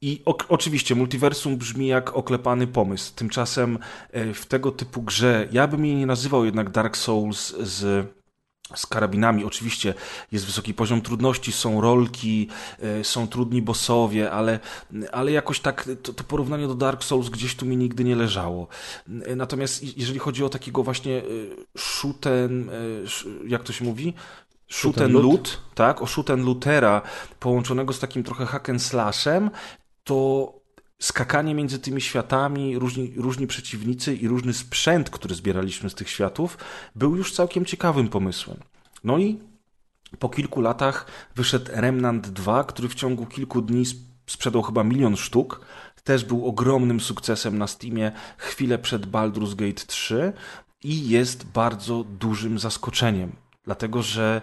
I o, oczywiście multiversum brzmi jak oklepany pomysł. Tymczasem e, w tego typu grze, ja bym jej nie nazywał jednak Dark Souls z z karabinami. Oczywiście jest wysoki poziom trudności, są rolki, e, są trudni bossowie, ale, ale jakoś tak to, to porównanie do Dark Souls gdzieś tu mi nigdy nie leżało. E, Natomiast jeżeli chodzi o takiego właśnie e, shoot and, e, sh- jak to się mówi? Shoot and loot? loot, tak? O shoot and lootera połączonego z takim trochę hack and slashem, to skakanie między tymi światami, różni, różni przeciwnicy i różny sprzęt, który zbieraliśmy z tych światów, był już całkiem ciekawym pomysłem. No i po kilku latach wyszedł Remnant 2, który w ciągu kilku dni sp- sprzedał chyba milion sztuk. Też był ogromnym sukcesem na Steamie chwilę przed Baldur's Gate 3 i jest bardzo dużym zaskoczeniem, dlatego że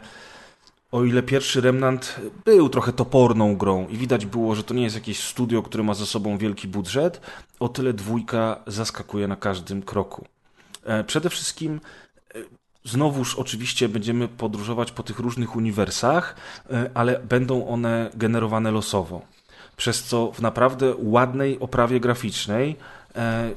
o ile pierwszy Remnant był trochę toporną grą i widać było, że to nie jest jakieś studio, które ma za sobą wielki budżet, o tyle dwójka zaskakuje na każdym kroku. E, Przede wszystkim e, znowuż oczywiście będziemy podróżować po tych różnych uniwersach, e, ale będą one generowane losowo. Przez co w naprawdę ładnej oprawie graficznej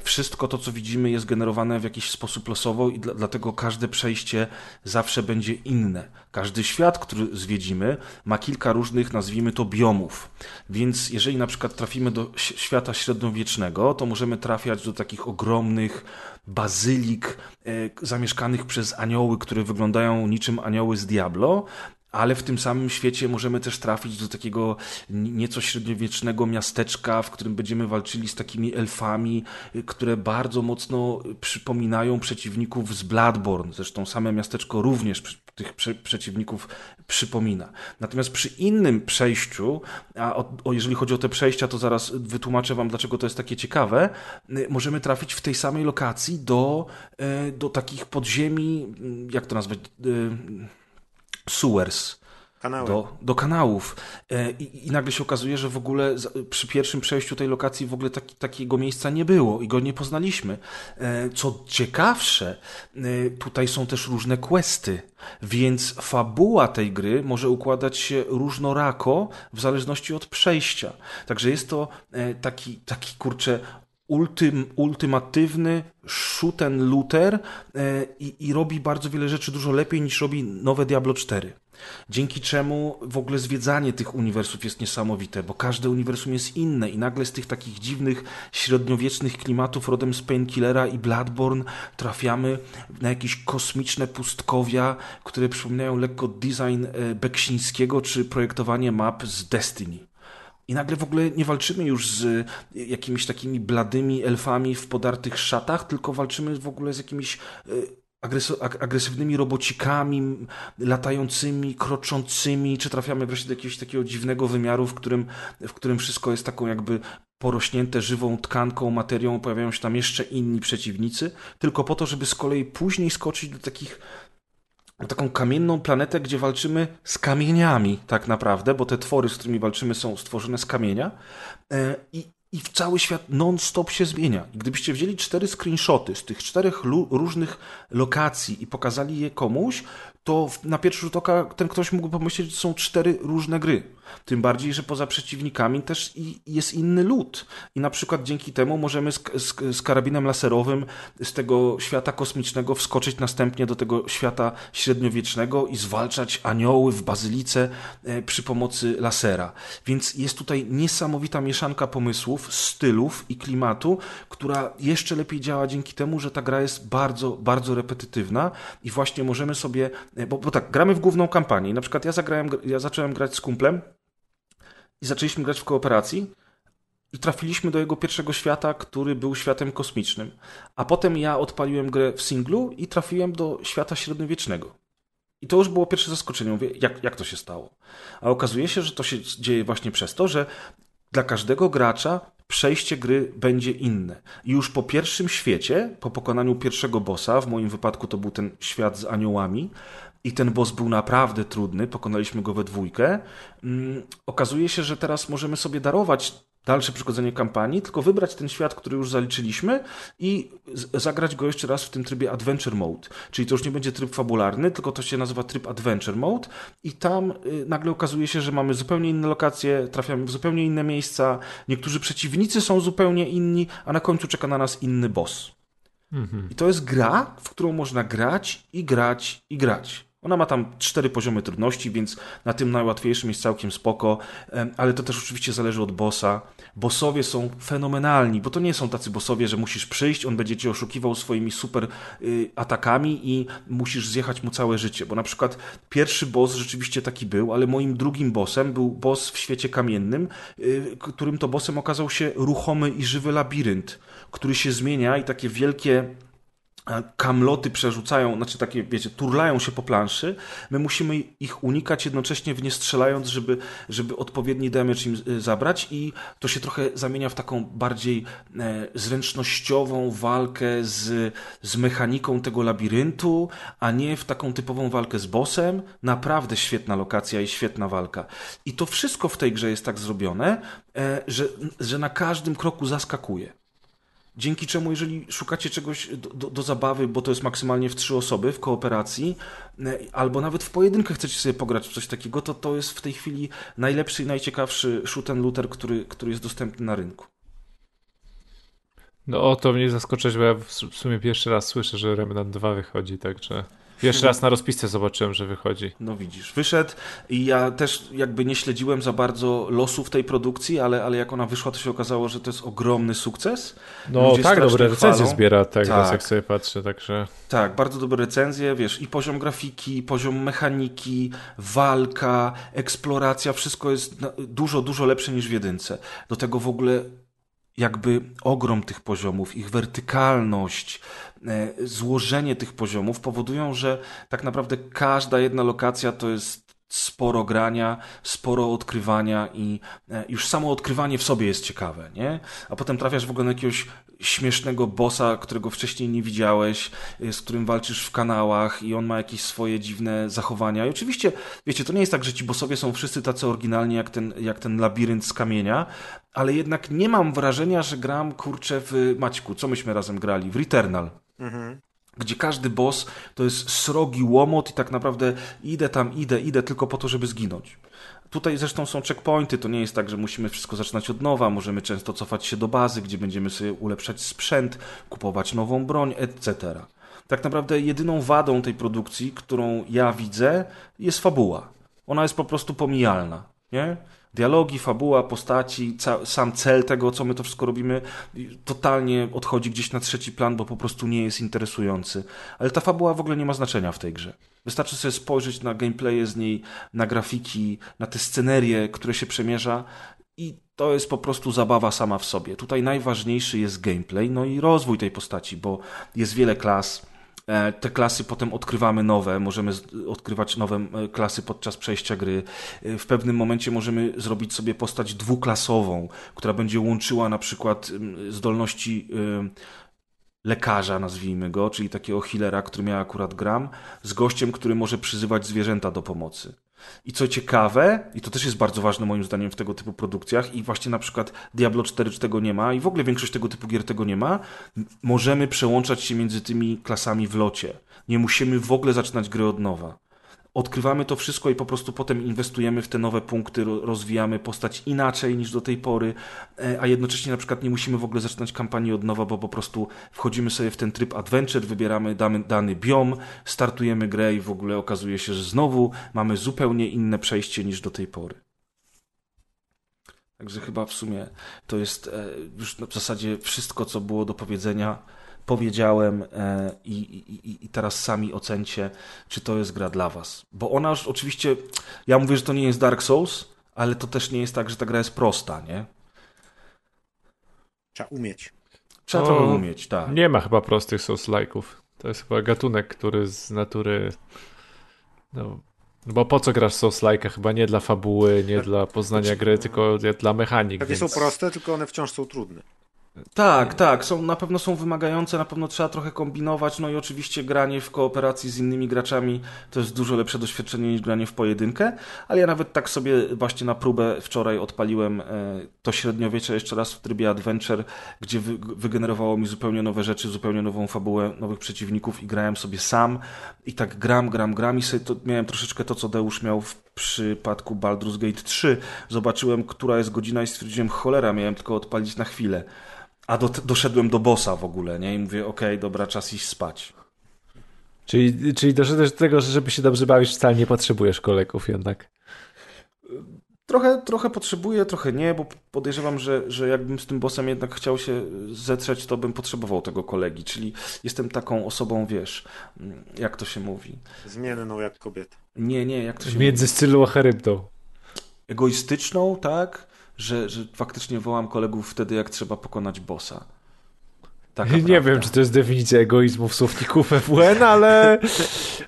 wszystko to, co widzimy, jest generowane w jakiś sposób losowo i dla, dlatego każde przejście zawsze będzie inne. Każdy świat, który zwiedzimy, ma kilka różnych, nazwijmy to, biomów. Więc jeżeli na przykład trafimy do świata średniowiecznego, to możemy trafiać do takich ogromnych bazylik e, zamieszkanych przez anioły, które wyglądają niczym anioły z Diablo, ale w tym samym świecie możemy też trafić do takiego nieco średniowiecznego miasteczka, w którym będziemy walczyli z takimi elfami, y, które bardzo mocno przypominają przeciwników z Bloodborne. Zresztą same miasteczko również tych prze, przeciwników przypomina. Natomiast przy innym przejściu, a o, o, jeżeli chodzi o te przejścia, to zaraz wytłumaczę Wam, dlaczego to jest takie ciekawe, y, możemy trafić w tej samej lokacji do, y, do takich podziemi, jak to nazwać, sewers, Kanały. do, do kanałów. E, I, I nagle się okazuje, że w ogóle przy pierwszym przejściu tej lokacji w ogóle taki, takiego miejsca nie było i go nie poznaliśmy. E, Co ciekawsze, e, tutaj są też różne questy, więc fabuła tej gry może układać się różnorako w zależności od przejścia. Także jest to taki, taki kurczę, ultym, ultimatywny shoot and looter e, i, i robi bardzo wiele rzeczy dużo lepiej niż robi nowe Diablo 4. Dzięki czemu w ogóle zwiedzanie tych uniwersów jest niesamowite, bo każde uniwersum jest inne i nagle z tych takich dziwnych, średniowiecznych klimatów rodem z Painkillera i Bloodborne trafiamy na jakieś kosmiczne pustkowia, które przypominają lekko design e, Beksińskiego czy projektowanie map z Destiny. I nagle w ogóle nie walczymy już z y, jakimiś takimi bladymi elfami w podartych szatach, tylko walczymy w ogóle z jakimiś y, agresywnymi robocikami, latającymi, kroczącymi, czy trafiamy wreszcie do jakiegoś takiego dziwnego wymiaru, w którym, w którym wszystko jest taką jakby porośnięte żywą tkanką, materią, pojawiają się tam jeszcze inni przeciwnicy, tylko po to, żeby z kolei później skoczyć do takich taką kamienną planetę, gdzie walczymy z kamieniami tak naprawdę, bo te twory, z którymi walczymy są stworzone z kamienia e, i, i cały świat non-stop się zmienia. I gdybyście wzięli cztery screenshoty z tych czterech różnych lokacji i pokazali je komuś, to na pierwszy rzut oka ten ktoś mógł pomyśleć, że są cztery różne gry. Tym bardziej, że poza przeciwnikami też jest inny lód. I na przykład dzięki temu możemy z, z, z, karabinem laserowym z tego świata kosmicznego wskoczyć następnie do tego świata średniowiecznego i zwalczać anioły w bazylice e, przy pomocy lasera. Więc jest tutaj niesamowita mieszanka pomysłów, stylów i klimatu, która jeszcze lepiej działa dzięki temu, że ta gra jest bardzo, bardzo repetytywna i właśnie możemy sobie, e, bo, bo tak, gramy w główną kampanię. Na przykład ja zagrałem, ja zacząłem grać z kumplem, i zaczęliśmy grać w kooperacji i trafiliśmy do jego pierwszego świata, który był światem kosmicznym. A potem ja odpaliłem grę w singlu i trafiłem do świata średniowiecznego. I to już było pierwsze zaskoczenie. Mówię, jak, jak to się stało? A okazuje się, że to się dzieje właśnie przez to, że dla każdego gracza przejście gry będzie inne. I już po pierwszym świecie, po pokonaniu pierwszego bossa, w moim wypadku to był ten świat z aniołami, i ten boss był naprawdę trudny, pokonaliśmy go we dwójkę. Mm, okazuje się, że teraz możemy sobie darować dalsze przychodzenie kampanii, tylko wybrać ten świat, który już zaliczyliśmy i zagrać go jeszcze raz w tym trybie Adventure Mode. Czyli to już nie będzie tryb fabularny, tylko to się nazywa tryb Adventure Mode i tam y, nagle okazuje się, że mamy zupełnie inne lokacje, trafiamy w zupełnie inne miejsca, niektórzy przeciwnicy są zupełnie inni, a na końcu czeka na nas inny boss. Mhm. I to jest gra, w którą można grać i grać i grać. Ona ma tam cztery poziomy trudności, więc na tym najłatwiejszym jest całkiem spoko, ale to też oczywiście zależy od bossa. Bossowie są fenomenalni, bo to nie są tacy bossowie, że musisz przyjść, on będzie cię oszukiwał swoimi super y, atakami i musisz zjechać mu całe życie, bo na przykład pierwszy boss rzeczywiście taki był, ale moim drugim bossem był boss w świecie kamiennym, y, którym to bossem okazał się ruchomy i żywy labirynt, który się zmienia i takie wielkie kamloty przerzucają, znaczy takie, wiecie, turlają się po planszy, my musimy ich unikać jednocześnie w nie strzelając, żeby, żeby odpowiedni damage im y, zabrać i to się trochę zamienia w taką bardziej e, zręcznościową walkę z, z mechaniką tego labiryntu, a nie w taką typową walkę z bossem. Naprawdę świetna lokacja i świetna walka. I to wszystko w tej grze jest tak zrobione, e, że, że na każdym kroku zaskakuje. Dzięki czemu, jeżeli szukacie czegoś do, do, do, zabawy, bo to jest maksymalnie w trzy osoby w kooperacji, e, albo nawet w pojedynkę chcecie sobie pograć w coś takiego, to to jest w tej chwili najlepszy i najciekawszy shoot and looter, który, który jest dostępny na rynku. No o to mnie zaskoczyć, bo ja w sumie pierwszy raz słyszę, że Remnant 2 wychodzi, także... Jeszcze raz na rozpisce zobaczyłem, że wychodzi. No widzisz, wyszedł i ja też jakby nie śledziłem za bardzo losów tej produkcji, ale, ale jak ona wyszła, to się okazało, że to jest ogromny sukces. No Ludzie tak, dobre recenzje zbiera tak, tak. jak sobie patrzę, także... Tak, bardzo dobre recenzje, wiesz, i poziom grafiki, poziom mechaniki, walka, eksploracja, wszystko jest dużo, dużo lepsze niż w jedynce. Do tego w ogóle jakby ogrom tych poziomów, ich wertykalność, e, złożenie tych poziomów powodują, że tak naprawdę każda jedna lokacja to jest sporo grania, sporo odkrywania i e, już samo odkrywanie w sobie jest ciekawe, nie? A potem trafiasz w ogóle na jakiegoś śmiesznego bossa, którego wcześniej nie widziałeś, e, z którym walczysz w kanałach i on ma jakieś swoje dziwne zachowania. I oczywiście, wiecie, to nie jest tak, że ci bossowie są wszyscy tacy oryginalni jak ten, jak ten labirynt z kamienia, ale jednak nie mam wrażenia, że gram, kurczę, w Maćku, co myśmy razem grali? W Returnal. Mhm gdzie każdy boss to jest srogi łomot i tak naprawdę idę tam, idę, idę tylko po to, żeby zginąć. Tutaj zresztą są checkpointy, to nie jest tak, że musimy wszystko zaczynać od nowa, możemy często cofać się do bazy, gdzie będziemy sobie ulepszać sprzęt, kupować nową broń, etc. Tak naprawdę jedyną wadą tej produkcji, którą ja widzę, jest fabuła. Ona jest po prostu pomijalna, nie? Dialogi, fabuła, postaci, sam cel tego, co my to wszystko robimy, totalnie odchodzi gdzieś na trzeci plan, bo po prostu nie jest interesujący. Ale ta fabuła w ogóle nie ma znaczenia w tej grze. Wystarczy sobie spojrzeć na gameplaye z niej, na grafiki, na te scenerie, które się przemierza i to jest po prostu zabawa sama w sobie. Tutaj najważniejszy jest gameplay, no i rozwój tej postaci, bo jest wiele klas, te klasy potem odkrywamy nowe, możemy odkrywać nowe e, klasy podczas przejścia gry. E, w pewnym momencie możemy zrobić sobie postać dwuklasową, która będzie łączyła na przykład zdolności lekarza, nazwijmy go, czyli takiego healera, który miał akurat gram, z gościem, który może przyzywać zwierzęta do pomocy. I co ciekawe, i to też jest bardzo ważne moim zdaniem w tego typu produkcjach, i właśnie na przykład Diablo 4 tego nie ma, i w ogóle większość tego typu gier tego nie ma, możemy przełączać się między tymi klasami w locie. Nie musimy w ogóle zaczynać gry od nowa odkrywamy to wszystko i po prostu potem inwestujemy w te nowe punkty, rozwijamy postać inaczej niż do tej pory, e, a jednocześnie na przykład nie musimy w ogóle zaczynać kampanii od nowa, bo po prostu wchodzimy sobie w ten tryb adventure, wybieramy dany, dany biom, startujemy grę i w ogóle okazuje się, że znowu mamy zupełnie inne przejście niż do tej pory. Także chyba w sumie to jest e, już w zasadzie wszystko, co było do powiedzenia powiedziałem e, i, i, i, teraz sami ocencie, czy to jest gra dla was. Bo ona już oczywiście, ja mówię, że to nie jest Dark Souls, ale to też nie jest tak, że ta gra jest prosta, nie? Trzeba umieć. Trzeba to umieć, tak. Nie ma chyba prostych Souls-like'ów. To jest chyba gatunek, który z natury... No, no bo po co grasz Souls-like'a? Chyba nie dla fabuły, nie dla poznania gry, tylko dla mechanik. Pewnie więc... są proste, tylko one wciąż są trudne. Tak, tak, są, na pewno są wymagające, na pewno trzeba trochę kombinować, no i oczywiście granie w kooperacji z innymi graczami to jest dużo lepsze doświadczenie niż granie w pojedynkę, ale ja nawet tak sobie właśnie na próbę wczoraj odpaliłem e, to średniowiecze jeszcze raz w trybie Adventure, gdzie wy, wygenerowało mi zupełnie nowe rzeczy, zupełnie nową fabułę, nowych przeciwników i grałem sobie sam i tak gram, gram, gram i sobie to, miałem troszeczkę to, co Deusz miał w przypadku Baldur's Gate 3. Zobaczyłem, która jest godzina i stwierdziłem, cholera, miałem tylko odpalić na chwilę. A do, doszedłem do bossa w ogóle, nie? I mówię, okej, okay, dobra, czas iść spać. Czyli, czyli doszedłeś do tego, że żeby się dobrze bawić, wcale nie potrzebujesz kolegów jednak. Trochę, trochę potrzebuję, trochę nie, bo podejrzewam, że, że jakbym z tym bossem jednak chciał się zetrzeć, to bym potrzebował tego kolegi. Czyli jestem taką osobą, wiesz, jak to się mówi? Zmienną jak kobieta. Nie, nie, jak to się Między mówi? Scyllą a Charybdą. Egoistyczną, tak? Że, że faktycznie wołam kolegów wtedy, jak trzeba pokonać bossa. Taka nie prawda. wiem, czy to jest definicja egoizmu w słowniku FWN, ale,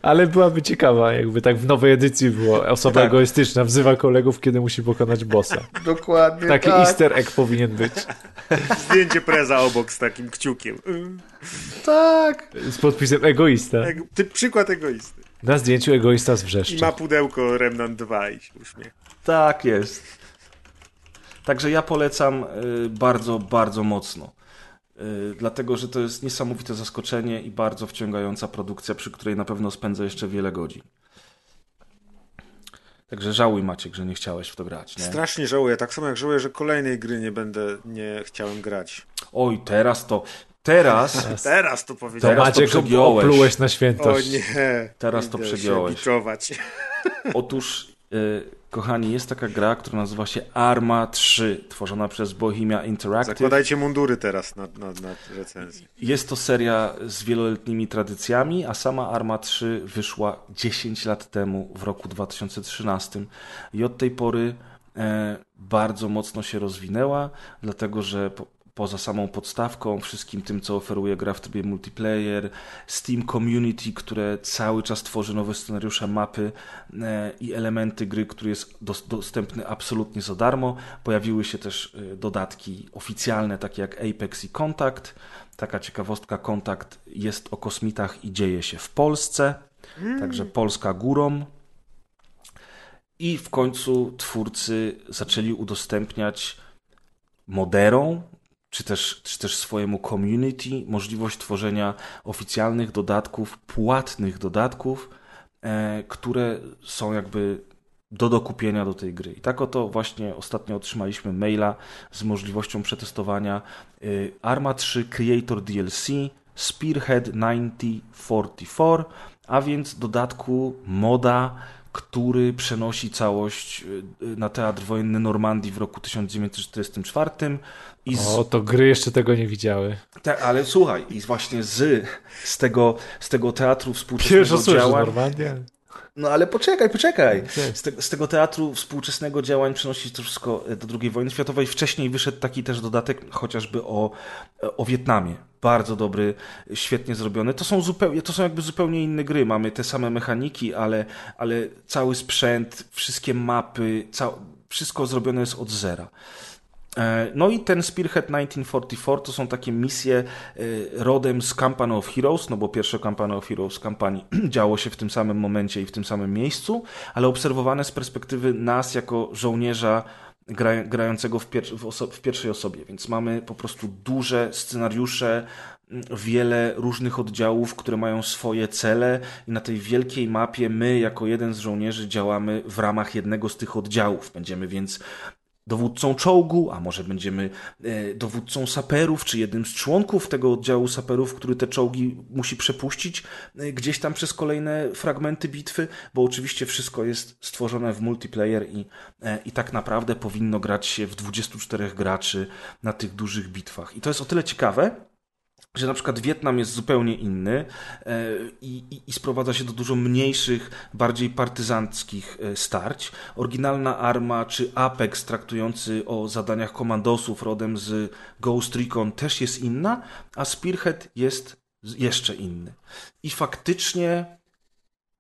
ale byłaby ciekawa, jakby tak w nowej edycji było. Osoba tak. egoistyczna wzywa kolegów, kiedy musi pokonać bossa. Dokładnie Taki tak. easter egg powinien być. Zdjęcie preza obok z takim kciukiem. Tak. Z podpisem egoista. Ty przykład egoisty. Na zdjęciu egoista z wrzeszczem. I ma pudełko Remnant 2 i się uśmiecha. Tak jest. Także ja polecam y, bardzo, bardzo mocno. Y, dlatego, że to jest niesamowite zaskoczenie i bardzo wciągająca produkcja, przy której na pewno spędzę jeszcze wiele godzin. Także żałuj Maciek, że nie chciałeś w to grać. Nie? Strasznie żałuję, tak samo jak żałuję, że kolejnej gry nie będę, nie chciałem grać. Oj, teraz to, teraz... teraz to powiedziałem. To Maciek, to oplułeś na świętość. O nie. Teraz to przegiąłeś. Otóż... Y Kochani, jest taka gra, która nazywa się Arma 3, tworzona przez Bohemia Interactive. Zakładajcie mundury teraz na, na, na recenzję. Jest to seria z wieloletnimi tradycjami, a sama Arma 3 wyszła 10 lat temu, w roku 2013. I od tej pory e, bardzo mocno się rozwinęła, dlatego że poza samą podstawką, wszystkim tym, co oferuje gra w trybie multiplayer, Steam Community, które cały czas tworzy nowe scenariusze, mapy e, i elementy gry, który jest dostępny absolutnie za darmo. Pojawiły się też e, dodatki oficjalne, takie jak Apex i Contact. Taka ciekawostka, Contact jest o kosmitach i dzieje się w Polsce, mm. także Polska górą. I w końcu twórcy zaczęli udostępniać moderą, czy też, czy też swojemu community możliwość tworzenia oficjalnych dodatków, płatnych dodatków, e, które są jakby do dokupienia do tej gry. I tak oto właśnie ostatnio otrzymaliśmy maila z możliwością przetestowania e, Arma 3 Creator DLC Spearhead 9044, a więc dodatku moda który przenosi całość y, y, na teatr wojenny Normandii w roku 1944. I z... O, to gry jeszcze tego nie widziały. Tak, ale słuchaj, i właśnie z, z, tego, z tego teatru współczesnego Pierwsza działań... Normandia? No ale poczekaj, poczekaj. Z, te, z, tego teatru współczesnego działań przenosi to wszystko do II wojny światowej. Wcześniej wyszedł taki też dodatek chociażby o, o Wietnamie. Bardzo dobry, świetnie zrobiony. To są, zupełnie, to są jakby zupełnie inne gry. Mamy te same mechaniki, ale, ale cały sprzęt, wszystkie mapy, cał, wszystko zrobione jest od zera. E, no i ten Spearhead 1944 to są takie misje e, rodem z Company of Heroes, no bo pierwsze Company of Heroes kampanii działo się w tym samym momencie i w tym samym miejscu, ale obserwowane z perspektywy nas jako żołnierza grającego w, pier w, w pierwszej osobie. Więc mamy po prostu duże scenariusze, wiele różnych oddziałów, które mają swoje cele i na tej wielkiej mapie my jako jeden z żołnierzy działamy w ramach jednego z tych oddziałów. Będziemy więc dowódcą czołgu, a może będziemy e, dowódcą saperów, czy jednym z członków tego oddziału saperów, który te czołgi musi przepuścić e, gdzieś tam przez kolejne fragmenty bitwy, bo oczywiście wszystko jest stworzone w multiplayer i, e, i tak naprawdę powinno grać się w 24 graczy na tych dużych bitwach. I to jest o tyle ciekawe, że na przykład Wietnam jest zupełnie inny e, i, i, i, sprowadza się do dużo mniejszych, bardziej partyzanckich e, starć. Oryginalna Arma czy Apex traktujący o zadaniach komandosów rodem z Ghost Recon też jest inna, a Spearhead jest jeszcze inny. I faktycznie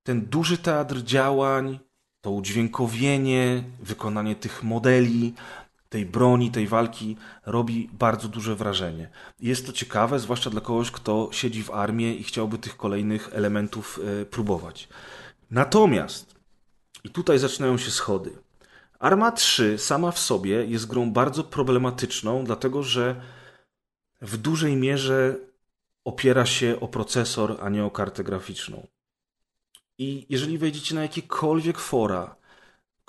ten duży teatr działań, to udźwiękowienie, wykonanie tych modeli, tej broni, tej walki robi bardzo duże wrażenie. Jest to ciekawe, zwłaszcza dla kogoś, kto siedzi w armii i chciałby tych kolejnych elementów e, próbować. Natomiast, i tutaj zaczynają się schody. Arma 3 sama w sobie jest grą bardzo problematyczną, dlatego że w dużej mierze opiera się o procesor, a nie o kartę graficzną. I jeżeli wejdziecie na jakiekolwiek fora,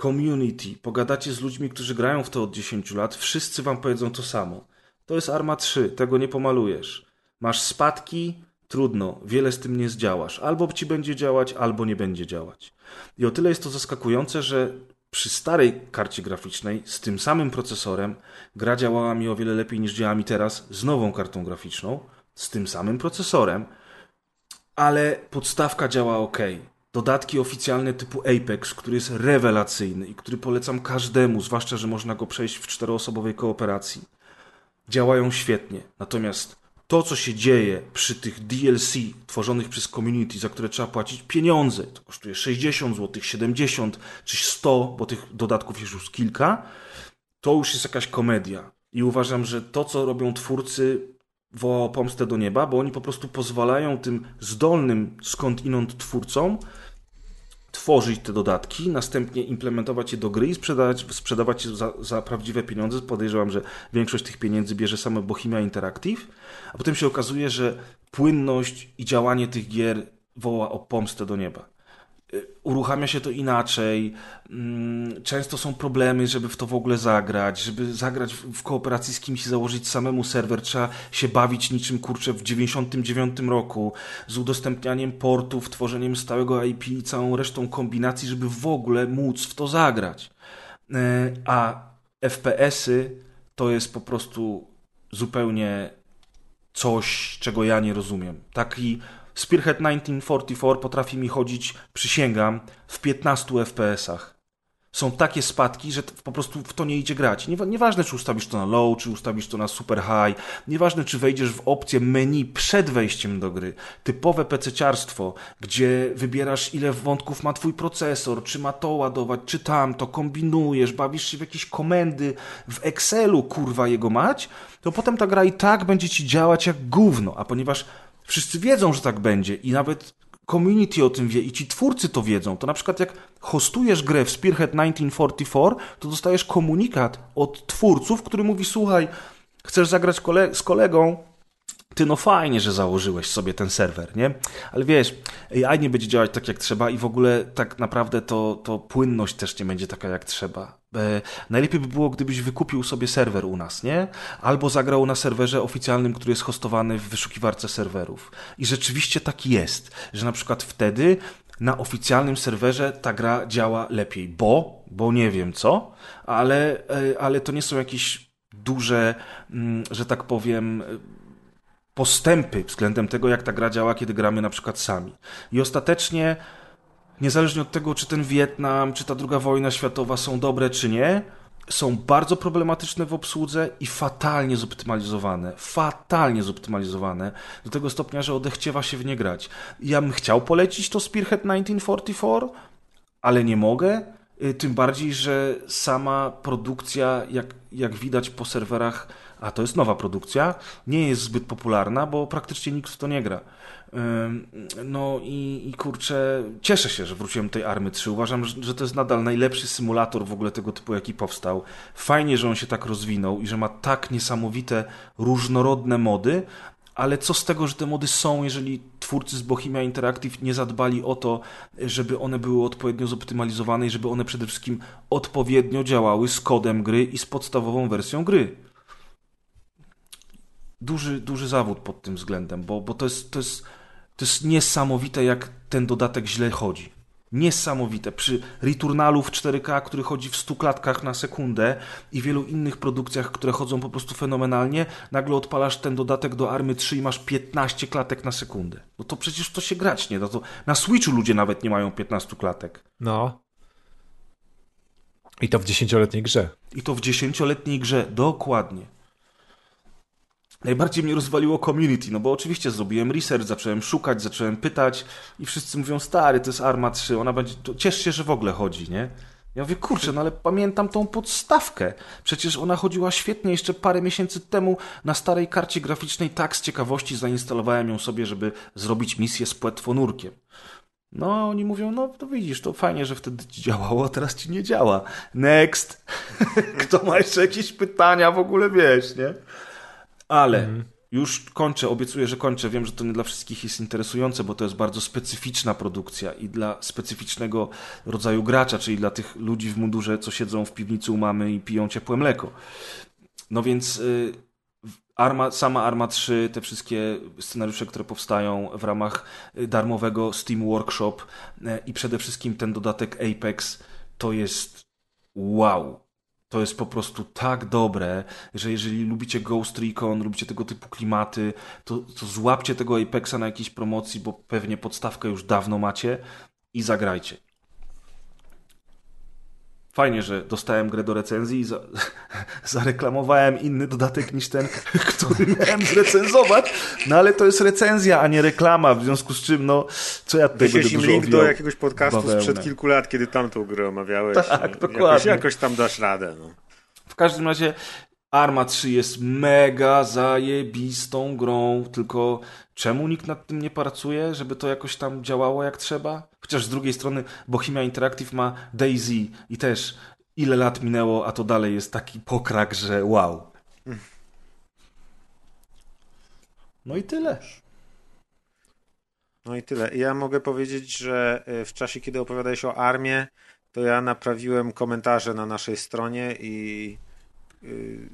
community, pogadacie z ludźmi, którzy grają w to od 10 lat, wszyscy wam powiedzą to samo. To jest Arma 3, tego nie pomalujesz. Masz spadki, trudno, wiele z tym nie zdziałasz. Albo ci będzie działać, albo nie będzie działać. I o tyle jest to zaskakujące, że przy starej karcie graficznej z tym samym procesorem gra działała mi o wiele lepiej niż działa mi teraz z nową kartą graficzną, z tym samym procesorem, ale podstawka działa ok dodatki oficjalne typu Apex, który jest rewelacyjny i który polecam każdemu, zwłaszcza, że można go przejść w czteroosobowej kooperacji, działają świetnie. Natomiast to, co się dzieje przy tych DLC tworzonych przez community, za które trzeba płacić pieniądze, to kosztuje 60 zł, 70 czy 100, bo tych dodatków jest już kilka, to już jest jakaś komedia. I uważam, że to, co robią twórcy, woła o pomstę do nieba, bo oni po prostu pozwalają tym zdolnym skądinąd twórcom tworzyć te dodatki, następnie implementować je do gry i sprzedawać, sprzedawać je za, za prawdziwe pieniądze. Podejrzewam, że większość tych pieniędzy bierze same Bohemia Interactive, a potem się okazuje, że płynność i działanie tych gier woła o pomstę do nieba. Y, uruchamia się to inaczej. Mm, często są problemy, żeby w to w ogóle zagrać. Żeby zagrać w kooperacji z kimś i założyć samemu serwer, trzeba się bawić niczym kurczę w 99 roku z udostępnianiem portów, tworzeniem stałego IP i całą resztą kombinacji, żeby w ogóle móc w to zagrać. Y, a FPS-y to jest po prostu zupełnie coś, czego ja nie rozumiem. Taki Spearhead 1944 potrafi mi chodzić, przysięgam, w 15 FPS-ach. Są takie spadki, że po prostu w to nie idzie grać. nieważne, czy ustawisz to na low, czy ustawisz to na super high, nieważne, czy wejdziesz w opcję menu przed wejściem do gry. Typowe pececiarstwo, gdzie wybierasz, ile wątków ma twój procesor, czy ma to ładować, czy tam, to kombinujesz, bawisz się w jakieś komendy, w Excelu, kurwa, jego mać, to potem ta gra i tak będzie ci działać jak gówno, a ponieważ Wszyscy wiedzą, że tak będzie i nawet community o tym wie i ci twórcy to wiedzą. To na przykład jak hostujesz grę w Spearhead 1944, to dostajesz komunikat od twórców, który mówi: Słuchaj, chcesz zagrać kole z kolegą, ty no fajnie, że założyłeś sobie ten serwer, nie? Ale wiesz, AI nie będzie działać tak jak trzeba i w ogóle tak naprawdę to, to płynność też nie będzie taka jak trzeba. E, najlepiej by było, gdybyś wykupił sobie serwer u nas, nie? Albo zagrał na serwerze oficjalnym, który jest hostowany w wyszukiwarce serwerów. I rzeczywiście tak jest, że na przykład wtedy na oficjalnym serwerze ta gra działa lepiej, bo, bo nie wiem co, ale, e, ale to nie są jakieś duże, mm, że tak powiem, postępy względem tego, jak ta gra działa, kiedy gramy na przykład sami. I ostatecznie niezależnie od tego, czy ten Wietnam, czy ta druga wojna światowa są dobre, czy nie, są bardzo problematyczne w obsłudze i fatalnie zoptymalizowane. Fatalnie zoptymalizowane. Do tego stopnia, że odechciewa się w nie grać. Ja bym chciał polecić to Spearhead 1944, ale nie mogę. Y, tym bardziej, że sama produkcja, jak, jak widać po serwerach, a to jest nowa produkcja, nie jest zbyt popularna, bo praktycznie nikt w to nie gra. No i, i kurczę, cieszę się, że wróciłem do tej Army 3. Uważam, że, to jest nadal najlepszy symulator w ogóle tego typu, jaki powstał. Fajnie, że on się tak rozwinął i że ma tak niesamowite, różnorodne mody, ale co z tego, że te mody są, jeżeli twórcy z Bohemia Interactive nie zadbali o to, żeby one były odpowiednio zoptymalizowane i żeby one przede wszystkim odpowiednio działały z kodem gry i z podstawową wersją gry. Duży, duży zawód pod tym względem, bo, bo to, jest, to, jest, to jest niesamowite, jak ten dodatek źle chodzi. Niesamowite. Przy Returnalu w 4K, który chodzi w 100 klatkach na sekundę i wielu innych produkcjach, które chodzą po prostu fenomenalnie, nagle odpalasz ten dodatek do Army 3 i masz 15 klatek na sekundę. No to przecież to się grać nie da. To na Switchu ludzie nawet nie mają 15 klatek. No. I to w dziesięcioletniej grze. I to w dziesięcioletniej grze, dokładnie. Najbardziej mnie rozwaliło community, no bo oczywiście zrobiłem research, zacząłem szukać, zacząłem pytać i wszyscy mówią, stary, to jest Arma 3, ona będzie, to ciesz się, że w ogóle chodzi, nie? Ja mówię, kurczę, no ale pamiętam tą podstawkę. Przecież ona chodziła świetnie jeszcze parę miesięcy temu na starej karcie graficznej. Tak z ciekawości zainstalowałem ją sobie, żeby zrobić misję z płetwonurkiem. No, oni mówią, no to widzisz, to fajnie, że wtedy ci działało, a teraz ci nie działa. Next. Kto ma jeszcze jakieś pytania w ogóle, wiesz, nie? Ale mhm. już kończę, obiecuję, że kończę. Wiem, że to nie dla wszystkich jest interesujące, bo to jest bardzo specyficzna produkcja i dla specyficznego rodzaju gracza, czyli dla tych ludzi w mundurze, co siedzą w piwnicy u mamy i piją ciepłe mleko. No więc y, Arma, sama Arma 3, te wszystkie scenariusze, które powstają w ramach y, darmowego Steam Workshop y, i przede wszystkim ten dodatek Apex, to jest wow to jest po prostu tak dobre, że jeżeli lubicie Ghost Recon, lubicie tego typu klimaty, to, to złapcie tego Apexa na jakiejś promocji, bo pewnie podstawkę już dawno macie i zagrajcie. Fajnie, że dostałem grę do recenzji i za, zareklamowałem inny dodatek niż ten, który miałem zrecenzować. No ale to jest recenzja, a nie reklama, w związku z czym, no, co ja tutaj Wyślesz im link do jakiegoś podcastu bawełnę. sprzed kilku lat, kiedy tamtą grę omawiałeś. Tak, no, dokładnie. Jakoś, jakoś, tam dasz radę. No. W każdym razie Arma 3 jest mega zajebistą grą, tylko czemu nikt nad tym nie pracuje, żeby to jakoś tam działało jak trzeba? Chociaż z drugiej strony Bohemia Interactive ma Daisy i też ile lat minęło, a to dalej jest taki pokrak, że wow. No i tyle. No i tyle. Ja mogę powiedzieć, że y, w czasie, kiedy opowiadałeś o armii, to ja naprawiłem komentarze na naszej stronie i y,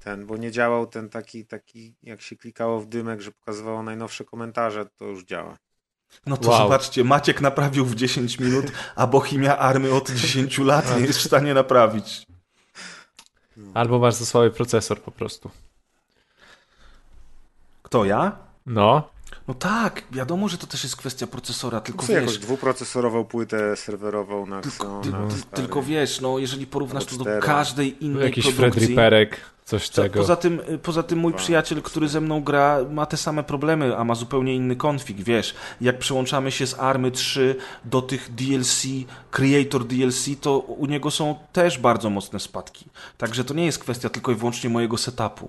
ten, bo nie działał ten taki, taki, jak się klikało w dymek, że pokazywało najnowsze komentarze, to już działa. No to wow. zobaczcie, Maciek naprawił w 10 minut, a Bohemia Army od 10 lat nie jest w stanie naprawić. Albo masz za słaby procesor po prostu. Kto, ja? No. No tak, wiadomo, że to też jest kwestia procesora, tylko Co wiesz... jakąś dwuprocesorową płynę serwerową na Tylko, ty, ty, tylko wiesz, no jeżeli porównasz to do każdej innej Jakiś produkcji... Jakiś Fred coś tego. Poza tym, poza tym mój przyjaciel, który ze mną gra, ma te same problemy, a ma zupełnie inny konfig, wiesz. Jak przełączamy się z Army 3 do tych DLC, Creator DLC, to u niego są też bardzo mocne spadki. Także to nie jest kwestia tylko i wyłącznie mojego setupu.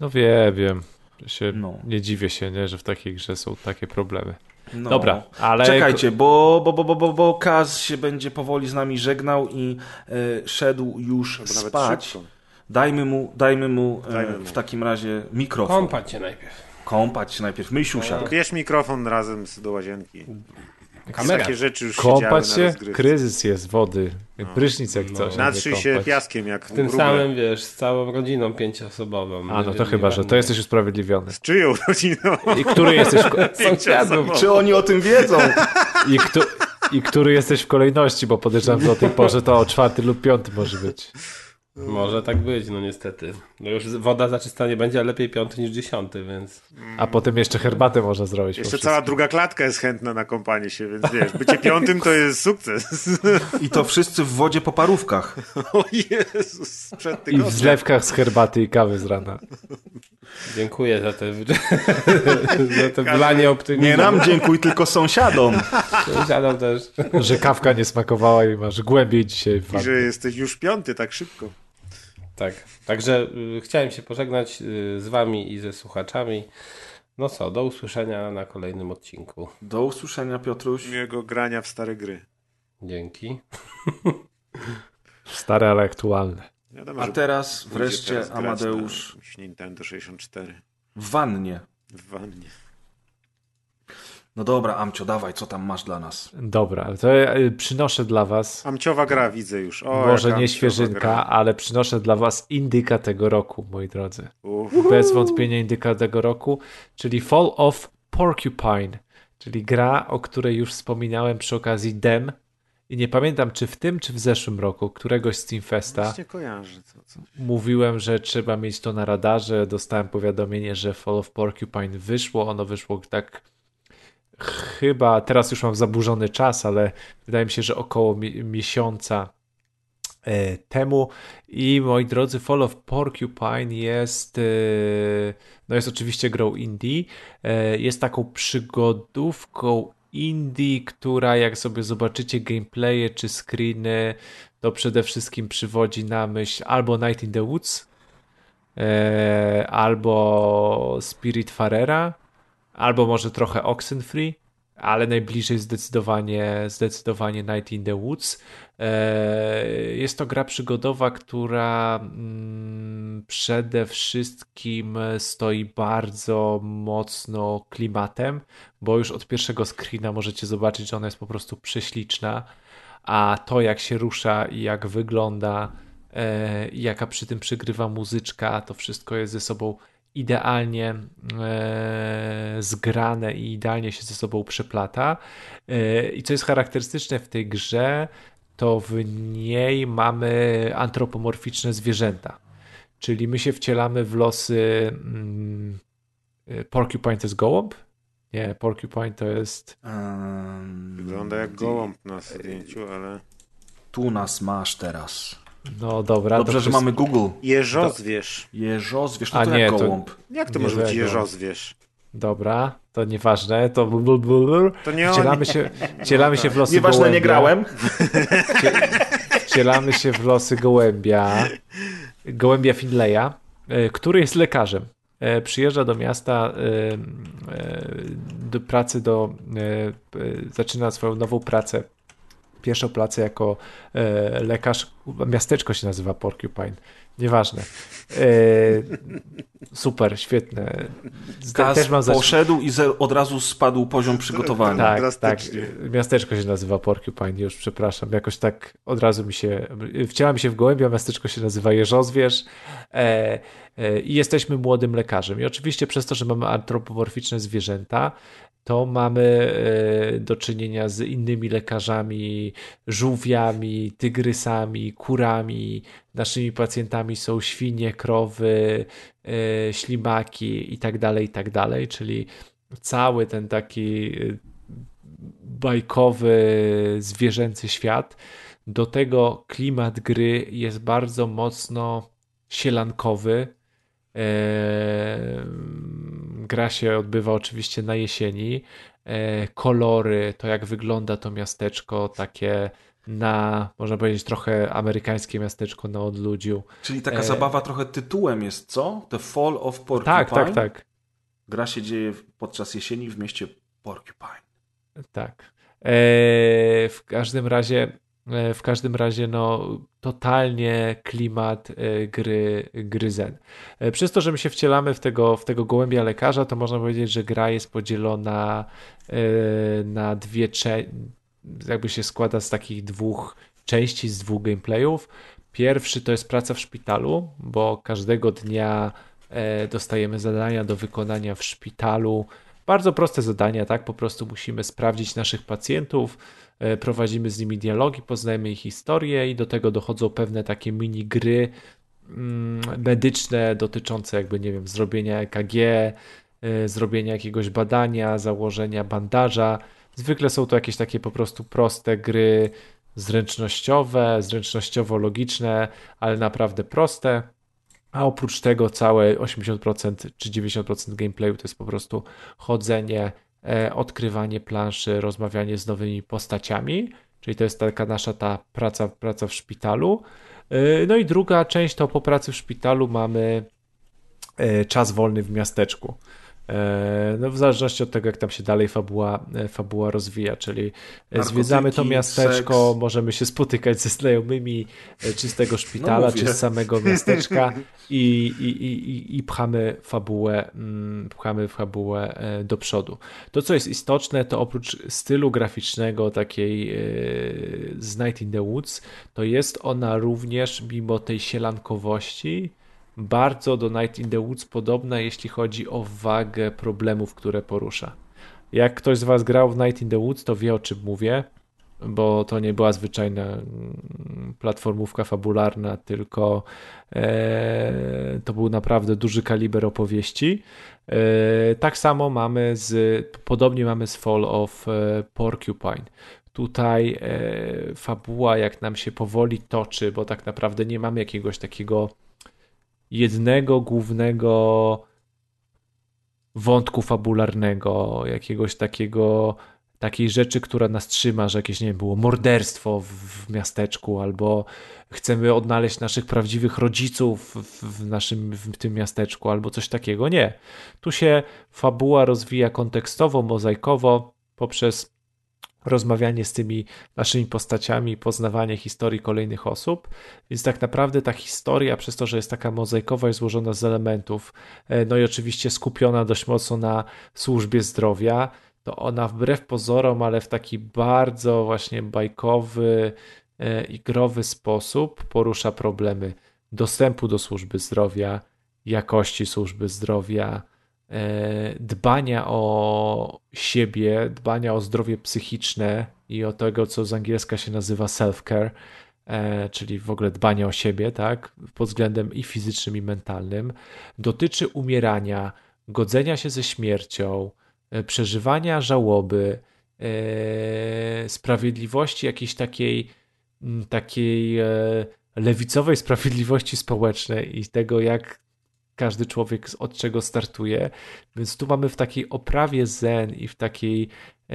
No wiem, wiem się, no. Nie dziwię się, nie, że w takiej grze są takie problemy. No. Dobra, ale... Czekajcie, bo, bo, bo, bo, bo, bo Kaz się będzie powoli z nami żegnał i e, szedł już spać. Dajmy mu, dajmy mu, e, dajmy mu w takim razie mikrofon. Kąpać się najpierw. Kąpać się najpierw, myślusiak. No, bierz mikrofon razem z, do łazienki. Kamera. Takie rzeczy już Kąpać się? Kryzys jest wody. No. Prysznic jak no. coś. Natrzyj się piaskiem jak W tym grube. samym, wiesz, z całą rodziną pięcioosobową. A, no to chyba, że to jesteś usprawiedliwiony. Z czyją rodziną? I który jesteś... Sąsiadów. Czy oni o tym wiedzą? I, kto... I który jesteś w kolejności, bo podejrzewam, że o tej porze to o czwarty lub piąty może być. Może tak być, no niestety. No już woda za czysta nie będzie, a lepiej piąty niż dziesiąty, więc... A potem jeszcze herbatę można zrobić. Jeszcze cała druga klatka jest chętna na kąpanie się, więc wiesz, bycie piątym to jest sukces. I to wszyscy w wodzie po parówkach. O Jezus, przed I w tygodniem. zlewkach z herbaty i kawy z rana. Dziękuję za te, za te wlanie optymizmu. Nie nam dziękuj, tylko sąsiadom. Siadam też. Że kawka nie smakowała i masz głębiej dzisiaj w I że jesteś już piąty tak szybko. Tak, także y, chciałem się pożegnać y, z wami i ze słuchaczami. No co, do usłyszenia na kolejnym odcinku. Do usłyszenia, Piotruś. Miłego grania w stare gry. Dzięki. Stare, ale aktualne. Wiadomo, A teraz wreszcie teraz Amadeusz Nintendo 64 w wannie. w wannie. No dobra, Amcio, dawaj, co tam masz dla nas? Dobra, to ja y, przynoszę dla was, Amciowa gra widzę już. O, może nie świeżynka, gra. ale przynoszę dla was indyka tego roku, moi drodzy. Uff. Bez wątpienia indyka tego roku, czyli Fall of Porcupine, czyli gra, o której już wspominałem przy okazji dem i nie pamiętam czy w tym, czy w zeszłym roku, któregoś z Steamfesta. Właśnie kojarzę. Co, co. Mówiłem, że trzeba mieć to na radarze. Dostałem powiadomienie, że Fall of Porcupine wyszło. Ono wyszło tak chyba, teraz już mam zaburzony czas, ale wydaje mi się, że około mi miesiąca e, temu. I moi drodzy, Fall of Porcupine jest, e, no jest oczywiście grą indie. E, jest taką przygodówką indie, która jak sobie zobaczycie gameplaye czy screeny, to przede wszystkim przywodzi na myśl albo Night in the Woods, albo Spirit Farera, albo może trochę Oxenfree, ale najbliżej zdecydowanie, zdecydowanie Night in the Woods. E, Jest to gra przygodowa, która mm, przede wszystkim stoi bardzo mocno klimatem, bo już od pierwszego screena możecie zobaczyć, że ona jest po prostu prześliczna, a to jak się rusza i jak wygląda, e, jaka przy tym przygrywa muzyczka, to wszystko jest ze sobą idealnie e, zgrane i idealnie się ze sobą przeplata. E, I co jest charakterystyczne w tej grze, to w niej mamy antropomorficzne zwierzęta. Czyli my się wcielamy w losy. Mm, e, Porcupine to jest gołąb? Nie, Porcupine to jest. Wygląda jak gołąb na zdjęciu, ale... Tu nas masz teraz. No dobra. to Dobrze, że wszystko- mamy Google. Jeżozwierz. Jeżozwierz, no A to nie, jak to- gołąb. Jak to Nie może być jeżozwierz? Dobra, to nieważne. To. bl- bl- bl- To nie Wcielamy się, wcielamy się w losy Nieważne, gołębia. nie grałem. Wcielamy się w losy gołębia, gołębia Finleya, e, który jest lekarzem. E, Przyjeżdża do miasta, e, do pracy, do, zaczyna swoją nową pracę. Pierwszą pracę jako e, lekarz. Miasteczko się nazywa Porcupine. Nieważne. E, super, świetne. Też mam poszedł i ze- od razu spadł poziom przygotowania. Tak, tak. Miasteczko się nazywa Porcupine, już przepraszam. Jakoś tak od razu mi się. Wciela mi się w gołębia, miasteczko się nazywa Jeżozwierz. E, e, I jesteśmy młodym lekarzem. I oczywiście przez to, że mamy antropomorficzne zwierzęta, to mamy e, do czynienia z innymi lekarzami, żółwiami, tygrysami, kurami. Naszymi pacjentami są świnie, krowy, e, ślimaki i tak dalej, i tak. Czyli cały ten taki e, bajkowy, zwierzęcy świat. Do tego klimat gry jest bardzo mocno sielankowy. Gra się odbywa oczywiście na jesieni. Eee, Kolory, to jak wygląda to miasteczko, takie na, można powiedzieć, trochę amerykańskie miasteczko na odludziu. Czyli taka E. zabawa trochę tytułem jest, co? The Fall of Porcupine. Tak, tak, tak. Gra się dzieje podczas jesieni w mieście Porcupine. Tak. E, w każdym razie, e, w każdym razie, no, totalnie klimat e, gry, gry Zen. E, Przez to, że my się wcielamy w tego, w tego gołębia lekarza, to można powiedzieć, że gra jest podzielona e, na dwie części, jakby się składa z takich dwóch części, z dwóch gameplayów. Pierwszy to jest praca w szpitalu, bo każdego dnia e, dostajemy zadania do wykonania w szpitalu. Bardzo proste zadania, tak? Po prostu musimy sprawdzić naszych pacjentów, e, prowadzimy z nimi dialogi, poznajemy ich historię i do tego dochodzą pewne takie mini gry mm, medyczne dotyczące jakby, nie wiem, zrobienia EKG, e, zrobienia jakiegoś badania, założenia bandaża. Zwykle są to jakieś takie po prostu proste gry zręcznościowe, zręcznościowo-logiczne, ale naprawdę proste. A oprócz tego całe 80% czy 90% gameplayu to jest po prostu chodzenie, e, odkrywanie planszy, rozmawianie z nowymi postaciami, czyli to jest taka nasza ta praca, praca w szpitalu. E, no i druga część to po pracy w szpitalu mamy e, czas wolny w miasteczku. E, no w zależności od tego, jak tam się dalej fabuła, e, fabuła rozwija, czyli e, Narkotyki, zwiedzamy to miasteczko, seks. możemy się spotykać ze znajomymi czy z tego szpitala, no czy z samego miasteczka i, i, i, i pchamy fabułę, mm, pchamy fabułę do przodu. To, co jest istotne, to oprócz stylu graficznego takiej z Night in the Woods, to jest ona również, mimo tej sielankowości, bardzo do Night in the Woods podobna, jeśli chodzi o wagę problemów, które porusza. Jak ktoś z Was grał w Night in the Woods, to wie o czym mówię, bo to nie była zwyczajna mm, platformówka fabularna, tylko e, to był naprawdę duży kaliber opowieści. E, tak samo mamy z, podobnie mamy z Fall of e, Porcupine. Tutaj e, fabuła, jak nam się powoli toczy, bo tak naprawdę nie mamy jakiegoś takiego jednego głównego wątku fabularnego, jakiegoś takiego takiej rzeczy, która nas trzyma, że jakieś, nie wiem, było morderstwo w, w miasteczku, albo chcemy odnaleźć naszych prawdziwych rodziców w, naszym, w tym miasteczku, albo coś takiego. Nie. Tu się fabuła rozwija kontekstowo, mozaikowo, poprzez rozmawianie z tymi naszymi postaciami, poznawanie historii kolejnych osób. Więc tak naprawdę ta historia, przez to, że jest taka mozaikowa i złożona z elementów, e, no i oczywiście skupiona dość mocno na służbie zdrowia, to ona wbrew pozorom, ale w taki bardzo właśnie bajkowy e, i growy sposób porusza problemy dostępu do służby zdrowia, jakości służby zdrowia, dbania o siebie, dbania o zdrowie psychiczne i o tego, co z angielska się nazywa self-care, e, czyli w ogóle dbanie o siebie, tak, pod względem i fizycznym, i mentalnym, dotyczy umierania, godzenia się ze śmiercią, e, przeżywania żałoby, sprawiedliwości jakiejś takiej, takiej lewicowej sprawiedliwości społecznej i tego, jak każdy człowiek od czego startuje. Więc tu mamy w takiej oprawie zen i w takiej e,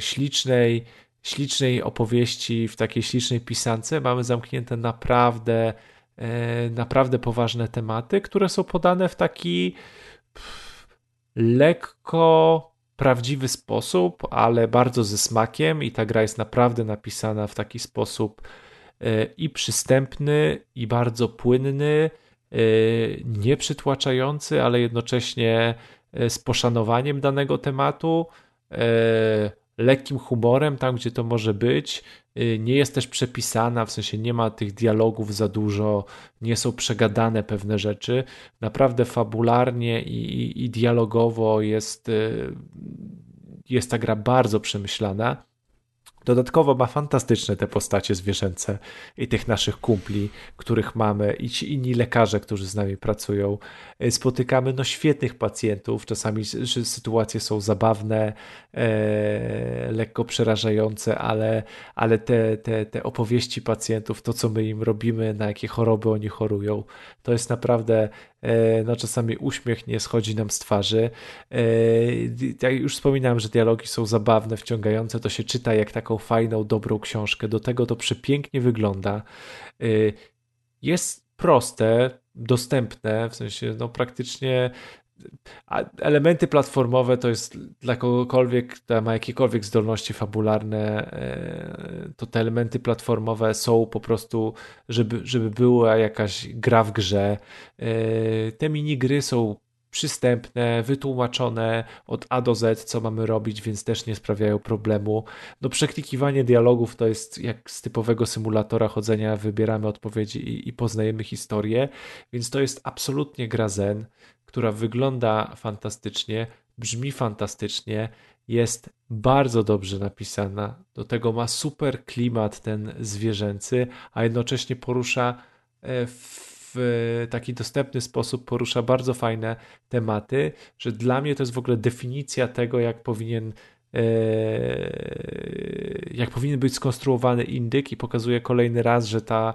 ślicznej, ślicznej opowieści, w takiej ślicznej pisance mamy zamknięte naprawdę, e, naprawdę poważne tematy, które są podane w taki lekko prawdziwy sposób, ale bardzo ze smakiem i ta gra jest naprawdę napisana w taki sposób, i przystępny, i bardzo płynny, e, nieprzytłaczający, ale jednocześnie e, z poszanowaniem danego tematu, e, lekkim humorem tam, gdzie to może być. Nie jest też przepisana, w sensie nie ma tych dialogów za dużo, nie są przegadane pewne rzeczy. Naprawdę fabularnie i, i dialogowo jest, jest ta gra bardzo przemyślana. Dodatkowo ma fantastyczne te postacie zwierzęce i tych naszych kumpli, których mamy, i ci inni lekarze, którzy z nami pracują. E, spotykamy no świetnych pacjentów, czasami sytuacje są zabawne, e, lekko przerażające, ale, ale te, te, te opowieści pacjentów, to co my im robimy, na jakie choroby oni chorują, to jest naprawdę no czasami uśmiech nie schodzi nam z twarzy. E, jak już wspominałem, że dialogi są zabawne, wciągające, to się czyta jak taką fajną, dobrą książkę. Do tego to przepięknie wygląda. E, jest proste, dostępne, w sensie no praktycznie elementy platformowe to jest dla kogokolwiek, kto ma jakiekolwiek zdolności fabularne, e, to te elementy platformowe są po prostu, żeby, żeby była jakaś gra w grze. E, te minigry są przystępne, wytłumaczone od A do Z, co mamy robić, więc też nie sprawiają problemu. No przeklikiwanie dialogów to jest jak z typowego symulatora chodzenia, wybieramy odpowiedzi i, i poznajemy historię, więc to jest absolutnie gra zen, która wygląda fantastycznie, brzmi fantastycznie, jest bardzo dobrze napisana. Do tego ma super klimat ten zwierzęcy, a jednocześnie porusza e, w taki dostępny sposób, porusza bardzo fajne tematy, że dla mnie to jest w ogóle definicja tego, jak powinien e, jak powinien być skonstruowany indyk i pokazuje kolejny raz, że, ta,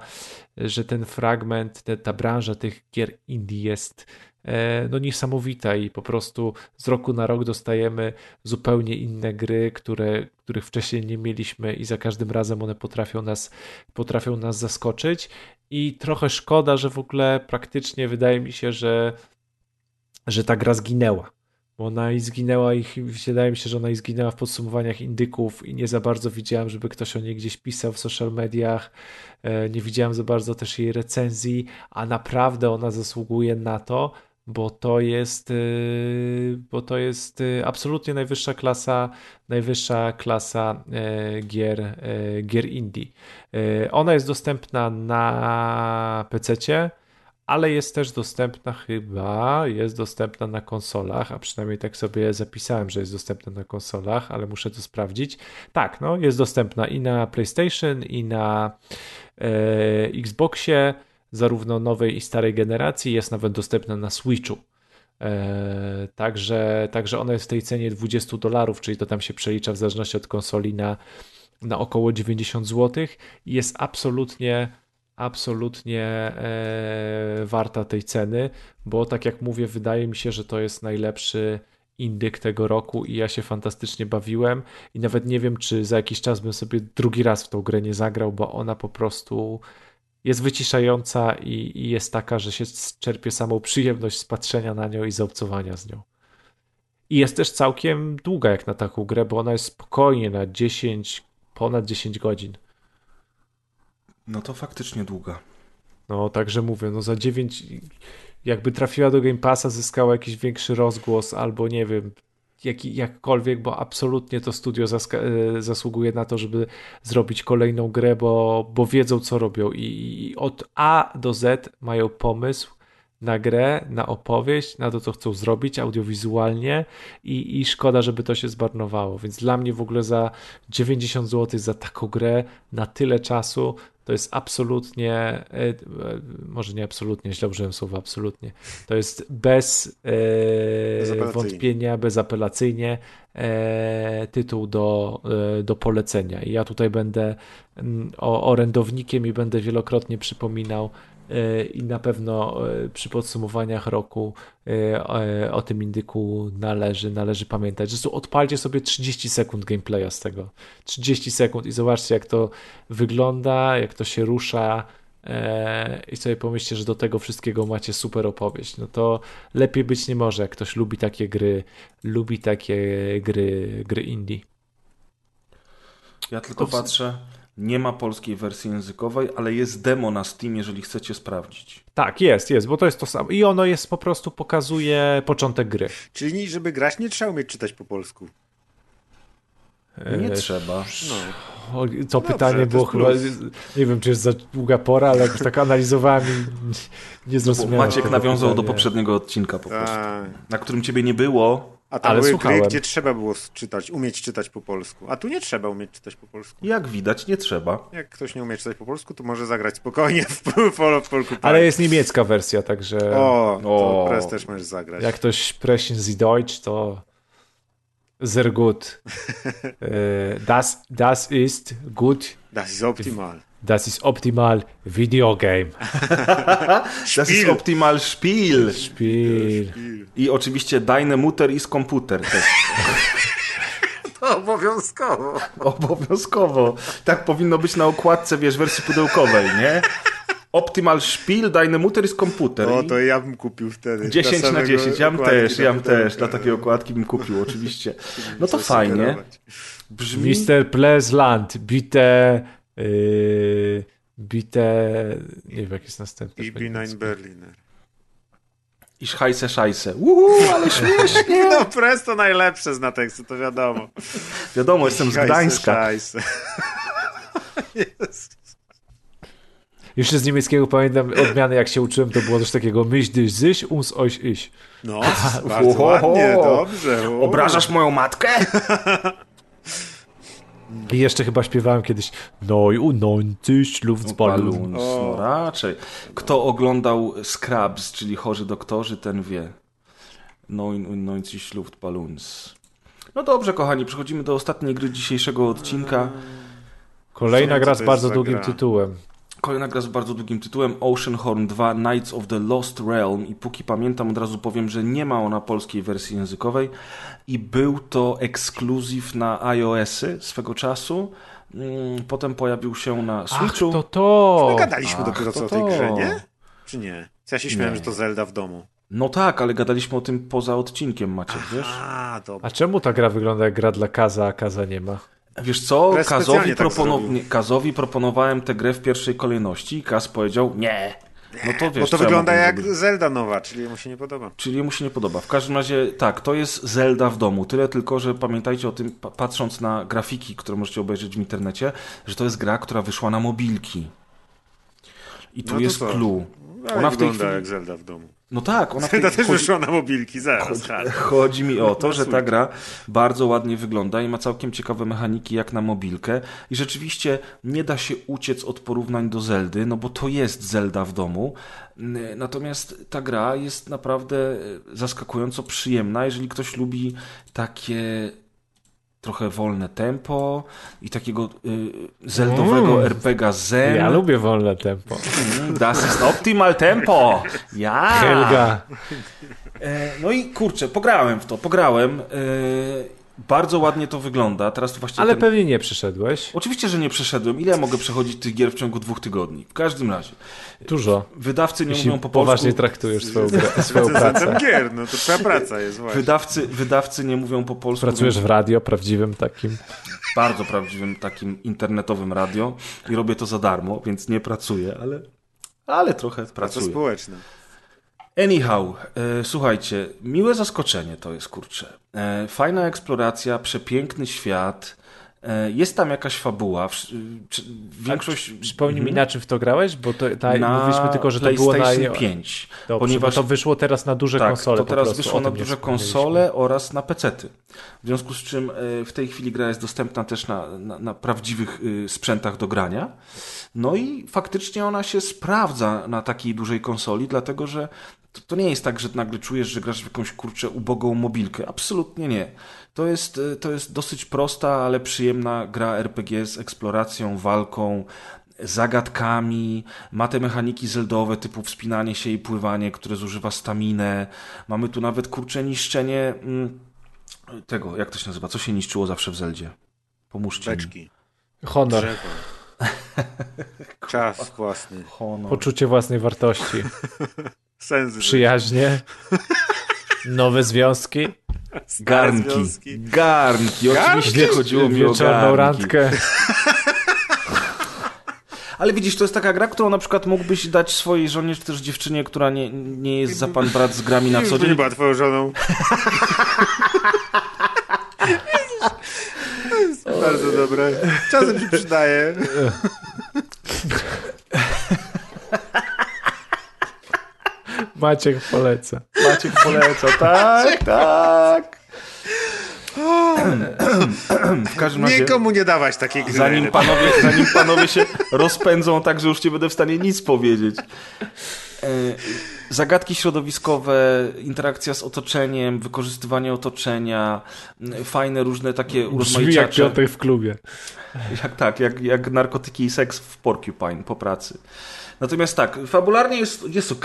że ten fragment, ta branża tych gier indie jest E, no niesamowita i po prostu z roku na rok dostajemy zupełnie inne gry, które, których wcześniej nie mieliśmy i za każdym razem one potrafią nas, potrafią nas zaskoczyć i trochę szkoda, że w ogóle praktycznie wydaje mi się, że, że ta gra zginęła. Bo ona i zginęła i wydaje mi się, że ona i zginęła w podsumowaniach indyków i nie za bardzo widziałem, żeby ktoś o niej gdzieś pisał w social mediach. E, nie widziałem za bardzo też jej recenzji, a naprawdę ona zasługuje na to, bo to jest, y, bo to jest y, absolutnie najwyższa klasa, najwyższa klasa y, gier, gier indie. Ona jest dostępna na PC, ale jest też dostępna chyba, jest dostępna na konsolach, a przynajmniej tak sobie zapisałem, że jest dostępna na konsolach, ale muszę to sprawdzić. Tak, no, jest dostępna i na PlayStation, i na e, Xboxie zarówno nowej i starej generacji, jest nawet dostępna na Switchu. E, także, także ona jest w tej cenie 20 dolarów, czyli to tam się przelicza w zależności od konsoli na, na około 90 zł i jest absolutnie absolutnie e, warta tej ceny, bo tak jak mówię, wydaje mi się, że to jest najlepszy indyk tego roku i ja się fantastycznie bawiłem i nawet nie wiem, czy za jakiś czas bym sobie drugi raz w tą grę nie zagrał, bo ona po prostu jest wyciszająca i, i, jest taka, że się czerpie samą przyjemność z patrzenia na nią i zaobcowania z nią. I jest też całkiem długa jak na taką grę, bo ona jest spokojnie na 10, ponad 10 godzin. No to faktycznie długa. No, także mówię, no za 9 jakby trafiła do Game Passa, zyskała jakiś większy rozgłos, albo nie wiem, jak, jakkolwiek, bo absolutnie to studio e, zasługuje na to, żeby zrobić kolejną grę, bo, bo wiedzą, co robią i, i od A do Z mają pomysł na grę, na opowieść, na to, co chcą zrobić audiowizualnie i, i szkoda, żeby to się zmarnowało. Więc dla mnie w ogóle za 90 zł za taką grę na tyle czasu to jest absolutnie, e, e, może nie absolutnie, źle użyłem słowa absolutnie, to jest bez e, wątpienia, bezapelacyjnie tytuł do, do polecenia. I ja tutaj będę mm, orędownikiem i będę wielokrotnie przypominał i na pewno przy podsumowaniach roku o tym indyku należy, należy pamiętać. Zresztą odpalcie sobie 30 sekund gameplaya z tego. 30 sekund i zobaczcie jak to wygląda, jak to się rusza e, i sobie pomyślcie, że do tego wszystkiego macie super opowieść. No to lepiej być nie może, jak ktoś lubi takie gry, lubi takie gry, gry indie. Ja tylko patrzę, nie ma polskiej wersji językowej, ale jest demo na Steam, jeżeli chcecie sprawdzić. Tak, jest, jest, bo to jest to samo. I ono jest po prostu pokazuje początek gry. Czyli żeby grać, nie trzeba umieć czytać po polsku. Nie e... trzeba. No. O, to Dobrze, pytanie było chyba, nie wiem, czy jest za długa pora, ale jak tak analizowałem i nie zrozumiałem. Maciek nawiązał pytania. do poprzedniego odcinka po prostu, tak. na którym ciebie nie było, a tam Ale były słuchałem. gry, gdzie trzeba było czytać, umieć czytać po polsku. A tu nie trzeba umieć czytać po polsku. Jak widać, nie trzeba. Jak ktoś nie umie czytać po polsku, to może zagrać spokojnie w polo w polku. Ale jest niemiecka wersja, także... O, to o. Press też możesz zagrać. Jak ktoś sprechen Sie Deutsch, to sehr gut. E, das, das ist gut. Das ist optimal. Das ist optimal Videogame. das ist optimal Spiel. Spiel. I oczywiście Dynamuter i komputer też. To obowiązkowo. Obowiązkowo. Tak powinno być na okładce, wiesz, wersji pudełkowej, nie? Optimal Spiel, Dynamuter i komputer. O, to ja bym kupił wtedy. 10 na 10, ja bym też, ja bym też. Dla takiej okładki bym kupił, oczywiście. No to fajnie. Brzmi... Mr. Plesland, bite Yy, bite. Nie wiem, jak jest następny. IB9 Berliner. i szajse szajse. Uhu, ale śmiesznie. No Presto najlepsze zna teksty, to wiadomo. Wiadomo, jestem z Gdańska. Szajse, Jeszcze z niemieckiego pamiętam odmiany, jak się uczyłem, to było coś takiego myśl dyś zyś, uns euch ich. No, bardzo ładnie, dobrze. Obrażasz moją matkę? I jeszcze chyba śpiewałem kiedyś Neu und 90 Luftballon. Balloons, no raczej. Kto oglądał Scrubs, czyli chorzy doktorzy, ten wie. Und 90 Luftballons. No dobrze, kochani, przechodzimy do ostatniej gry dzisiejszego odcinka. Kolejna gra z bardzo długim gra? tytułem. Kolejna gra z bardzo długim tytułem Oceanhorn 2 Knights of the Lost Realm i póki pamiętam od razu powiem, że nie ma ona polskiej wersji językowej i był to ekskluzyw na iOS-y swego czasu. Mm, Potem pojawił się na Ach, Switchu. to to! My gadaliśmy Ach, dopiero to co o tej grze, nie? Czy nie? Ja się śmiałem, Nie. że to Zelda w domu. No tak, ale gadaliśmy o tym poza odcinkiem, Maciek, wiesz? A, dobra. A czemu ta gra wygląda jak gra dla Kaza, a Kaza nie ma? Wiesz co, Kazowi, tak nie, Kazowi proponowałem tę grę w pierwszej kolejności i Kaz powiedział nie. No to wiesz, Bo to wygląda jak zrobić? Zelda nowa, czyli mu się nie podoba. Czyli mu się nie podoba. W każdym razie tak, to jest Zelda w domu. Tyle tylko, że pamiętajcie o tym, pa- patrząc na grafiki, które możecie obejrzeć w internecie, że to jest gra, która wyszła na mobilki. I tu No jest clue. Ale Ona w tej wygląda chwili... jak Zelda w domu. No tak, ona tej... Zelda też chodzi- wyszła na mobilki, zaraz. hard. Chodzi mi o to, że ta gra bardzo ładnie wygląda i ma całkiem ciekawe mechaniki jak na mobilkę i rzeczywiście nie da się uciec od porównań do Zeldy, no bo to jest Zelda w domu. Natomiast ta gra jest naprawdę e, zaskakująco przyjemna, jeżeli ktoś lubi takie trochę wolne tempo i takiego y, zeldowego Mm. RPGa Zen. Ja lubię wolne tempo. Mm, Das ist optimal tempo. Ja. Helga. E, No i kurczę, pograłem w to, pograłem. E, Bardzo ładnie to wygląda. Teraz to właściwie. Ale ten... pewnie nie przyszedłeś. Oczywiście, że nie przeszedłem. Ile ja mogę przechodzić tych gier w ciągu dwóch tygodni? W każdym razie. Dużo. Wydawcy nie Jeśli mówią po poważnie polsku. traktujesz swoją, grę, swoją pracę. gier, no to twoja praca jest właśnie. Wydawcy, wydawcy nie mówią po polsku. Pracujesz w radio prawdziwym takim. bardzo prawdziwym takim internetowym radio i robię to za darmo, więc nie pracuję, ale, ale trochę Praca pracuję. społeczna. Anyhow, e, słuchajcie, miłe zaskoczenie to jest, kurczę. E, fajna eksploracja, przepiękny świat, e, jest tam jakaś fabuła. W, czy, większość... Przypomnij mi, Mhm. na czym w to grałeś? Bo to, ta, na mówiliśmy tylko, że to było na... PlayStation 5. Dobrze, ponieważ bo to wyszło teraz na duże tak, konsole. to teraz wyszło na duże konsole oraz na pecety. W związku z czym e, w tej chwili gra jest dostępna też na, na, na prawdziwych y, sprzętach do grania. No i faktycznie ona się sprawdza na takiej dużej konsoli, dlatego że to, to nie jest tak, że nagle czujesz, że grasz w jakąś kurczę ubogą mobilkę. Absolutnie nie. To jest, y, to jest dosyć prosta, ale przyjemna gra RPG z eksploracją, walką, zagadkami, ma te mechaniki zeldowe typu wspinanie się i pływanie, które zużywa staminę. Mamy tu nawet kurcze niszczenie mm, tego, jak to się nazywa? Co się niszczyło zawsze w Zeldzie? Pomóżcie mi. Beczki, Honor. drzewo. Czas własny. Honor. Poczucie własnej wartości. Sens. Przyjaźnie. Nowe związki. Garnki. związki. Garnki. Oczywiście chodziło mi o garnki. randkę. Ale widzisz, to jest taka gra, którą na przykład mógłbyś dać swojej żonie, czy też dziewczynie, która nie, nie jest za pan brat z grami na co by nie dzień. była twoją żoną. Bardzo dobre. Czasem się przydaje. Maciek poleca. Maciek poleca, tak, tak. W każdym razie... Nikomu nie dawać takiej gry. Zanim panowie, zanim panowie się rozpędzą tak, że już nie będę w stanie nic powiedzieć. Zagadki środowiskowe, interakcja z otoczeniem, wykorzystywanie otoczenia, m, fajne różne takie Brzmi jak. Piotr w klubie. Jak, tak, jak, jak narkotyki i seks w Porcupine po pracy. Natomiast tak, fabularnie jest, jest.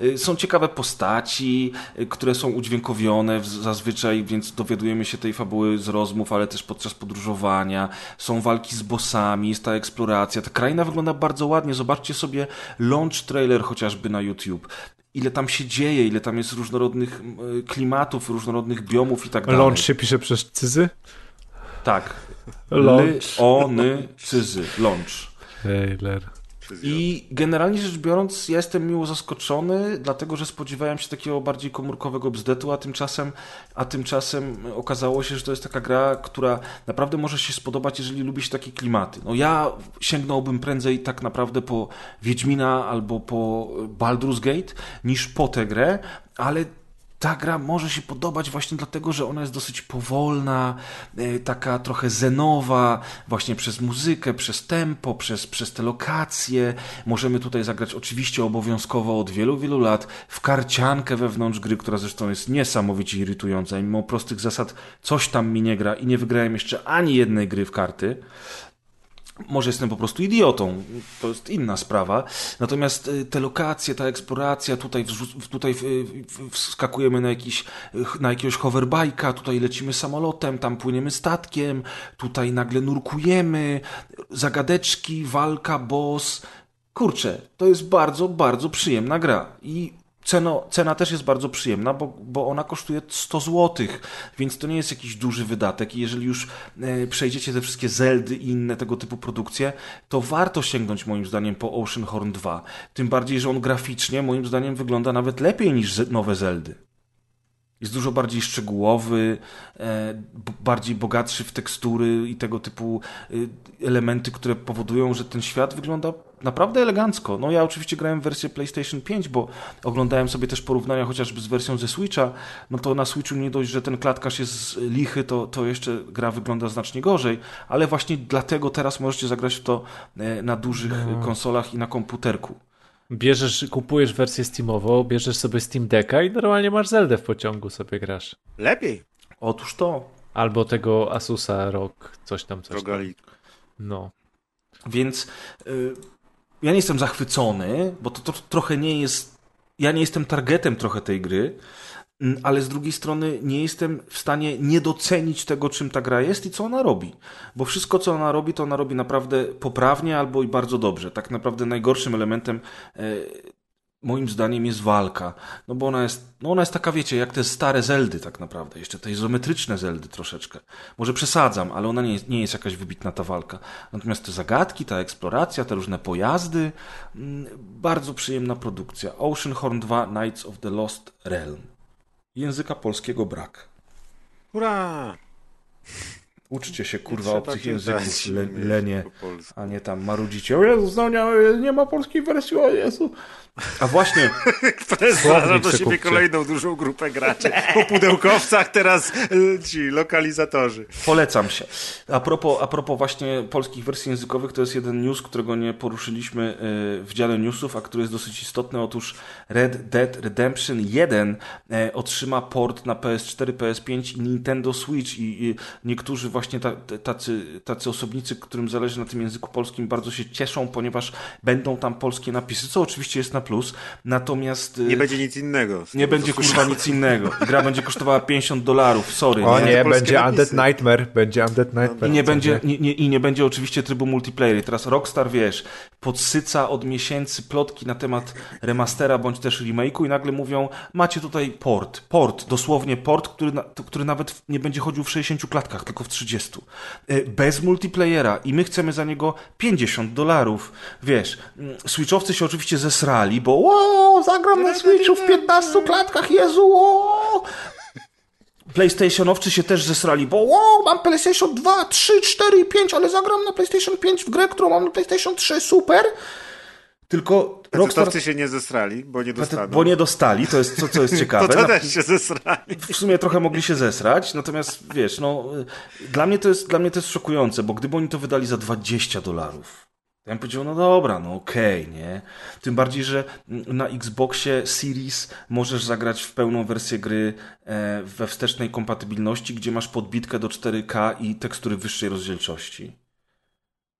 Y, Są ciekawe postaci, y, które są udźwiękowione zazwyczaj, więc dowiadujemy się tej fabuły z rozmów, ale też podczas podróżowania. Są walki z bossami, jest ta eksploracja. Ta kraina wygląda bardzo ładnie. Zobaczcie sobie launch trailer chociażby na YouTube. Ile tam się dzieje, ile tam jest różnorodnych y, klimatów, różnorodnych biomów i tak dalej. Launch się pisze przez cyzy? Tak. Launch. Ony, cyzy. Launch. Trailer. I generalnie rzecz biorąc, ja jestem miło zaskoczony, dlatego że spodziewałem się takiego bardziej komórkowego bzdetu, a tymczasem, a tymczasem okazało się, że to jest taka gra, która naprawdę może się spodobać, jeżeli lubisz takie klimaty. No ja sięgnąłbym prędzej tak naprawdę po Wiedźmina albo po Baldur's Gate niż po tę grę, ale ta gra może się podobać właśnie dlatego, że ona jest dosyć powolna, e, taka trochę zenowa, właśnie przez muzykę, przez tempo, przez, przez te lokacje. Możemy tutaj zagrać oczywiście obowiązkowo od wielu, wielu lat w karciankę wewnątrz gry, która zresztą jest niesamowicie irytująca. Mimo prostych zasad coś tam mi nie gra i nie wygrałem jeszcze ani jednej gry w karty. Może jestem po prostu idiotą, to jest inna sprawa. Natomiast y, te lokacje, ta eksploracja, tutaj, tutaj wskakujemy na, jakiś, na jakiegoś hoverbike'a, tutaj lecimy samolotem, tam płyniemy statkiem, tutaj nagle nurkujemy, zagadeczki, walka, boss. Kurczę, to jest bardzo, bardzo przyjemna gra. I Ceno, cena też jest bardzo przyjemna, bo, bo ona kosztuje 100 zł, więc to nie jest jakiś duży wydatek. I jeżeli już e, przejdziecie te wszystkie Zeldy i inne tego typu produkcje, to warto sięgnąć moim zdaniem po Oceanhorn 2. Tym bardziej, że on graficznie moim zdaniem wygląda nawet lepiej niż nowe Zeldy. Jest dużo bardziej szczegółowy, e, bardziej bogatszy w tekstury i tego typu e, elementy, które powodują, że ten świat wygląda naprawdę elegancko. No ja oczywiście grałem w wersję PlayStation 5, bo oglądałem sobie też porównania chociażby z wersją ze Switcha, no to na Switchu nie dość, że ten klatkarz jest lichy, to, to jeszcze gra wygląda znacznie gorzej, ale właśnie dlatego teraz możecie zagrać w to e, na dużych no. konsolach i na komputerku. Bierzesz, kupujesz wersję Steamową, bierzesz sobie Steam Decka i normalnie masz Zeldę w pociągu sobie grasz. Lepiej. Otóż to. Albo tego Asusa Rock, coś tam, coś Rogali. tam. No. Więc y, ja nie jestem zachwycony, bo to, to trochę nie jest. Ja nie jestem targetem trochę tej gry, ale z drugiej strony nie jestem w stanie nie docenić tego, czym ta gra jest i co ona robi. Bo wszystko, co ona robi, to ona robi naprawdę poprawnie albo i bardzo dobrze. Tak naprawdę najgorszym elementem e, moim zdaniem jest walka. No bo ona jest, no ona jest taka, wiecie, jak te stare Zeldy tak naprawdę, jeszcze te izometryczne Zeldy troszeczkę. Może przesadzam, ale ona nie jest, nie jest jakaś wybitna ta walka. Natomiast te zagadki, ta eksploracja, te różne pojazdy, mm, bardzo przyjemna produkcja. Oceanhorn 2 Knights of the Lost Realm. Języka polskiego brak. Hurra! Uczcie się, kurwa, obcych języków, le, lenie, a nie tam marudzicie. O Jezu, nie, nie ma polskiej wersji, o Jezu. A właśnie. Który zraża do siebie kolejną dużą grupę graczy. Po pudełkowcach teraz y, ci lokalizatorzy. Polecam się. A propos, a propos właśnie polskich wersji językowych, to jest jeden news, którego nie poruszyliśmy y, w dziale newsów, a który jest dosyć istotny. Otóż Red Dead Redemption 1 y, otrzyma port na PS4, PS5 i Nintendo Switch i niektórzy właśnie tacy, tacy osobnicy, którym zależy na tym języku polskim, bardzo się cieszą, ponieważ będą tam polskie napisy, co oczywiście jest na plus, natomiast... Y, nie będzie nic innego. Nie będzie kurwa nic innego. Gra będzie kosztowała 50 dolarów, sorry. O nie, nie będzie napisy. Undead Nightmare, będzie Undead Nightmare. I nie, będzie, nie, nie, I nie będzie oczywiście trybu multiplayer. Teraz Rockstar, wiesz, podsyca od miesięcy plotki na temat remastera bądź też remake'u i nagle mówią, macie tutaj port, port, dosłownie port, który, na, który nawet nie będzie chodził w 60 klatkach, tylko w 30. Y, bez multiplayera i my chcemy za niego 50 dolarów. Wiesz, Switchowcy się oczywiście zesrali, bo wow, zagram na Switchu w 15 klatkach, Jezu, wow. PlayStationowcy się też zesrali, bo wow, mam PlayStation 2, 3, 4 i 5, ale zagram na PlayStation 5 w grę, którą mam na PlayStation 3, super. Tylko Rockstar... się nie zesrali, bo nie dostali. Bo nie dostali, to jest co, co jest ciekawe. to, to też się zesrali. W sumie trochę mogli się zesrać, natomiast wiesz, no, dla mnie to jest, dla mnie to jest szokujące, bo gdyby oni to wydali za 20 dolarów, ja bym powiedział, no dobra, no okej, okay, nie? Tym bardziej, że na Xboxie Series możesz zagrać w pełną wersję gry e, we wstecznej kompatybilności, gdzie masz podbitkę do 4K i tekstury wyższej rozdzielczości.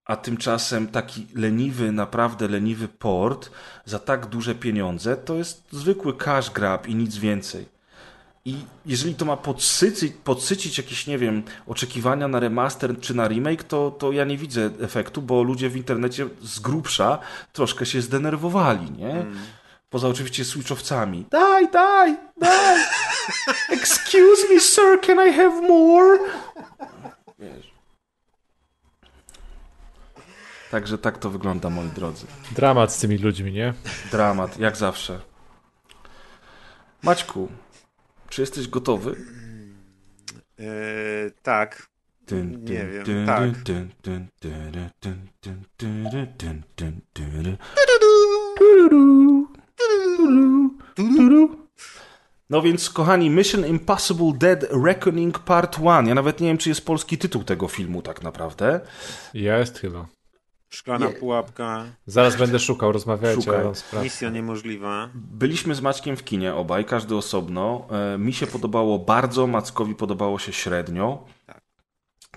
A tymczasem taki leniwy, naprawdę leniwy port za tak duże pieniądze to jest zwykły cash grab i nic więcej. I jeżeli to ma podsycić, podsycić jakieś, nie wiem, oczekiwania na remaster czy na remake, to, to ja nie widzę efektu, bo ludzie w internecie z grubsza troszkę się zdenerwowali, nie? Mm. Poza oczywiście switchowcami. Daj, daj, daj! Excuse me, sir, can I have more? Wiesz. Także tak to wygląda, moi drodzy. Dramat z tymi ludźmi, nie? Dramat, jak zawsze. Maćku, czy jesteś gotowy? Yy, tak. Dyn, nie wiem, tak. No więc, kochani, Mission Impossible Dead Reckoning Part 1. Ja nawet nie wiem, czy jest polski tytuł tego filmu tak naprawdę. Jest chyba. Szklana Nie. pułapka, Zaraz będę szukał, rozmawiajcie, Szukaj. wam sprawdzę. misja niemożliwa. Byliśmy z Maćkiem w kinie obaj, każdy osobno. E, Mi się podobało bardzo, Mackowi podobało się średnio.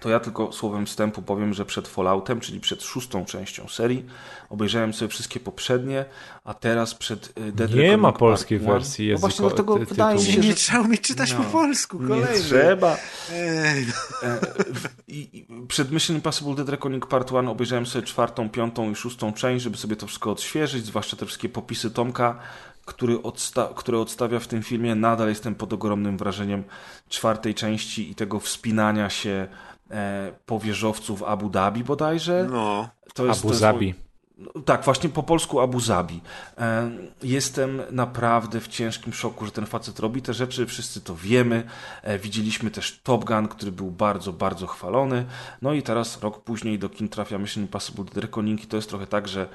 To ja tylko słowem wstępu powiem, że przed Falloutem, czyli przed szóstą częścią serii, obejrzałem sobie wszystkie poprzednie, a teraz przed e, Dead Nie Reckoning ma polskiej One. wersji No właśnie języko- dlatego ty- wydaje mi się, Nie że trzeba umieć czytać No. po polsku, nie kolejny. trzeba. Ej, no. E, w- i przed Mission Impossible Dead Reckoning Part 1 obejrzałem sobie czwartą, piątą i szóstą część, żeby sobie to wszystko odświeżyć, zwłaszcza te wszystkie popisy Tomka, który odsta które odstawia w tym filmie. Nadal jestem pod ogromnym wrażeniem czwartej części i tego wspinania się e, po wieżowcu w Abu Dhabi bodajże. no. To jest, Abu Zabi. no, Tak, właśnie po polsku Abu Zabi. E, Jestem naprawdę w ciężkim szoku, że ten facet robi te rzeczy, wszyscy to wiemy. E, Widzieliśmy też Top Gun, który był bardzo, bardzo chwalony. No i teraz rok później do kin trafia Mission Impossible Reckoning i to jest trochę tak, że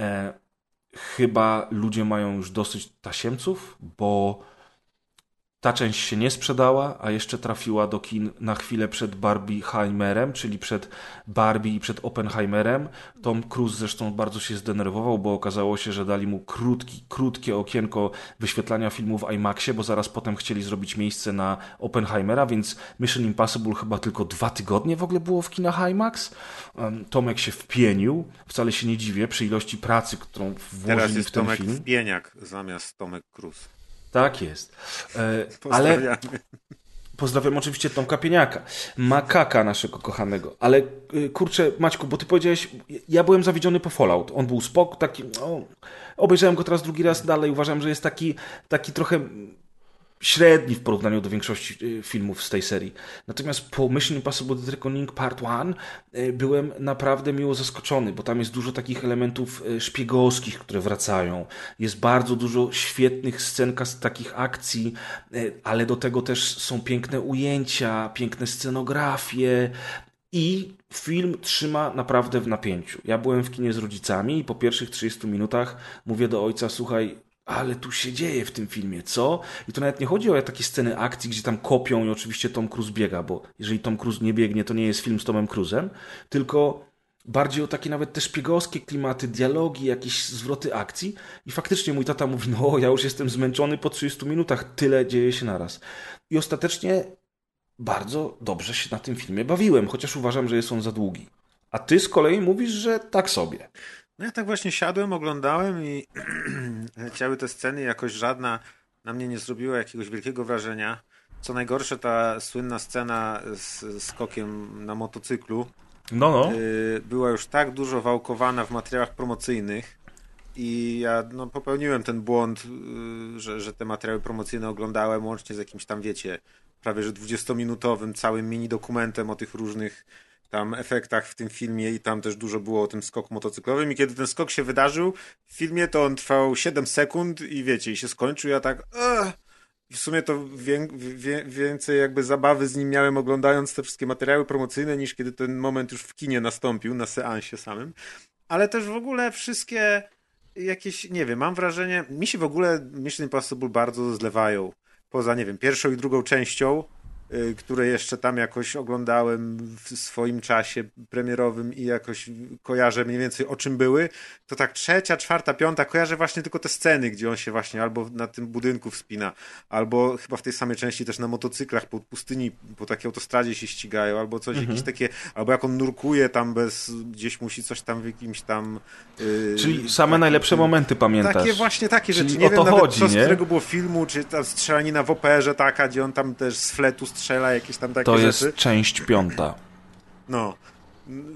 e, chyba ludzie mają już dosyć tasiemców, bo ta część się nie sprzedała, a jeszcze trafiła do kin na chwilę przed Barbieheimerem, czyli przed Barbie i przed Oppenheimerem. Tom Cruise zresztą bardzo się zdenerwował, bo okazało się, że dali mu krótki, krótkie okienko wyświetlania filmu w IMAXie, bo zaraz potem chcieli zrobić miejsce na Oppenheimera, więc Mission Impossible chyba tylko dwa tygodnie w ogóle było w kinach IMAX. Tomek się wpienił, wcale się nie dziwię, przy ilości pracy, którą Teraz włożyli jest w ten Tomek film. Wpieniak zamiast Tomek Cruz. Tak jest. E, ale. Pozdrawiam oczywiście Tomka Pieniaka, makaka naszego kochanego. Ale y, kurczę, Maćku, bo ty powiedziałeś, ja byłem zawiedziony po Fallout. On był spok, taki, no, obejrzałem go teraz drugi raz dalej, uważam, że jest taki, taki trochę średni w porównaniu do większości y, filmów z tej serii. Natomiast po Mission Impossible The Reckoning Part 1 y, byłem naprawdę miło zaskoczony, bo tam jest dużo takich elementów y, szpiegowskich, które wracają. Jest bardzo dużo świetnych scenek z takich akcji, ale do tego też są piękne ujęcia, piękne scenografie, i film trzyma naprawdę w napięciu. Ja byłem w kinie z rodzicami i po pierwszych 30 minutach mówię do ojca, słuchaj, ale tu się dzieje w tym filmie, co? I to nawet nie chodzi o takie sceny akcji, gdzie tam kopią i oczywiście Tom Cruise biega, bo jeżeli Tom Cruise nie biegnie, to nie jest film z Tomem Cruisem, tylko bardziej o takie nawet te szpiegowskie klimaty, dialogi, jakieś zwroty akcji. I faktycznie mój tata mówi, no ja już jestem zmęczony po 30 minutach, tyle dzieje się naraz. I ostatecznie bardzo dobrze się na tym filmie bawiłem, chociaż uważam, że jest on za długi. A ty z kolei mówisz, że tak sobie. No ja tak właśnie siadłem, oglądałem i leciały te sceny jakoś żadna na mnie nie zrobiła jakiegoś wielkiego wrażenia. Co najgorsze, ta słynna scena z skokiem na motocyklu No, no. y, była już tak dużo wałkowana w materiałach promocyjnych i ja no, popełniłem ten błąd, y, że, że te materiały promocyjne oglądałem łącznie z jakimś tam, wiecie, prawie że 20-minutowym całym mini dokumentem o tych różnych tam efektach w tym filmie i tam też dużo było o tym skoku motocyklowym i kiedy ten skok się wydarzył w filmie, to on trwał 7 sekund i wiecie, i się skończył, ja tak w sumie to więcej jakby zabawy z nim miałem oglądając te wszystkie materiały promocyjne niż kiedy ten moment już w kinie nastąpił, na seansie samym. Ale też w ogóle wszystkie jakieś, nie wiem, mam wrażenie, mi się w ogóle Mission Impossible bardzo zlewają. Poza, nie wiem, pierwszą i drugą częścią, które jeszcze tam jakoś oglądałem w swoim czasie premierowym i jakoś kojarzę mniej więcej o czym były, to tak trzecia, czwarta, piąta, kojarzę właśnie tylko te sceny, gdzie on się właśnie albo na tym budynku wspina, albo chyba w tej samej części też na motocyklach po pustyni, po takiej autostradzie się ścigają, albo coś, jakieś takie, albo jak on nurkuje tam bez, gdzieś musi coś tam w jakimś tam... Yy, Czyli same takim- najlepsze momenty pamiętasz. takie właśnie takie Czyli rzeczy. Nie o wiem to nawet chodzi, co, z nie? którego było filmu, czy ta strzelanina w operze taka, gdzie on tam też z fletu strzela, jakieś tam takie To rzeczy. jest część piąta. No.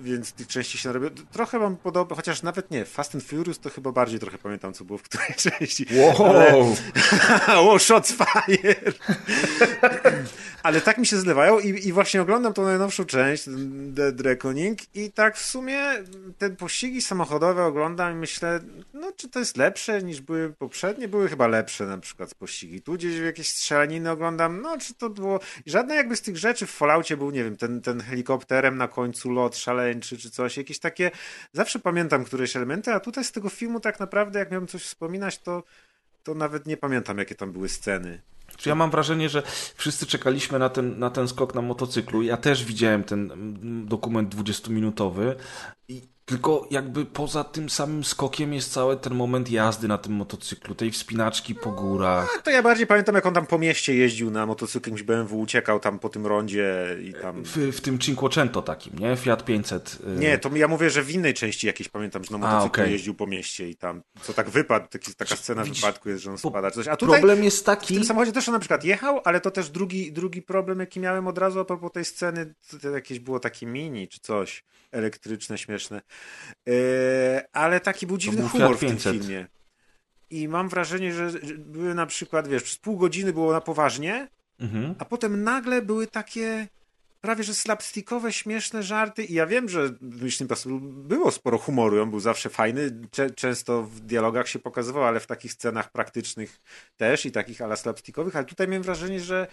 Więc tych części się narobiło. Trochę mam podobne, chociaż nawet nie, Fast and Furious to chyba bardziej trochę pamiętam, co było w której części. Wow! Ale... wow, shots fire! Ale tak mi się zlewają i, i właśnie oglądam tą najnowszą część, Dead Reckoning i tak w sumie te pościgi samochodowe oglądam i myślę, no czy to jest lepsze niż były poprzednie? Były chyba lepsze na przykład pościgi. Tu gdzieś jakieś strzelaniny oglądam, no czy to było... Żadne jakby z tych rzeczy w Falloutie był, nie wiem, ten, ten helikopterem na końcu lot szaleńczy czy coś, jakieś takie... Zawsze pamiętam któreś elementy, a tutaj z tego filmu tak naprawdę, jak miałem coś wspominać, to to nawet nie pamiętam, jakie tam były sceny. Ja mam wrażenie, że wszyscy czekaliśmy na ten, na ten skok na motocyklu. Ja też widziałem ten dokument 20-minutowy i tylko jakby poza tym samym skokiem jest cały ten moment jazdy na tym motocyklu, tej wspinaczki po górach. No, to ja bardziej pamiętam, jak on tam po mieście jeździł na motocyklu, jakimś BMW, uciekał tam po tym rondzie i tam... W, w tym Cinquecento takim, nie? Fiat 500. Y- nie, to ja mówię, że w innej części jakiejś pamiętam, że na motocyklu A, okay. jeździł po mieście i tam, co tak wypadł, taki, taka scena Widzisz, wypadku jest, że on spada coś. A tutaj problem jest taki... W tym samochodzie też on na przykład jechał, ale to też drugi, drugi problem, jaki miałem od razu a propos tej sceny, to jakieś było takie mini czy coś elektryczne, śmieszne. Yy, ale taki był dziwny był humor w tym filmie. I mam wrażenie, że były na przykład, wiesz, pół godziny było na poważnie, mhm. a potem nagle były takie prawie że slapstickowe, śmieszne żarty i ja wiem, że w Mission Impossible było sporo humoru, on był zawsze fajny, często w dialogach się pokazywał, ale w takich scenach praktycznych też i takich ala slapstickowych, ale tutaj miałem wrażenie, że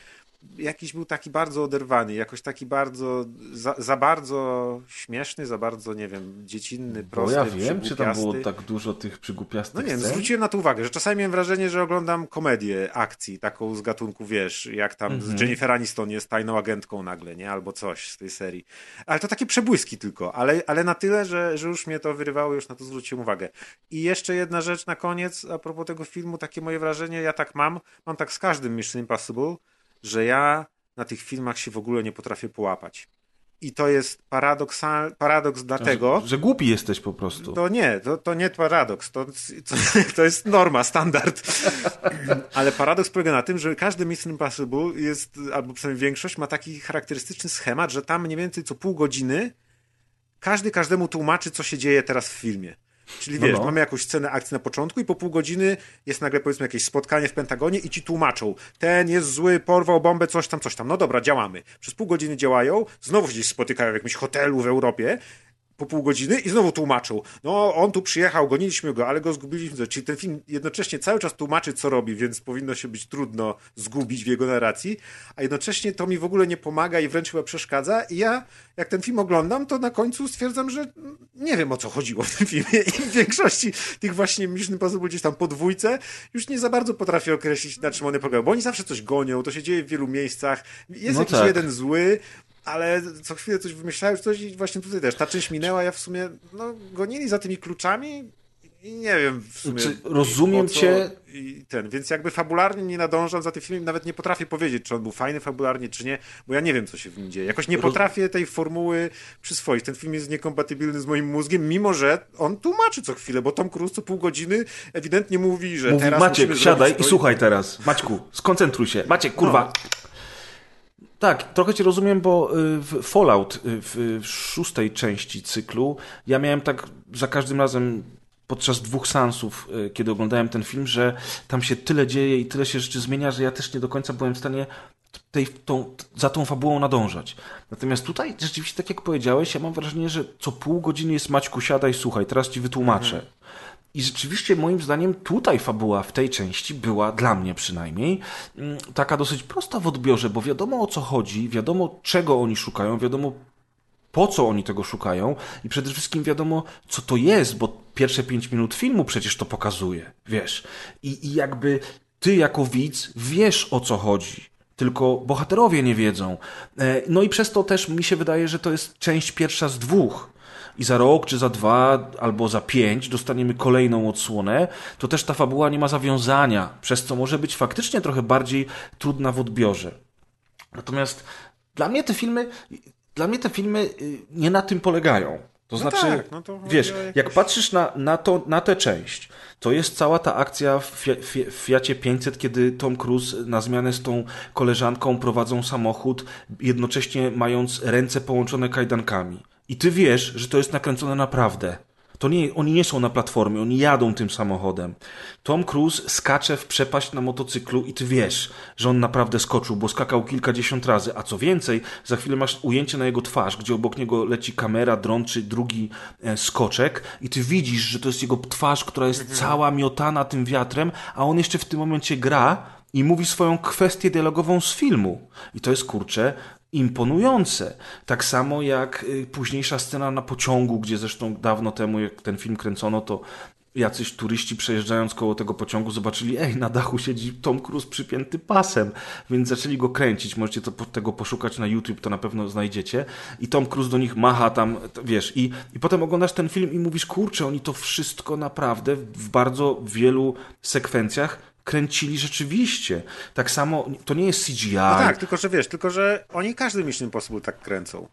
jakiś był taki bardzo oderwany, jakoś taki bardzo, za, za bardzo śmieszny, za bardzo, nie wiem, dziecinny, prosty, Bo ja wiem, czy tam było tak dużo tych przygłupiastych No nie, scen? zwróciłem na to uwagę, że czasami miałem wrażenie, że oglądam komedię akcji, taką z gatunku, wiesz, jak tam mm -hmm. Jennifer Aniston jest tajną agentką nagle, nie? Albo coś z tej serii. Ale to takie przebłyski tylko, ale, ale na tyle, że, że już mnie to wyrywało, już na to zwróciłem uwagę. I jeszcze jedna rzecz na koniec, a propos tego filmu, takie moje wrażenie, ja tak mam, mam tak z każdym Mission Impossible, że ja na tych filmach się w ogóle nie potrafię połapać. I to jest paradoksal, paradoks dlatego. Że, że, głupi jesteś po prostu. To nie, to, to nie paradoks, to, to jest norma, standard. Ale paradoks polega na tym, że każdy Mission Impossible jest, albo przynajmniej większość, ma taki charakterystyczny schemat, że tam mniej więcej co pół godziny każdy każdemu tłumaczy, co się dzieje teraz w filmie. Czyli no wiesz, no no. mamy jakąś scenę akcji na początku i po pół godziny jest nagle powiedzmy jakieś spotkanie w Pentagonie i ci tłumaczą, ten jest zły, porwał bombę, coś tam, coś tam. No dobra, działamy. Przez pół godziny działają, znowu się gdzieś spotykają w jakimś hotelu w Europie po pół godziny i znowu tłumaczył. No, on tu przyjechał, goniliśmy go, ale go zgubiliśmy. Czyli ten film jednocześnie cały czas tłumaczy, co robi, więc powinno się być trudno zgubić w jego narracji, a jednocześnie to mi w ogóle nie pomaga i wręcz chyba przeszkadza. I ja, jak ten film oglądam, to na końcu stwierdzam, że nie wiem o co chodziło w tym filmie i w większości tych właśnie Mission Impossible gdzieś tam podwójce już nie za bardzo potrafię określić, na czym one polegają, bo oni zawsze coś gonią, to się dzieje w wielu miejscach, jest no jakiś tak. jeden zły, ale co chwilę coś wymyślałem, coś i właśnie tutaj też. Ta część minęła, ja w sumie, no, gonili za tymi kluczami i nie wiem w sumie. Czy rozumiem cię. I ten, więc jakby fabularnie nie nadążam za tym filmem, nawet nie potrafię powiedzieć, czy on był fajny fabularnie, czy nie, bo ja nie wiem, co się w nim dzieje. Jakoś nie potrafię tej formuły przyswoić. Ten film jest niekompatybilny z moim mózgiem, mimo że on tłumaczy co chwilę, bo Tom Cruise co pół godziny ewidentnie mówi, że mówi, teraz Maciek, siadaj i słuchaj teraz. Maćku, skoncentruj się. Maciek, kurwa. No. Tak, trochę cię rozumiem, bo y, w Fallout y, w szóstej części cyklu ja miałem tak za każdym razem podczas dwóch sansów, y, kiedy oglądałem ten film, że tam się tyle dzieje i tyle się rzeczy zmienia, że ja też nie do końca byłem w stanie tej, tą, za tą fabułą nadążać. Natomiast tutaj rzeczywiście, tak jak powiedziałeś, ja mam wrażenie, że co pół godziny jest Maćku, siadaj, słuchaj, teraz ci wytłumaczę. Mhm. I rzeczywiście moim zdaniem tutaj fabuła w tej części była, dla mnie przynajmniej, mm, taka dosyć prosta w odbiorze, bo wiadomo o co chodzi, wiadomo czego oni szukają, wiadomo po co oni tego szukają i przede wszystkim wiadomo co to jest, bo pierwsze pięć minut filmu przecież to pokazuje, wiesz. I, i jakby ty jako widz wiesz o co chodzi tylko bohaterowie nie wiedzą. E, no i przez to też mi się wydaje, że to jest część pierwsza z dwóch i za rok, czy za dwa, albo za pięć dostaniemy kolejną odsłonę, to też ta fabuła nie ma zawiązania, przez co może być faktycznie trochę bardziej trudna w odbiorze. Natomiast dla mnie te filmy, dla mnie te filmy y, nie na tym polegają. To no znaczy, tak, no to wiesz, jakieś... jak patrzysz na, na, to, na tę część, to jest cała ta akcja w, w Fiacie 500, kiedy Tom Cruise na zmianę z tą koleżanką prowadzą samochód, jednocześnie mając ręce połączone kajdankami I ty wiesz, że to jest nakręcone naprawdę. To nie, oni nie są na platformie, oni jadą tym samochodem. Tom Cruise skacze w przepaść na motocyklu i ty wiesz, że on naprawdę skoczył, bo skakał kilkadziesiąt razy. A co więcej, za chwilę masz ujęcie na jego twarz, gdzie obok niego leci kamera, dron czy drugi e, skoczek i ty widzisz, że to jest jego twarz, która jest cała miotana tym wiatrem, a on jeszcze w tym momencie gra i mówi swoją kwestię dialogową z filmu. I to jest kurczę imponujące. Tak samo jak y, późniejsza scena na pociągu, gdzie zresztą dawno temu, jak ten film kręcono, to jacyś turyści przejeżdżając koło tego pociągu zobaczyli, ej, na dachu siedzi Tom Cruise przypięty pasem, więc zaczęli go kręcić. Możecie to, tego poszukać na YouTube, to na pewno znajdziecie. I Tom Cruise do nich macha tam, wiesz, i, i potem oglądasz ten film i mówisz, kurczę, oni to wszystko naprawdę w bardzo wielu sekwencjach kręcili rzeczywiście. Tak samo, to nie jest CGI. No tak, tylko że wiesz, tylko że oni każdy Mission Impossible tak kręcą.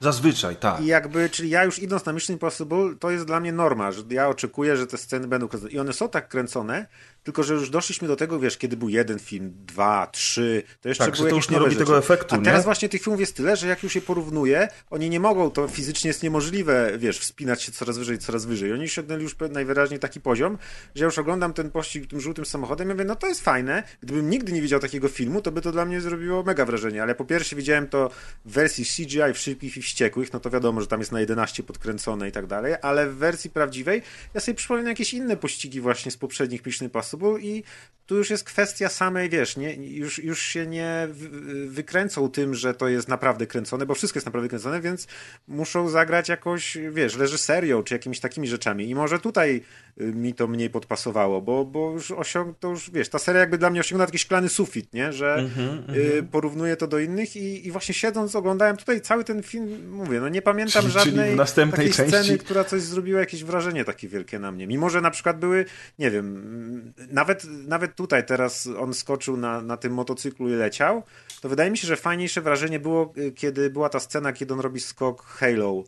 Zazwyczaj, tak. I jakby, czyli ja już idąc na Mission Impossible, to jest dla mnie norma, że ja oczekuję, że te sceny będą kręcone. I one są tak kręcone, tylko że już doszliśmy do tego, wiesz, kiedy był jeden film, dwa, trzy, to jeszcze tak, były to już nie robi rzeczy. tego efektu, A teraz nie? właśnie tych filmów jest tyle, że jak już je porównuje, oni nie mogą, to fizycznie jest niemożliwe, wiesz, wspinać się coraz wyżej, coraz wyżej. Oni osiągnęli już najwyraźniej taki poziom, że ja już oglądam ten pościg tym żółtym samochodem i mówię, no to jest fajne. Gdybym nigdy nie widział takiego filmu, to by to dla mnie zrobiło mega wrażenie, ale po pierwsze widziałem to w wersji CGI w Szybkich i Wściekłych, no to wiadomo, że tam jest na 11 podkręcone i tak dalej, ale w wersji prawdziwej ja sobie przypominam jakieś inne pościgi właśnie z poprzednich Mission Impossible i tu już jest kwestia samej, wiesz, nie, już, już się nie wy- wykręcą tym, że to jest naprawdę kręcone, bo wszystko jest naprawdę kręcone, więc muszą zagrać jakoś, wiesz, reżyserią, czy jakimiś takimi rzeczami. I może tutaj y, mi to mniej podpasowało, bo, bo już osiąg, to już, wiesz, ta seria jakby dla mnie osiągnęła taki szklany sufit, nie, że Mhm, y, porównuję to do innych i, i właśnie siedząc oglądałem tutaj cały ten film, mówię, no nie pamiętam Czyli- czyli żadnej następnej takiej części- sceny, która coś zrobiła jakieś wrażenie takie wielkie na mnie. Mimo, że na przykład były, nie wiem, mm, nawet, tutaj teraz on skoczył na, na tym motocyklu i leciał, to wydaje mi się, że fajniejsze wrażenie było, y, kiedy była ta scena, kiedy on robi skok Halo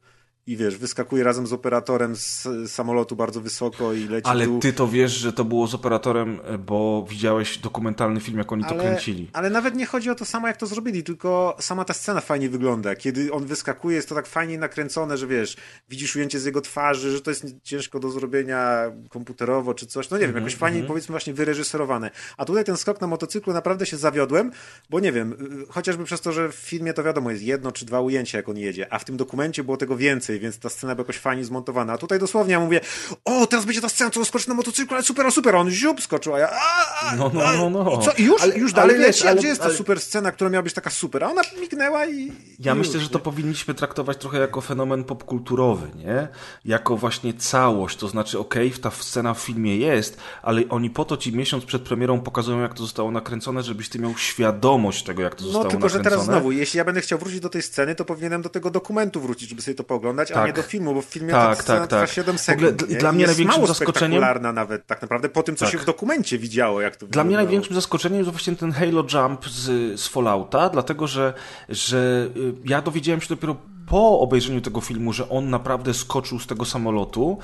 i wiesz, wyskakuje razem z operatorem z samolotu bardzo wysoko i leci Ale dół. ty to wiesz, że to było z operatorem, bo widziałeś dokumentalny film, jak oni to kręcili. Ale nawet nie chodzi o to samo, jak to zrobili, tylko sama ta scena fajnie wygląda. Kiedy on wyskakuje, jest to tak fajnie nakręcone, że wiesz, widzisz ujęcie z jego twarzy, że to jest ciężko do zrobienia komputerowo czy coś. No nie wiem, Mhm, jakoś fajnie, powiedzmy, właśnie wyreżyserowane. A tutaj ten skok na motocyklu naprawdę się zawiodłem, bo nie wiem, y, chociażby przez to, że w filmie to wiadomo, jest jedno czy dwa ujęcia, jak on jedzie, a w tym dokumencie było tego więcej, więc ta scena była jakoś fajnie zmontowana. A tutaj dosłownie ja mówię, o, teraz będzie ta scena, co skoczy na motocyklu, ale super, o, super, a on ziup skoczył, a ja, a, a, No, no, no, no. i co? Już, Ale- już ale dalej wiesz, leci? A ale- gdzie jest ta ale- super scena, która miała być taka super? A ona mignęła i... Ja i myślę, już, że to nie? powinniśmy traktować trochę jako fenomen popkulturowy, nie? Jako właśnie całość, to znaczy, okej, ta scena w filmie jest, ale oni po to ci miesiąc przed premierą pokazują, jak to zostało nakręcone, żebyś ty miał świadomość tego, jak to No zostało tylko, że nakręcone. teraz znowu, jeśli ja będę chciał wrócić do tej sceny, to powinienem do tego dokumentu wrócić, żeby sobie to pooglądać, a Tak. nie do filmu, bo w filmie Tak, ta tak, trwa tak. 7 W ogóle sekund. nie? dla mnie jest największym mało zaskoczeniem- nawet tak naprawdę po tym, co Tak. się w dokumencie widziało, jak to Dla mnie wyglądało. największym zaskoczeniem jest właśnie ten Halo Jump z, z Fallouta, dlatego że, że y, ja dowiedziałem się dopiero po obejrzeniu tego filmu, że on naprawdę skoczył z tego samolotu,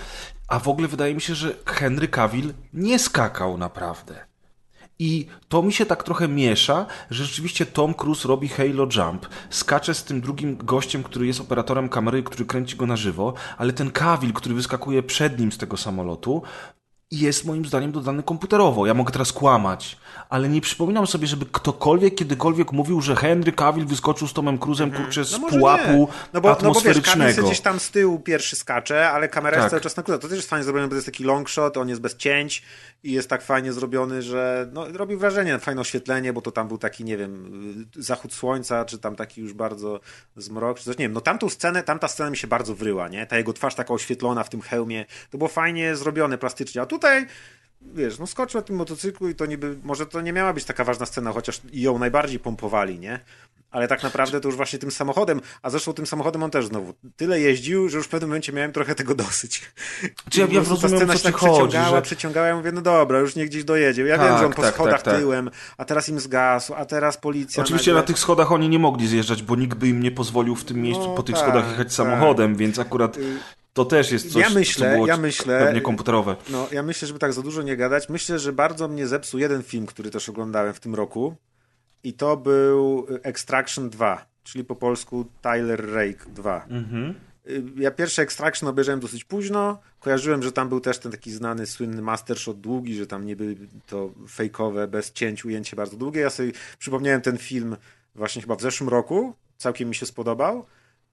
a w ogóle wydaje mi się, że Henry Cavill nie skakał naprawdę. I to mi się tak trochę miesza, że rzeczywiście Tom Cruise robi Halo Jump, skacze z tym drugim gościem, który jest operatorem kamery, który kręci go na żywo, ale ten Cavill, który wyskakuje przed nim z tego samolotu, jest moim zdaniem dodany komputerowo. Ja mogę teraz kłamać, ale nie przypominam sobie, żeby ktokolwiek kiedykolwiek mówił, że Henry Cavill wyskoczył z Tomem Cruzem kurczę z No pułapu nie. no bo, no bo wiesz, atmosferycznego. Gdzieś tam z tyłu pierwszy skacze, ale kamera jest Tak. cały czas na górze. To też jest fajnie zrobione, bo to jest taki long shot, on jest bez cięć i jest tak fajnie zrobiony, że no, robi wrażenie, fajne oświetlenie, bo to tam był taki, nie wiem, y, zachód słońca, czy tam taki już bardzo zmrok, czy coś, nie wiem, no tamtą scenę, tamta scena mi się bardzo wryła, nie? Ta jego twarz taka oświetlona w tym hełmie, to było fajnie zrobione plastycznie, a tutaj wiesz, no skoczył na tym motocyklu i to niby, może to nie miała być taka ważna scena, chociaż ją najbardziej pompowali, nie? Ale tak naprawdę to już właśnie tym samochodem, a zresztą tym samochodem on też znowu tyle jeździł, że już w pewnym momencie miałem trochę tego dosyć. Czy ja- ja rozumiem, ta scena się tak chodzi, przeciągała, że- przeciągała, ja mówię, no dobra, już niech gdzieś dojedzie. Ja Tak, wiem, że on po tak, schodach tak, tak. tyłem, a teraz im zgasł, a teraz policja Oczywiście nagle... na tych schodach oni nie mogli zjeżdżać, bo nikt by im nie pozwolił w tym miejscu No po tych tak, schodach jechać tak. samochodem, więc akurat to też jest coś, Ja myślę, co było ja myślę- pewnie komputerowe. No, ja myślę, żeby tak za dużo nie gadać. Myślę, że bardzo mnie zepsuł jeden film, który też oglądałem w tym roku. I to był y, Extraction 2, czyli po polsku Tyler Rake 2. Mhm. y, ja pierwszy Extraction obejrzałem dosyć późno. Kojarzyłem, że tam był też ten taki znany, słynny master shot długi, że tam niby to fejkowe, bez cięć ujęcie bardzo długie. Ja sobie przypomniałem ten film właśnie chyba w zeszłym roku. Całkiem mi się spodobał.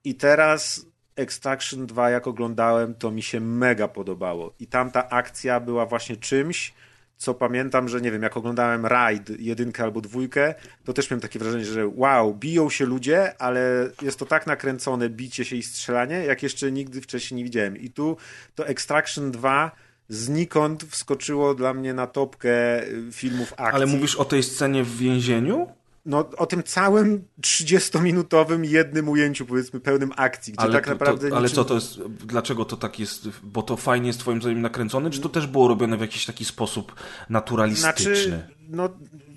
I teraz Extraction 2 jak oglądałem, to mi się mega podobało. I tamta akcja była właśnie czymś, co pamiętam, że nie wiem, jak oglądałem Ride jedynkę albo dwójkę, to też miałem takie wrażenie, że wow, biją się ludzie, ale jest to tak nakręcone bicie się i strzelanie, jak jeszcze nigdy wcześniej nie widziałem. I tu to Extraction 2 znikąd wskoczyło dla mnie na topkę y, filmów akcji. Ale mówisz o tej scenie w więzieniu? No, o tym całym 30-minutowym jednym ujęciu, powiedzmy, pełnym akcji, gdzie Ale, tak to, naprawdę. to, ale niczym... co to jest, dlaczego to tak jest, bo to fajnie jest twoim zdaniem nakręcone, czy to też było robione w jakiś taki sposób naturalistyczny? Znaczy, no,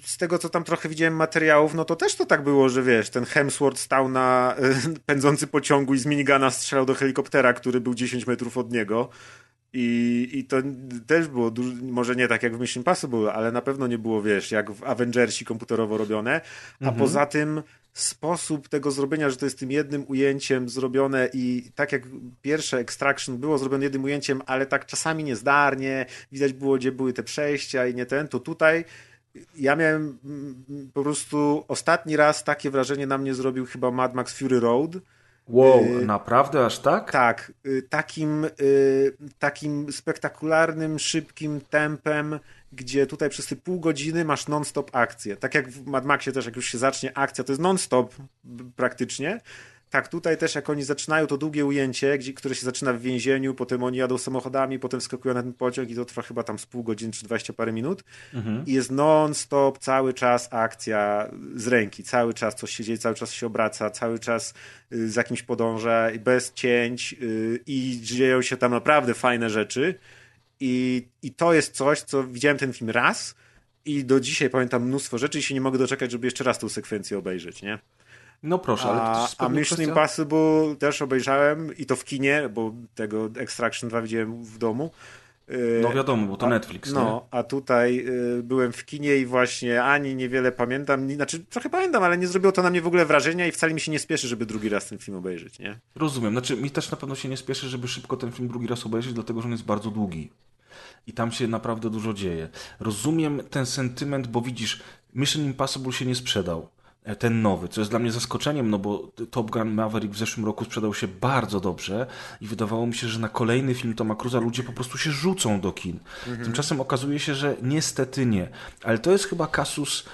z tego co tam trochę widziałem materiałów, no to też to tak było, że wiesz, ten Hemsworth stał na y, pędzący pociągu i z minigana strzelał do helikoptera, który był 10 metrów od niego. I, I to też było, może nie tak jak w Mission Impossible, ale na pewno nie było, wiesz, jak w Avengersi komputerowo robione. A Mhm. poza tym sposób tego zrobienia, że to jest tym jednym ujęciem zrobione i tak jak pierwsze Extraction było zrobione jednym ujęciem, ale tak czasami niezdarnie, widać było, gdzie były te przejścia i nie ten, to tutaj ja miałem mm, po prostu ostatni raz takie wrażenie na mnie zrobił chyba Mad Max Fury Road. Wow, Y, naprawdę aż tak? Tak, y, takim, y, takim spektakularnym, szybkim tempem, gdzie tutaj przez te pół godziny masz non-stop akcję. Tak jak w Mad Maxie też, jak już się zacznie akcja, to jest non-stop praktycznie. Tak, tutaj też jak oni zaczynają to długie ujęcie, gdzie, które się zaczyna w więzieniu, potem oni jadą samochodami, potem wskakują na ten pociąg i to trwa chyba tam z pół godziny czy 20 parę minut. Mhm. I jest non-stop, cały czas akcja z ręki, cały czas coś się dzieje, cały czas się obraca, cały czas y, z jakimś podąża, bez cięć y, i dzieją się tam naprawdę fajne rzeczy. I, I to jest coś, co widziałem ten film raz i do dzisiaj pamiętam mnóstwo rzeczy i się nie mogę doczekać, żeby jeszcze raz tą sekwencję obejrzeć, nie? No proszę, ale to A, jest a Mission kwestia... Impossible też obejrzałem i to w kinie, bo tego Extraction 2 widziałem w domu. Y, No wiadomo, bo to a- Netflix, nie? No, a tutaj y, byłem w kinie i właśnie ani niewiele pamiętam, znaczy trochę pamiętam, ale nie zrobiło to na mnie w ogóle wrażenia i wcale mi się nie spieszy, żeby drugi raz ten film obejrzeć, nie? Rozumiem. Znaczy, mi też na pewno się nie spieszy, żeby szybko ten film drugi raz obejrzeć, dlatego że on jest bardzo długi. I tam się naprawdę dużo dzieje. Rozumiem ten sentyment, bo widzisz, Mission Impossible się nie sprzedał. E, Ten nowy, co jest dla mnie zaskoczeniem, no bo Top Gun Maverick w zeszłym roku sprzedał się bardzo dobrze i wydawało mi się, że na kolejny film Toma Cruza ludzie po prostu się rzucą do kin. Tymczasem okazuje się, że niestety nie. Ale to jest chyba kasus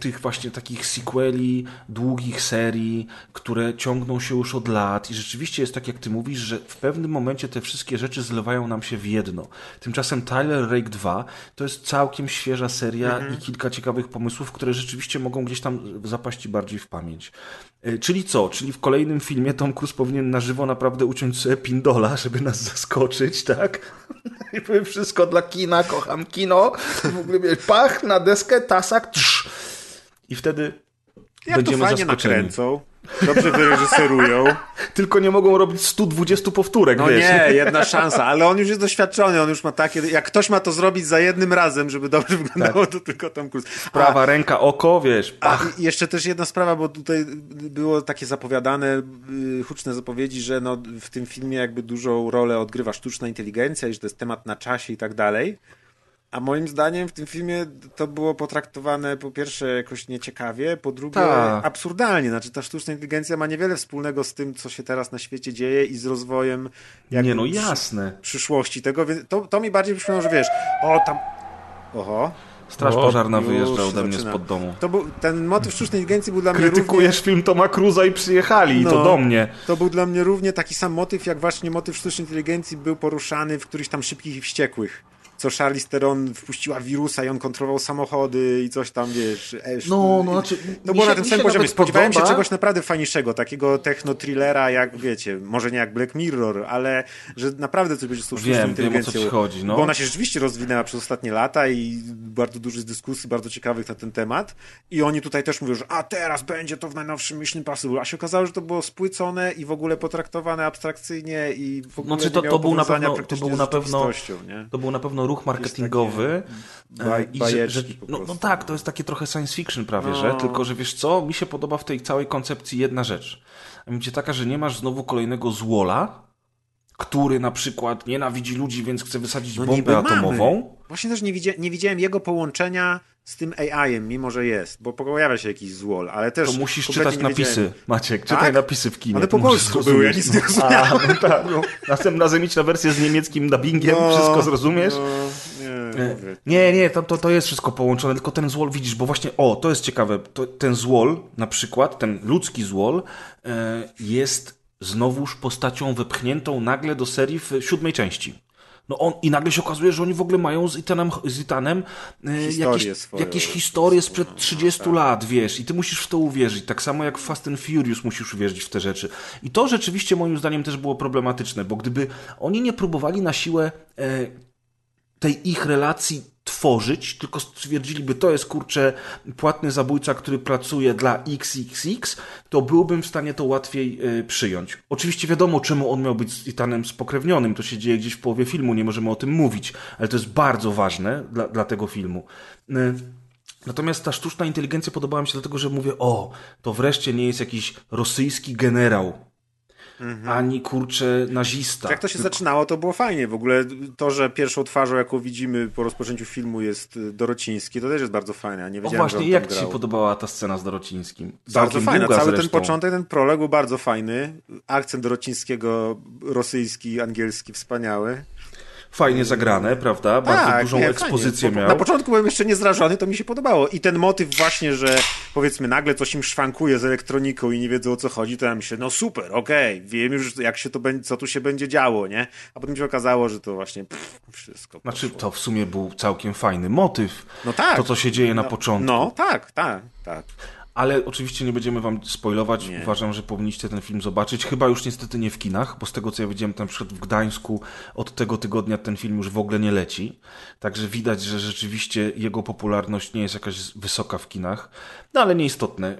tych właśnie takich sequeli, długich serii, które ciągną się już od lat i rzeczywiście jest tak, jak ty mówisz, że w pewnym momencie te wszystkie rzeczy zlewają nam się w jedno. Tymczasem Tyler Rake 2 to jest całkiem świeża seria i kilka ciekawych pomysłów, które rzeczywiście mogą gdzieś tam zapaść bardziej w pamięć. E, Czyli co? Czyli w kolejnym filmie Tom Cruise powinien na żywo naprawdę uciąć sobie pindola, żeby nas zaskoczyć, tak? I powiem wszystko dla kina, kocham kino. W ogóle pach na deskę, tasak, trz. I wtedy Jak będziemy to fajnie zaskoczeni. nakręcą, dobrze wyreżyserują. Tylko nie mogą robić 120 powtórek, No wiesz. nie, jedna szansa, ale on już jest doświadczony, on już ma takie, jak ktoś ma to zrobić za jednym razem, żeby dobrze wyglądało, to tylko Tom Cruise. A, Prawa ręka, oko, wiesz, A pach. i jeszcze też jedna sprawa, bo tutaj było takie zapowiadane, y, huczne zapowiedzi, że no, w tym filmie jakby dużą rolę odgrywa sztuczna inteligencja i że to jest temat na czasie i tak dalej. A moim zdaniem w tym filmie to było potraktowane po pierwsze jakoś nieciekawie, po drugie Tak. absurdalnie. Znaczy ta sztuczna inteligencja ma niewiele wspólnego z tym, co się teraz na świecie dzieje i z rozwojem jakby Nie no, jasne. przyszłości tego, więc to, to mi bardziej przypomniało, że wiesz, o tam... Oho. Straż O, pożarna wyjeżdża ode mnie zaczyna. spod domu. To był, ten motyw sztucznej inteligencji był dla mnie równie... Krytykujesz film Toma Cruza i przyjechali, i to No. do mnie. To był dla mnie równie taki sam motyw, jak właśnie motyw sztucznej inteligencji był poruszany w którychś tam szybkich i wściekłych. Co Charlize Theron wpuściła wirusa i on kontrolował samochody i coś tam, wiesz... esz- No, no, znaczy, To było się- na tym samym się poziomie. Spodziewałem się podoba. czegoś naprawdę fajniejszego, takiego techno-thrillera, jak wiecie, może nie jak Black Mirror, ale że naprawdę coś będzie z tą sztuczną Wiem, wiem o co inteligencją. chodzi, no. Bo ona się rzeczywiście rozwinęła przez ostatnie lata i bardzo dużo jest dyskusji, bardzo ciekawych na ten temat. I oni tutaj też mówią, że a teraz będzie to w najnowszym Mission Impossible. A się okazało, że to było spłycone i w ogóle potraktowane abstrakcyjnie i w ogóle Znaczy, nie to- miało to był pewno- to był z na pewno-? To był na pewno ruch marketingowy. baj- e, i że, że, no, no tak, to jest takie trochę science fiction prawie, No. że? Tylko, że wiesz co, mi się podoba w tej całej koncepcji jedna rzecz. A mianowicie taka, że nie masz znowu kolejnego złola, który na przykład nienawidzi ludzi, więc chce wysadzić No bombę mamy. atomową. Właśnie też nie, widzia, nie widziałem jego połączenia z tym AI-em, mimo że jest, bo pojawia się jakiś złol, ale też To musisz czytać napisy, wiedziałem. Maciek. Czytaj Tak? napisy w kinie. Ale to po polsku były, ja nic nie rozumiałem. No tak, no. Następnym razem idź na wersję z niemieckim dubbingiem, No, wszystko zrozumiesz. No, nie, Nie. Nie, nie, to, to, to jest wszystko połączone, tylko ten złol widzisz, bo właśnie, o, to jest ciekawe, to, ten złol, na przykład, ten ludzki złol, e, jest znowuż postacią wepchniętą nagle do serii w siódmej części. No on, i nagle się okazuje, że oni w ogóle mają z Itanem, z Itanem e, jakieś, swoją. jakieś historie sprzed 30 lat, wiesz, i ty musisz w to uwierzyć, tak samo jak w Fast and Furious musisz uwierzyć w te rzeczy. I to rzeczywiście moim zdaniem też było problematyczne, bo gdyby oni nie próbowali na siłę e, tej ich relacji tworzyć, tylko stwierdziliby, to jest kurczę płatny zabójca, który pracuje dla XXX, to byłbym w stanie to łatwiej y, przyjąć. Oczywiście wiadomo, czemu on miał być z Itanem spokrewnionym, to się dzieje gdzieś w połowie filmu, nie możemy o tym mówić, ale to jest bardzo ważne dla, dla tego filmu. Y, Natomiast ta sztuczna inteligencja podobała mi się dlatego, że mówię, o, to wreszcie nie jest jakiś rosyjski generał, ani kurczę nazista. Jak to się zaczynało, to było fajnie. W ogóle to, że pierwszą twarzą, jaką widzimy po rozpoczęciu filmu jest y, Dorociński, to też jest bardzo fajne. Nie O właśnie, jak ci się podobała ta scena z Dorocińskim? Bardzo fajna. Cały ten zresztą. początek, ten prolog był bardzo fajny. Akcent Dorocińskiego, rosyjski, angielski, wspaniały. Fajnie zagrane, prawda? Bardzo dużą Tak, nie, ekspozycję fajnie. Miał. Na początku byłem jeszcze niezrażony, to mi się podobało. I ten motyw właśnie, że powiedzmy nagle coś im szwankuje z elektroniką i nie wiedzą o co chodzi, to ja myślę, no super, okej, wiem już jak się to będzie, co tu się będzie działo, nie? A potem się okazało, że to właśnie pff, wszystko. Znaczy, to w sumie był całkiem fajny motyw. No tak. To, co się dzieje na początku. No tak, tak, tak. Ale oczywiście nie będziemy wam spoilować. Nie. Uważam, że powinniście ten film zobaczyć. Chyba już niestety nie w kinach, bo z tego co ja widziałem tam przykład w Gdańsku od tego tygodnia ten film już w ogóle nie leci. Także widać, że rzeczywiście jego popularność nie jest jakaś wysoka w kinach. No ale nieistotne.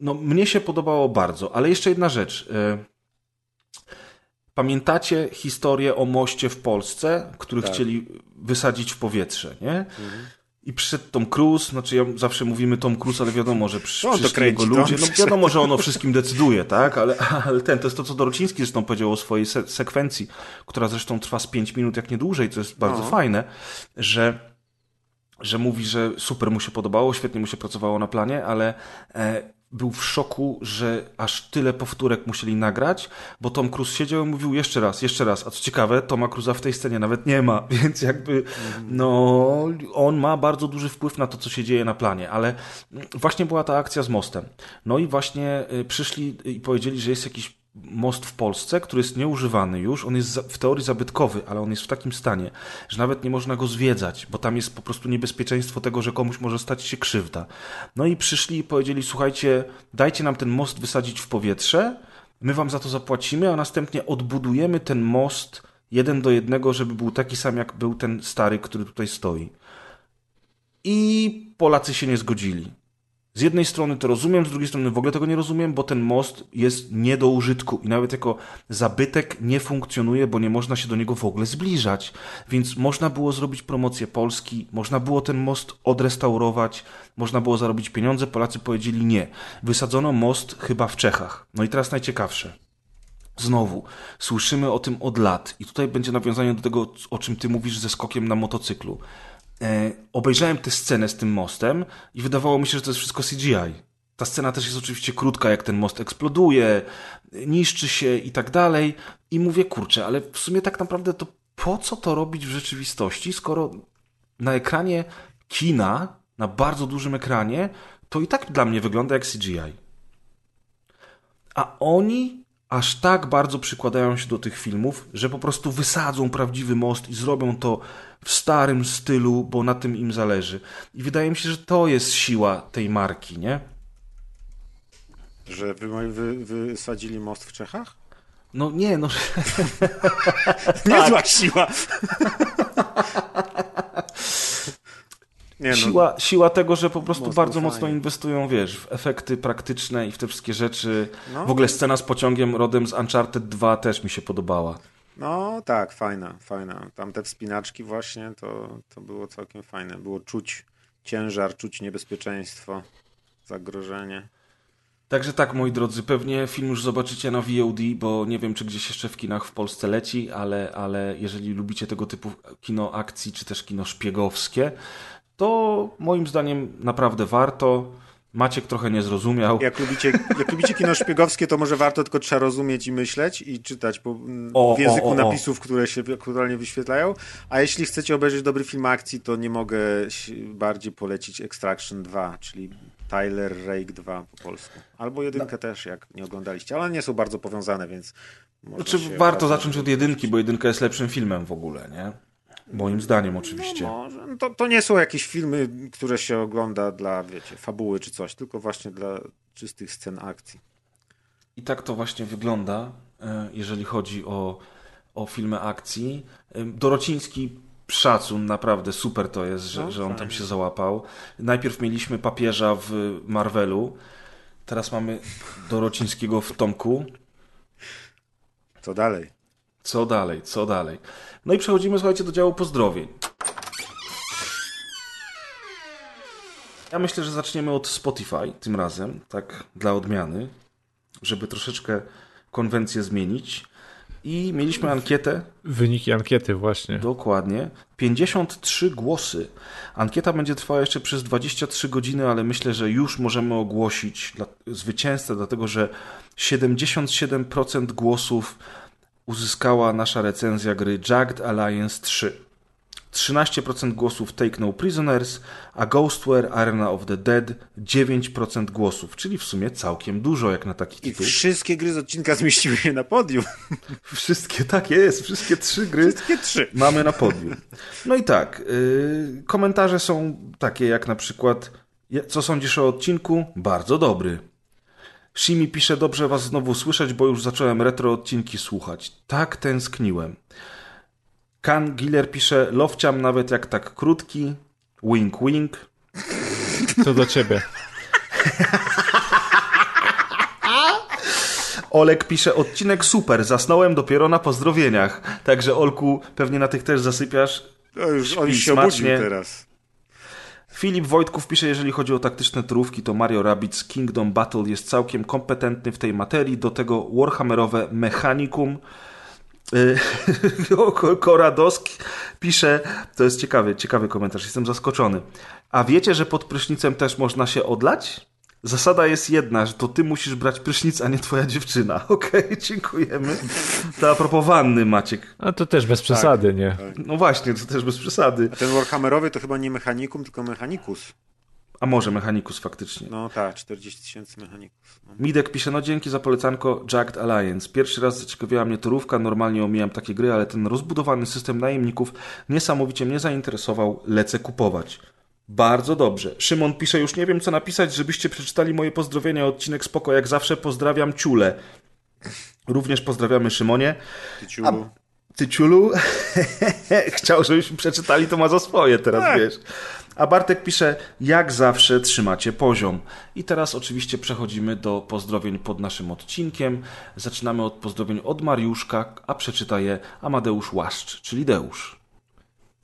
No mnie się podobało bardzo. Ale jeszcze jedna rzecz. E, Pamiętacie historię o moście w Polsce, który Tak. chcieli wysadzić w powietrze, nie? I przyszedł Tom Cruise, znaczy ja zawsze mówimy Tom Cruise, ale wiadomo, że przy, No, to jego kręci, on ludzie, no wiadomo, że on o wszystkim decyduje, tak? Ale, ale ten, to jest to, co Dorociński zresztą powiedział o swojej se sekwencji, która zresztą trwa z 5 minut, jak nie dłużej, co jest bardzo No. fajne, że, że mówi, że super mu się podobało, świetnie mu się pracowało na planie, ale e, był w szoku, że aż tyle powtórek musieli nagrać, bo Tom Cruise siedział i mówił jeszcze raz, jeszcze raz. A co ciekawe, Toma Cruise'a w tej scenie nawet nie ma, więc jakby no, on ma bardzo duży wpływ na to, co się dzieje na planie, ale właśnie była ta akcja z mostem. No i właśnie y, przyszli i powiedzieli, że jest jakiś most w Polsce, który jest nieużywany już. On jest w teorii zabytkowy, ale on jest w takim stanie, że nawet nie można go zwiedzać, bo tam jest po prostu niebezpieczeństwo tego, że komuś może stać się krzywda. No i przyszli i powiedzieli: Słuchajcie, dajcie nam ten most wysadzić w powietrze, my wam za to zapłacimy, a następnie odbudujemy ten most jeden do jednego, żeby był taki sam, jak był ten stary, który tutaj stoi. I Polacy się nie zgodzili. Z jednej strony to rozumiem, z drugiej strony w ogóle tego nie rozumiem, bo ten most jest nie do użytku i nawet jako zabytek nie funkcjonuje, bo nie można się do niego w ogóle zbliżać. Więc można było zrobić promocję Polski, można było ten most odrestaurować, można było zarobić pieniądze. Polacy powiedzieli nie. Wysadzono most chyba w Czechach. No i teraz najciekawsze. Znowu, słyszymy o tym od lat i tutaj będzie nawiązanie do tego, o czym ty mówisz ze skokiem na motocyklu. E, obejrzałem tę scenę z tym mostem i wydawało mi się, że to jest wszystko CGI. Ta scena też jest oczywiście krótka, jak ten most eksploduje, niszczy się i tak dalej. I mówię, kurczę, ale w sumie tak naprawdę to po co to robić w rzeczywistości, skoro na ekranie kina, na bardzo dużym ekranie, to i tak dla mnie wygląda jak CGI. A oni aż tak bardzo przykładają się do tych filmów, że po prostu wysadzą prawdziwy most i zrobią to w starym stylu, bo na tym im zależy. I wydaje mi się, że to jest siła tej marki, nie? Że wy, wy, wysadzili most w Czechach? No nie, no. Niezła siła! Nie no, Siła, siła tego, że po prostu Most bardzo był mocno inwestują, wiesz, w efekty praktyczne i w te wszystkie rzeczy. No. W ogóle scena z pociągiem rodem z Uncharted 2 też mi się podobała. No tak, fajna, fajna. Tam te wspinaczki właśnie, to, to było całkiem fajne. Było czuć ciężar, czuć niebezpieczeństwo, zagrożenie. Także tak, moi drodzy, pewnie film już zobaczycie na VOD, bo nie wiem, czy gdzieś jeszcze w kinach w Polsce leci, ale, ale jeżeli lubicie tego typu kino akcji, czy też kino szpiegowskie, to moim zdaniem naprawdę warto. Maciek trochę nie zrozumiał. Jak lubicie, jak lubicie kino szpiegowskie, to może warto, tylko trzeba rozumieć i myśleć i czytać po, O, w języku o, o, napisów, które się aktualnie wyświetlają. A jeśli chcecie obejrzeć dobry film akcji, to nie mogę bardziej polecić Extraction 2, czyli Tyler Rake 2 po polsku. Albo jedynkę też, jak nie oglądaliście. Ale nie są bardzo powiązane, więc można Znaczy, warto zacząć od jedynki, bo jedynka jest lepszym filmem w ogóle, nie? Moim zdaniem oczywiście. No może. No to, to nie są jakieś filmy, które się ogląda dla, wiecie, fabuły czy coś, tylko właśnie dla czystych scen akcji. I tak to właśnie wygląda, e, jeżeli chodzi o, o filmy akcji. E, Dorociński szacun, naprawdę super to jest, że, No, że on tam się załapał. Najpierw mieliśmy papieża w Marvelu, teraz mamy Dorocińskiego w Tomku. Co dalej? Co dalej, co dalej? No i przechodzimy, słuchajcie, do działu pozdrowień. Ja myślę, że zaczniemy od Spotify tym razem, tak dla odmiany, żeby troszeczkę konwencję zmienić. I mieliśmy ankietę, Wyniki ankiety właśnie. dokładnie, 53 głosy. Ankieta będzie trwała jeszcze przez 23 godziny, ale myślę, że już możemy ogłosić zwycięzcę, dlatego że 77% głosów uzyskała nasza recenzja gry Jagged Alliance 3. 13% głosów Take No Prisoners, a Ghostware Arena of the Dead 9% głosów, czyli w sumie całkiem dużo jak na taki I tytuł. wszystkie gry z odcinka zmieściły się na podium. Wszystkie, tak jest, wszystkie trzy gry Wszystkie trzy. mamy na podium. No i tak, yy, komentarze są takie jak na przykład "Ja- co sądzisz o odcinku? Bardzo dobry. Shimi pisze, dobrze was znowu słyszeć, bo już zacząłem retro odcinki słuchać. Tak tęskniłem. Kan Giller pisze, lowciam nawet jak tak krótki. Wink, wink. To do ciebie. Olek pisze, odcinek super, zasnąłem dopiero na pozdrowieniach. Także Olku, pewnie na tych też zasypiasz. No już, on Śpi się obudził smacznie. teraz. Filip Wojtków pisze, jeżeli chodzi o taktyczne turówki, to Mario Rabbids Kingdom Battle jest całkiem kompetentny w tej materii. Do tego Warhammerowe Mechanicum. Y, Koradosk pisze, to jest ciekawy, ciekawy komentarz, jestem zaskoczony. A wiecie, że pod prysznicem też można się odlać? Zasada jest jedna, że to ty musisz brać prysznic, a nie twoja dziewczyna. Okej, dziękujemy. To a propos wanny, Maciek. A to też bez przesady, nie? No właśnie, to też bez przesady. A ten Warhammerowy to chyba nie Mechanikum, tylko Mechanicus. A może Mechanicus faktycznie. No tak, 40 tysięcy Mechanicus. No. Midek pisze, no dzięki za polecanko Jagged Alliance. Pierwszy raz zaciekawiła mnie torówka, normalnie omijam takie gry, ale ten rozbudowany system najemników niesamowicie mnie zainteresował, lecę kupować. Bardzo dobrze. Szymon pisze, już nie wiem co napisać, żebyście przeczytali moje pozdrowienia, odcinek spoko, jak zawsze pozdrawiam Ciule. Również pozdrawiamy Szymonie. Tyciulu. Ty Ciulu, chciał, żebyśmy przeczytali, to ma za swoje teraz, Tak. wiesz. A Bartek pisze, jak zawsze trzymacie poziom. I teraz oczywiście przechodzimy do pozdrowień pod naszym odcinkiem. Zaczynamy od pozdrowień od Mariuszka, a przeczyta je Amadeusz Łaszcz, czyli Deusz.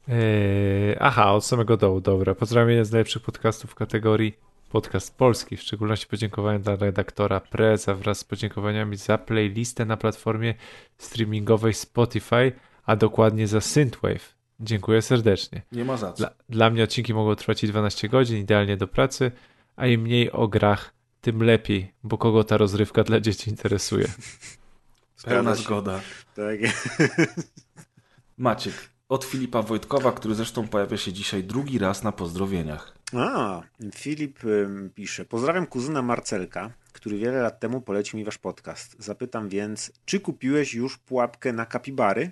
Eee, aha, od samego dołu, dobra. Pozdrawiam z najlepszych podcastów w kategorii podcast polski. W szczególności podziękowania dla redaktora Preza wraz z podziękowaniami za playlistę na platformie streamingowej Spotify, a dokładnie za Synthwave. Dziękuję serdecznie. Nie ma za co. Dla, dla mnie odcinki mogą trwać i 12 godzin, idealnie do pracy, a im mniej o grach, tym lepiej, bo kogo ta rozrywka dla dzieci interesuje. Pełna zgoda. Tak. Maciek, od Filipa Wojtkowa, który zresztą pojawia się dzisiaj drugi raz na pozdrowieniach. A, Filip pisze. Pozdrawiam kuzyna Marcelka, który wiele lat temu polecił mi wasz podcast. Zapytam więc, czy kupiłeś już pułapkę na kapibary?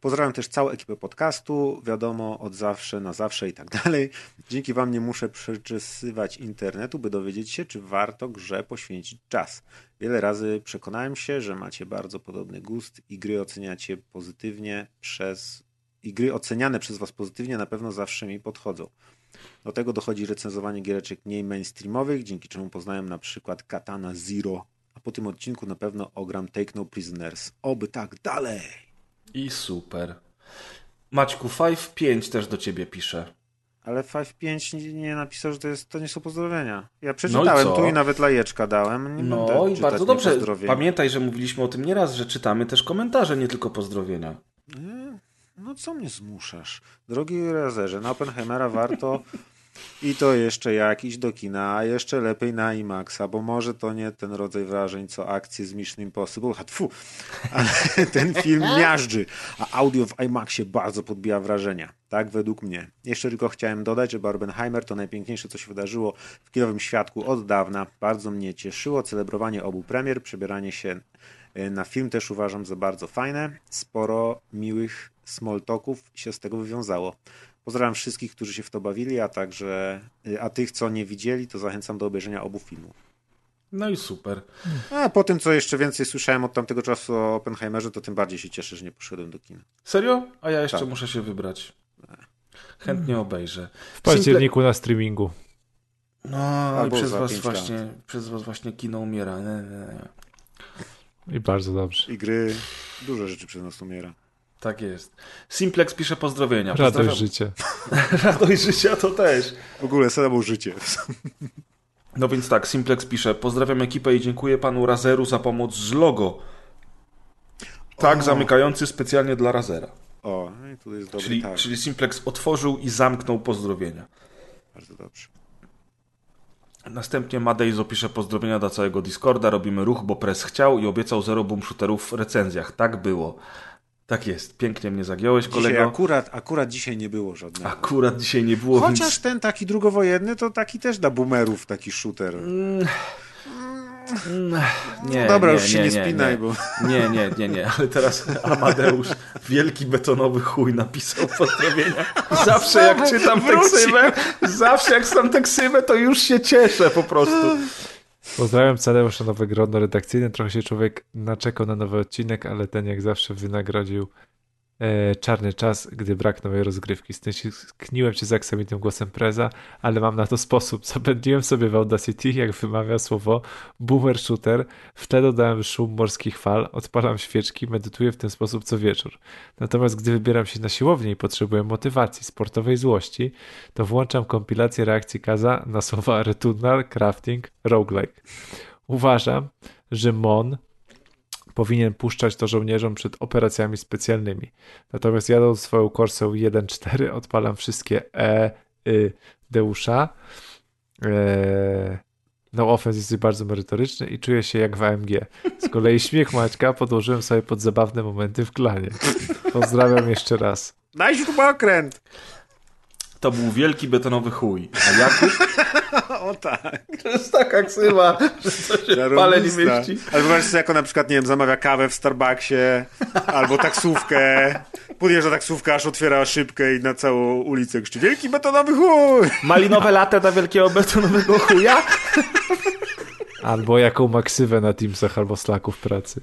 Pozdrawiam też całą ekipę podcastu. Wiadomo, od zawsze, na zawsze i tak dalej. Dzięki wam nie muszę przeczesywać internetu, by dowiedzieć się, czy warto grze poświęcić czas. Wiele razy przekonałem się, że macie bardzo podobny gust i gry oceniacie pozytywnie przez... I gry oceniane przez was pozytywnie na pewno zawsze mi podchodzą. Do tego dochodzi recenzowanie giereczek mniej mainstreamowych, dzięki czemu poznałem na przykład Katana Zero, a po tym odcinku na pewno ogram Take No Prisoners. Oby tak dalej! I super. Maćku, 5-5 też do ciebie pisze. Ale 5-5 nie, nie napisał, że to, jest, to nie są pozdrowienia. Ja przeczytałem No i tu i nawet lajeczka dałem. Nie No i bardzo dobrze. Pamiętaj, że mówiliśmy o tym nieraz, że czytamy też komentarze, nie tylko pozdrowienia. No co mnie zmuszasz? Drogi razerze, na Oppenheimera warto i to jeszcze jak iść do kina, a jeszcze lepiej na IMAXa, bo może to nie ten rodzaj wrażeń, co akcje z Mission Impossible, a tfu, ale ten film miażdży, a audio w IMAXie bardzo podbija wrażenia. Tak według mnie. Jeszcze tylko chciałem dodać, że Barbenheimer to najpiękniejsze, co się wydarzyło w kinowym świadku od dawna. Bardzo mnie cieszyło celebrowanie obu premier, przebieranie się e, na film też uważam za bardzo fajne. Sporo miłych small talków się z tego wywiązało. Pozdrawiam wszystkich, którzy się w to bawili, a także y, a tych, co nie widzieli, to zachęcam do obejrzenia obu filmów. No i super. A po tym, co jeszcze więcej słyszałem od tamtego czasu o Oppenheimerze, to tym bardziej się cieszę, że nie poszedłem do kina. Serio? A ja jeszcze Tak. muszę się wybrać. Chętnie obejrzę. W październiku na streamingu. No, ale Albo przez za was, właśnie, przez was właśnie kino umiera. Nie, nie, nie. I bardzo dobrze. I gry, dużo rzeczy przez nas umiera. Tak jest. Simplex pisze pozdrowienia. Radość Pozdrawiam- życia. Radość życia to też. W ogóle samo życie. No więc tak, Simplex pisze, pozdrawiam ekipę i dziękuję panu Razeru za pomoc z logo. Tak, O. zamykający specjalnie dla Razera. O, no i tu jest dobry Czyli, tak. czyli Simplex otworzył i zamknął pozdrowienia. Bardzo dobrze. Następnie Madejzo pisze pozdrowienia dla całego Discorda. Robimy ruch, bo press chciał i obiecał zero boom shooterów w recenzjach. Tak było. Tak jest. Pięknie mnie zagiąłeś, Dzisiaj kolego. akurat, akurat dzisiaj nie było żadnego. Akurat dzisiaj nie było, Chociaż więc... ten taki drugowojenny, to taki też dla boomerów, taki shooter. Mm, Nie, No dobra, nie, już się nie, spinaj, bo... Nie, nie, nie, nie, ale teraz Amadeusz, wielki betonowy chuj napisał pozdrowienia. Zawsze jak czytam tę ksywę, zawsze jak czytam tę ksywę, to już się cieszę po prostu. Pozdrawiam Cadeusza nowe grono redakcyjne. Trochę się człowiek naczekał na nowy odcinek, ale ten jak zawsze wynagrodził czarny czas, gdy brak nowej rozgrywki. Skniłem się z aksamitnym głosem preza, ale mam na to sposób. Zapędziłem sobie w Audacity, jak wymawia słowo boomer shooter. W tle dodałem szum morskich fal, odpalam świeczki, medytuję w ten sposób co wieczór. Natomiast gdy wybieram się na siłownię i potrzebuję motywacji, sportowej złości, to włączam kompilację reakcji Kaza na słowa Returnal, Crafting, Roguelike. Uważam, że Mon powinien puszczać to żołnierzom przed operacjami specjalnymi. Natomiast jadąc swoją Corsę 1.4 odpalam wszystkie E, Y, Deusza. E, no offense jest bardzo merytoryczny i czuję się jak w AMG. Z kolei śmiech Maćka podłożyłem sobie pod zabawne momenty w klanie. Pozdrawiam jeszcze raz. Daj śrubokręt! To był wielki betonowy chuj. A Jakub? O tak. To jest taka ksywa, że to się w pale nie mieści. Ale wyobraź sobie, jako na przykład, nie wiem, zamawia kawę w Starbucksie albo taksówkę. Podjeżdża taksówka, aż otwiera szybkę i na całą ulicę krzyczy Wielki betonowy chuj! Malinowe latte dla wielkiego betonowego chuja? Albo jaką maksywę na Teamsach albo Slacku w pracy.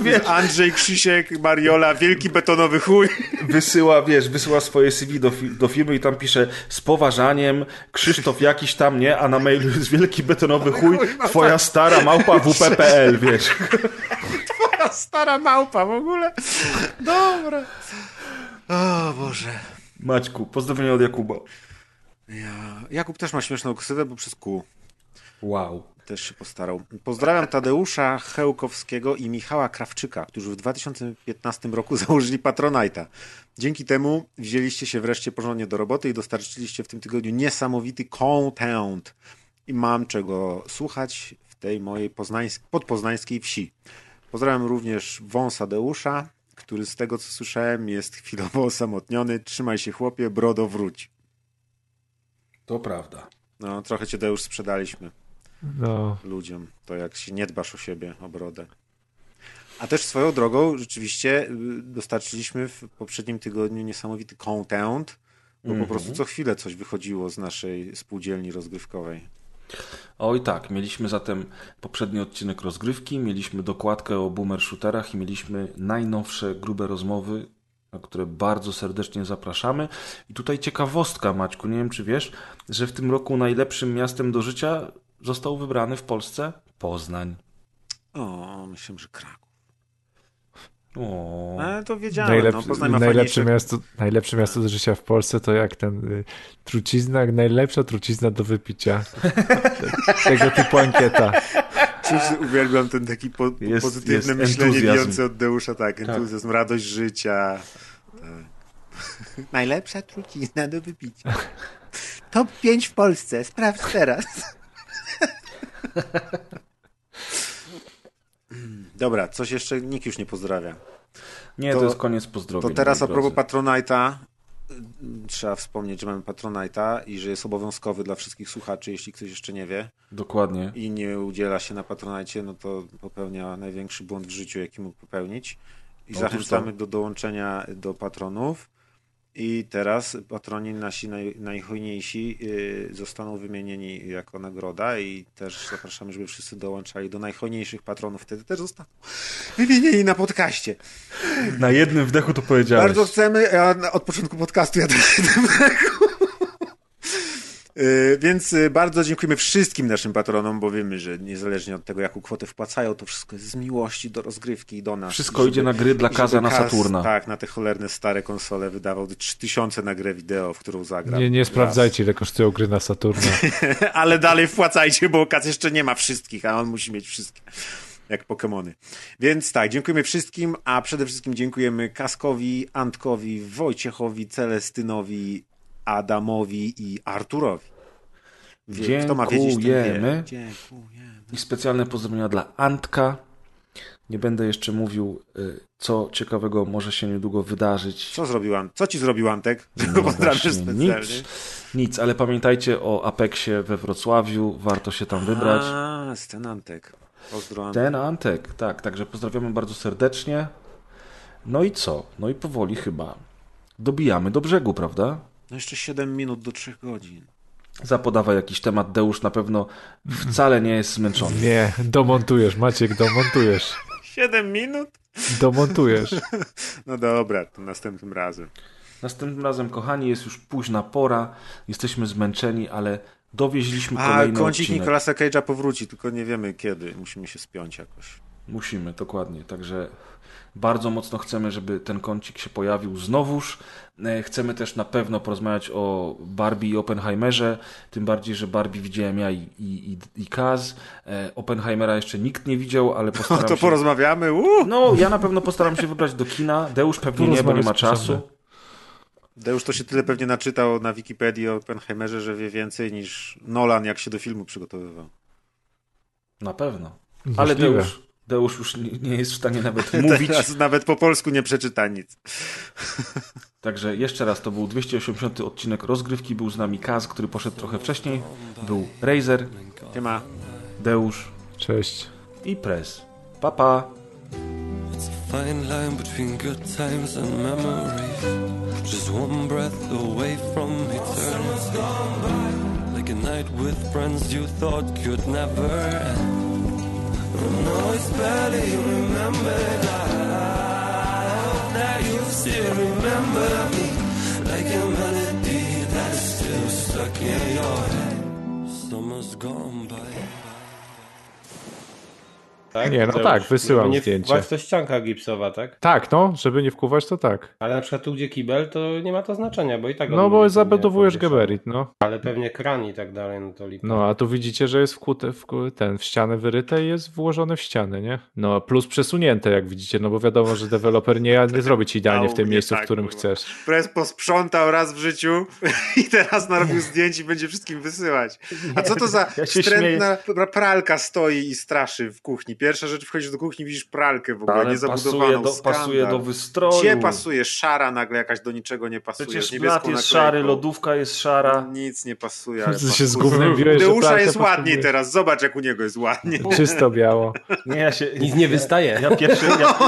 Wiesz, Andrzej, Krzysiek, Mariola, wielki betonowy chuj. wysyła, wiesz, wysyła swoje CV do, do firmy i tam pisze z poważaniem Krzysztof jakiś tam, nie? A na mailu jest wielki betonowy chuj, twoja stara małpa WP.pl, wiesz. Ta stara małpa w ogóle. Dobra. O Boże. Maćku, pozdrowienia od Jakuba. Ja... Jakub też ma śmieszną ksywę, bo przez kół. Wow. Też się postarał. Pozdrawiam Tadeusza Chełkowskiego i Michała Krawczyka, którzy w 2015 roku założyli Patronite'a. Dzięki temu wzięliście się wreszcie porządnie do roboty i dostarczyliście w tym tygodniu niesamowity content. I mam czego słuchać w tej mojej poznańs- podpoznańskiej wsi. Pozdrawiam również wąsa Deusza, który z tego co słyszałem jest chwilowo osamotniony. Trzymaj się chłopie, brodo wróć. To prawda. No, trochę cię Deusz sprzedaliśmy No, ludziom, to jak się nie dbasz o siebie, o brodę. A też swoją drogą rzeczywiście y, dostarczyliśmy w poprzednim tygodniu niesamowity content, bo po prostu co chwilę coś wychodziło z naszej spółdzielni rozgrywkowej. Oj tak, mieliśmy zatem poprzedni odcinek rozgrywki, mieliśmy dokładkę o boomer shooterach i mieliśmy najnowsze grube rozmowy, na które bardzo serdecznie zapraszamy. I tutaj ciekawostka, Maćku, nie wiem czy wiesz, że w tym roku najlepszym miastem do życia został wybrany w Polsce Poznań. O, myślę, że Kraków. O. Ale to wiedziałem, Najlepsze, no, Poznań ma najlepsze, fajniejsze... miasto, najlepsze miasto do życia w Polsce to jak ten y, trucizna, jak najlepsza trucizna do wypicia. Tego typu ankieta. Cóż, uwielbiam ten taki po, Jest- pozytywne jest myślenie bijące od Deusza, tak, entuzjazm, radość życia. Tak. Najlepsza trucizna do wypicia. Top 5 w Polsce, sprawdź teraz. Dobra, coś jeszcze nikt już nie pozdrawia. Nie, To- to, jest koniec pozdrowień. To teraz a propos. Patronite'a, y, trzeba wspomnieć, że mamy Patronite'a i że jest obowiązkowy dla wszystkich słuchaczy, jeśli ktoś jeszcze nie wie Dokładnie. i nie udziela się na Patronite, no to popełnia największy błąd w życiu, jaki mógł popełnić. I Otóż zachęcamy to. do dołączenia do patronów. I teraz patroni nasi naj, najhojniejsi y, zostaną wymienieni jako nagroda i też zapraszamy, żeby wszyscy dołączali do najhojniejszych patronów. Wtedy też zostaną wymienieni na podcaście. Na jednym wdechu to powiedziałeś. Bardzo chcemy, a na- od początku podcastu ja jestem Yy, Więc y, bardzo dziękujemy wszystkim naszym patronom, bo wiemy, że niezależnie od tego, jaką kwotę wpłacają, to wszystko jest z miłości do rozgrywki i do nas. Wszystko żeby- idzie na gry dla Kaza na Kaz, Saturna. Tak, na te cholerne stare konsole wydawał 3000 na grę wideo, w którą zagra. Nie, nie Raz. sprawdzajcie, ile kosztują gry na Saturna. Ale dalej wpłacajcie, bo Kaz jeszcze nie ma wszystkich, a on musi mieć wszystkie. Jak Pokemony. Więc tak, dziękujemy wszystkim, a przede wszystkim dziękujemy Kaskowi, Antkowi, Wojciechowi, Celestynowi, Adamowi i Arturowi. Wie- Kto ma wiedzieć. Dziękujemy. Dziękujemy. I specjalne pozdrowienia dla Antka. Nie będę jeszcze mówił, y, co ciekawego może się niedługo wydarzyć. Co zrobił Ant? Co ci zrobił Antek? No właśnie, nic, nic, ale pamiętajcie o Apexie we Wrocławiu. Warto się tam wybrać. A, ten Antek. Pozdro. Ten Antek, tak, także pozdrawiamy bardzo serdecznie. No i co? No i powoli chyba dobijamy do brzegu, prawda? No jeszcze 7 minut do 3 godzin. Zapodawaj jakiś temat, Deusz na pewno wcale nie jest zmęczony. Nie, domontujesz, Maciek, domontujesz. 7 minut? Domontujesz. No dobra, to następnym razem. Następnym razem, kochani, jest już późna pora, jesteśmy zmęczeni, ale dowieźliśmy A kolejny kącik odcinek. Nicolasa Cage'a powróci, tylko nie wiemy kiedy. Musimy się spiąć jakoś. Musimy, dokładnie. Także bardzo mocno chcemy, żeby ten kącik się pojawił znowuż. E, Chcemy też na pewno porozmawiać o Barbie i Oppenheimerze, tym bardziej, że Barbie widziałem ja i, i, i, i Kaz. E, Oppenheimera jeszcze nikt nie widział, ale No postaram to się... porozmawiamy. Uuu! No, ja na pewno postaram się wybrać do kina. Deusz pewnie nie, bo nie ma czasu. Deusz to się tyle pewnie naczytał na Wikipedii o Oppenheimerze, że wie więcej niż Nolan, jak się do filmu przygotowywał. Na pewno. Ale. Deusz, Deusz już nie, nie jest w stanie nawet mówić. Teraz nawet po polsku nie przeczyta nic. Także jeszcze raz, to był 280 odcinek rozgrywki. Był z nami Kaz, który poszedł trochę wcześniej. Był Razer, Nie ma. Deusz Cześć. i Press. Pa, pa. It's a fine line between good times and memories. Just one breath away from eternity. Like a night with friends you thought could never end. No, it's barely remembered. I hope that you still remember me. Like a melody that is still stuck in your head. Summer's gone by. Tak? Nie, no tak, wysyłam nie zdjęcie. wkładać to ścianka gipsowa, tak? Tak, no, żeby nie wkuwać, to tak. Ale na przykład tu, gdzie kibel, to nie ma to znaczenia, bo i tak... No bo zabudowujesz geberit, no. Ale pewnie kran i tak dalej, no to lipa. No, a tu widzicie, że jest wkute, w, ten, w ścianę wyryte i jest włożone w ścianę, nie? No, plus przesunięte, jak widzicie, no bo wiadomo, że deweloper nie, nie zrobi ci idealnie w tym miejscu, w tak, którym kurwa. chcesz. Press posprzątał raz w życiu i teraz narobił zdjęć i będzie wszystkim wysyłać. A co to za Ja wstrętna pralka stoi i straszy w kuchni? Pierwsza rzecz, wchodzisz do kuchni, widzisz pralkę w ogóle Ale niezabudowaną. pasuje do, skandal. pasuje do wystroju. Gdzie pasuje? Szara nagle jakaś do niczego nie pasuje. Przecież blat jest naklejką. szary, lodówka jest szara. Nic nie pasuje. ale Ty się pasuje. że Deusza jest ładniej potrzebujesz. teraz. Zobacz, jak u niego jest ładnie. Czysto biało. Nie, ja się... Nic nie wystaje. Ja pierwszy... Ja...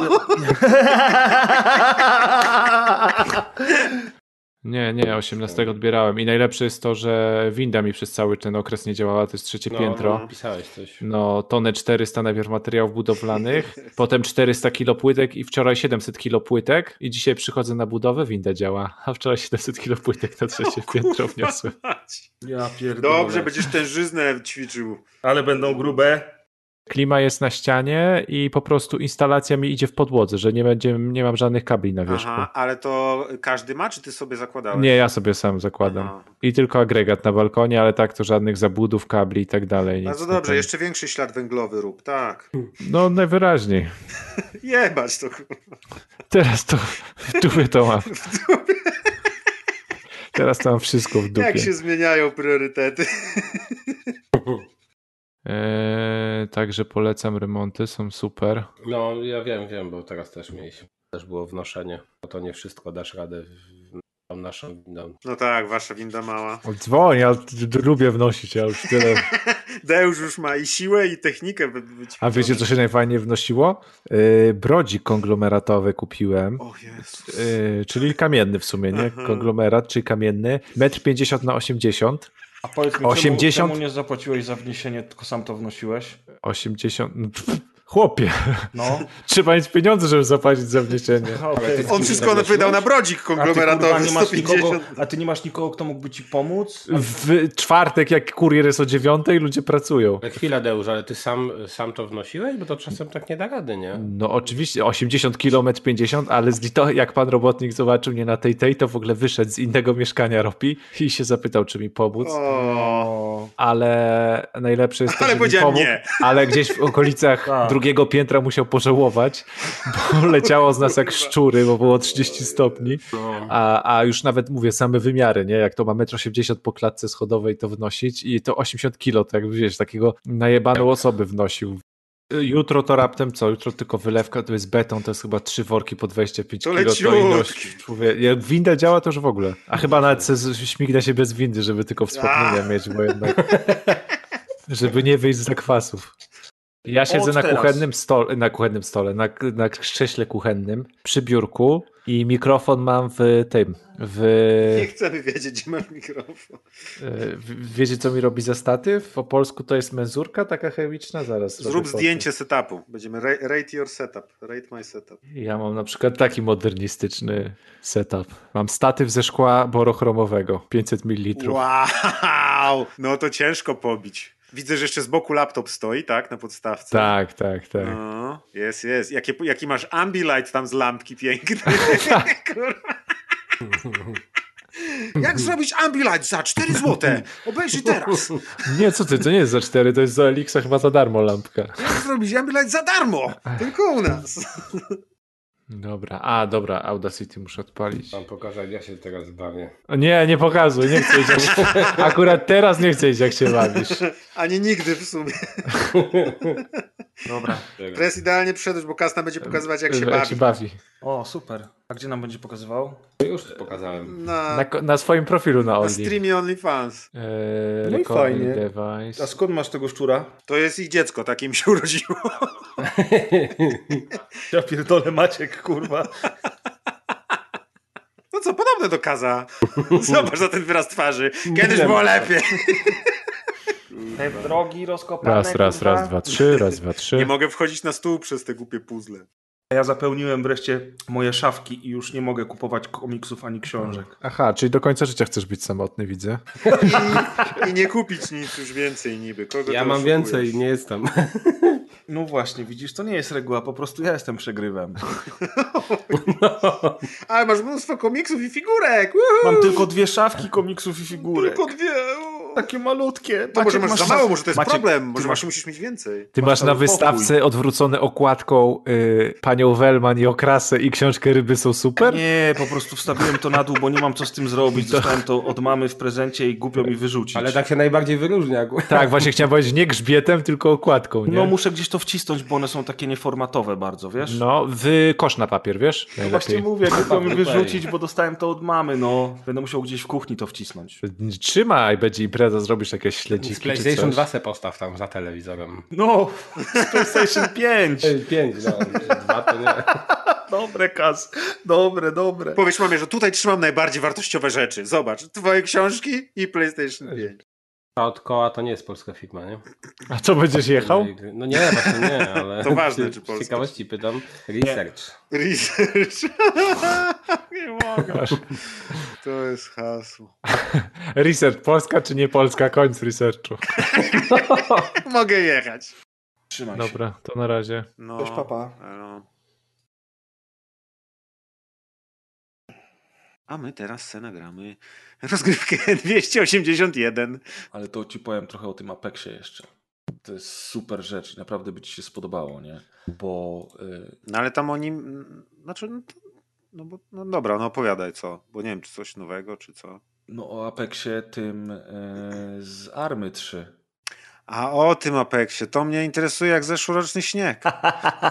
Nie, nie, 18 odbierałem. I najlepsze jest to, że winda mi przez cały ten okres nie działała, to jest trzecie No, piętro. no, pisałeś coś. No, tonę 400 najpierw materiałów budowlanych, potem 400 kilo płytek i wczoraj 700 kilo płytek i dzisiaj przychodzę na budowę, winda działa, a wczoraj 700 kilo płytek na trzecie piętro wniosłem. ja pierdolę. Dobrze, będziesz tężyznę ćwiczył. Ale będą grube. Klima jest na ścianie i po prostu instalacja mi idzie w podłodze, że nie, będzie, nie mam żadnych kabli na wierzchu. Aha, ale to każdy ma, czy ty sobie zakładałeś? Nie, ja sobie sam zakładam. Aha. I tylko agregat na balkonie, ale tak to żadnych zabudów, kabli i tak dalej. Bardzo na dobrze, jeszcze większy ślad węglowy rób, tak. No najwyraźniej. Jebać to. Teraz to w dupie to mam. Teraz to mam wszystko w dupie. Jak się zmieniają priorytety. Także polecam remonty, są super. No, ja wiem, wiem, bo teraz też mieliśmy. Też było wnoszenie. No to nie wszystko dasz radę w tą naszą windą. No tak, wasza winda mała. Dzwoń, ja lubię wnosić, ja już tyle. Deusz już ma i siłę, i technikę. wy- A wiecie, co się najfajniej wnosiło? Yy, brodzik konglomeratowy kupiłem. O Jezus. Yy, czyli kamienny w sumie, nie? Konglomerat, czyli kamienny. 1,50 m na 80. A powiedz mi, 80? Czemu, czemu nie zapłaciłeś za wniesienie, tylko sam to wnosiłeś? 80. no, Chłopie, No. trzeba mieć pieniądze, żeby zapłacić za wniesienie. Okay. On wszystko wydał na brodzik A ty, kurwa, konglomeratowy nie masz nikogo, 150. a ty nie masz nikogo, kto mógłby ci pomóc? W czwartek, jak kurier jest o dziewiątej, ludzie pracują. Ale chwila, Deusz, ale ty sam, sam to wnosiłeś? Bo to czasem tak nie da rady, nie? No oczywiście, 80 km 50, ale z to, jak pan robotnik zobaczył mnie na tej tej, to w ogóle wyszedł z innego mieszkania Ropi i się zapytał, czy mi pomóc. O, Ale najlepsze jest to, Ale że mi powiedziałem pomógł, nie. ale gdzieś w okolicach Tak. Drugiego piętra musiał pożałować, bo leciało z nas jak szczury, bo było 30 stopni, a, a już nawet mówię, same wymiary, nie? Jak to ma 1,80 m po klatce schodowej to wnosić i to 80 kilo, to jak wiesz, takiego najebaną osobę wnosił. Jutro to raptem co? Jutro tylko wylewka, to jest beton, to jest chyba trzy worki po 25 To kilo. To ilość, człowiek, jak winda działa, to już w ogóle. A chyba nawet śmignę się bez windy, żeby tylko wspomnienia mieć, bo jednak żeby nie wyjść z zakwasów. Ja siedzę na kuchennym stole, na kuchennym stole, na, na krześle kuchennym, przy biurku i mikrofon mam w tym, w... Nie chcemy wiedzieć, gdzie masz mikrofon. e, Wiecie, co mi robi za statyw? Po polsku to jest menzurka taka chemiczna, zaraz. Zrób zdjęcie setupu. Będziemy ra- rate your setup. Rate my setup. Ja mam na przykład taki modernistyczny setup. Mam statyw ze szkła borochromowego, 500 ml. Wow! No to ciężko pobić. Widzę, że jeszcze z boku laptop stoi, tak? Na podstawce. Tak, tak, tak. No, jest, jest. Jakie, jaki masz ambilight tam z lampki piękny. Jak zrobić ambilight za 4 złote? Obejrzyj teraz. Nie, co ty, to nie jest za 4, to jest za Elixa chyba za darmo lampka. Jak zrobić ambilight za darmo? Tylko u nas. Dobra, a dobra, Audacity muszę odpalić. Mam pokazać, ja się teraz bawię. O nie, nie pokazuj, nie chcę. Jak... Akurat teraz nie chcę wiedzieć, jak się bawisz. Ani nigdy w sumie. Dobra. Teraz idealnie przyszedłeś, bo Kasna będzie pokazywać, jak się Jak bawi. się bawi. O, super. A gdzie nam będzie pokazywał? Już to pokazałem. Na, Na, na swoim profilu na na Only. streamie OnlyFans. Eee, No i fajnie. device. A skąd masz tego szczura? To jest ich dziecko, takim się urodziło. Ja pierdolę Maciek, kurwa. No co, podobne do Kaza. Zobacz za ten wyraz twarzy. Kiedyś było lepiej. Te drogi rozkopane, Raz, raz, kurwa. raz, dwa, trzy, raz, dwa, trzy. Nie mogę wchodzić na stół przez te głupie puzzle. Ja zapełniłem wreszcie moje szafki i już nie mogę kupować komiksów ani książek. Aha, czyli do końca życia chcesz być samotny, widzę. I, I nie kupić nic już więcej niby. Kogo Ja mam oszukujesz? więcej, nie jestem. No właśnie, widzisz, to nie jest reguła, po prostu ja jestem przegrywem. Ale masz mnóstwo komiksów i figurek. Woohoo! Mam tylko dwie szafki komiksów i figurek. Tylko dwie. Takie malutkie. To może Maciek, masz za mało, może to jest Maciek, problem. Może masz- masz... musisz mieć więcej. Ty Masz masz na wystawce odwrócone okładką y, panią Wellman i okrasę i książkę Ryby są super? Nie, po prostu wstawiłem to na dół, bo nie mam co z tym zrobić. Dostałem to od mamy w prezencie i głupio mi wyrzucić. Ale tak się najbardziej wyróżnia. Tak, właśnie chciałem powiedzieć nie grzbietem, tylko okładką, nie? No muszę gdzieś to wcisnąć, bo one są takie nieformatowe bardzo, wiesz? No, w kosz na papier, wiesz? No właśnie Najlepiej. mówię, głupio mi wyrzucić, bo dostałem to od mamy, no. Będę musiał gdzieś w kuchni to wcisnąć. Trzymaj, będzie impreza, zrobisz jakieś śledziki Z czy PlayStation coś. 2 se postaw tam za telewizorem. No, z PlayStation 5. 5, no. 2 to nie. Dobre, Kas. Dobre, dobre. Powiedz mamie, że tutaj trzymam najbardziej wartościowe rzeczy. Zobacz, twoje książki i PlayStation 5. Ta od koła to nie jest polska firma, nie? A co, będziesz jechał? No nie, właśnie nie, ale... To ważne, czy Z polska. ciekawości pytam. Research. Research. nie mogę. To jest hasło. Research Polska czy nie Polska? Końc researchu. Mogę jechać. Trzymaj się. Dobra, to na razie. No, Cześć, papa. no. A my teraz se nagramy rozgrywkę 281. Ale to ci powiem trochę o tym Apexie jeszcze. To jest super rzecz, naprawdę by ci się spodobało, nie? Bo y, No ale tam oni, mm, znaczy, no, no, bo, no dobra, no opowiadaj co, bo nie wiem, czy coś nowego, czy co. no o Apexie tym y, z Army 3. A o tym Apexie, to mnie interesuje jak zeszłoroczny śnieg.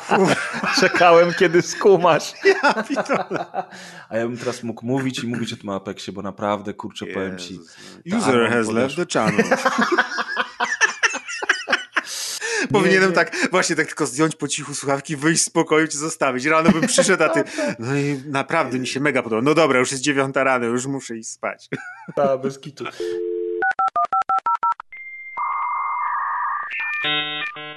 Czekałem, kiedy skumasz. A ja bym teraz mógł mówić i mówić o tym Apexie, bo naprawdę, kurczę, powiem ci. Jezus, ta no. User Arma has left the channel. Powinienem nie. tak, właśnie tak tylko zdjąć po cichu słuchawki, wyjść z pokoju cię zostawić. Rano bym przyszedł, a ty, no i naprawdę mi się mega podoba. No dobra, już jest dziewiąta rano, już muszę iść spać. Ta, bez kitu. Thank you.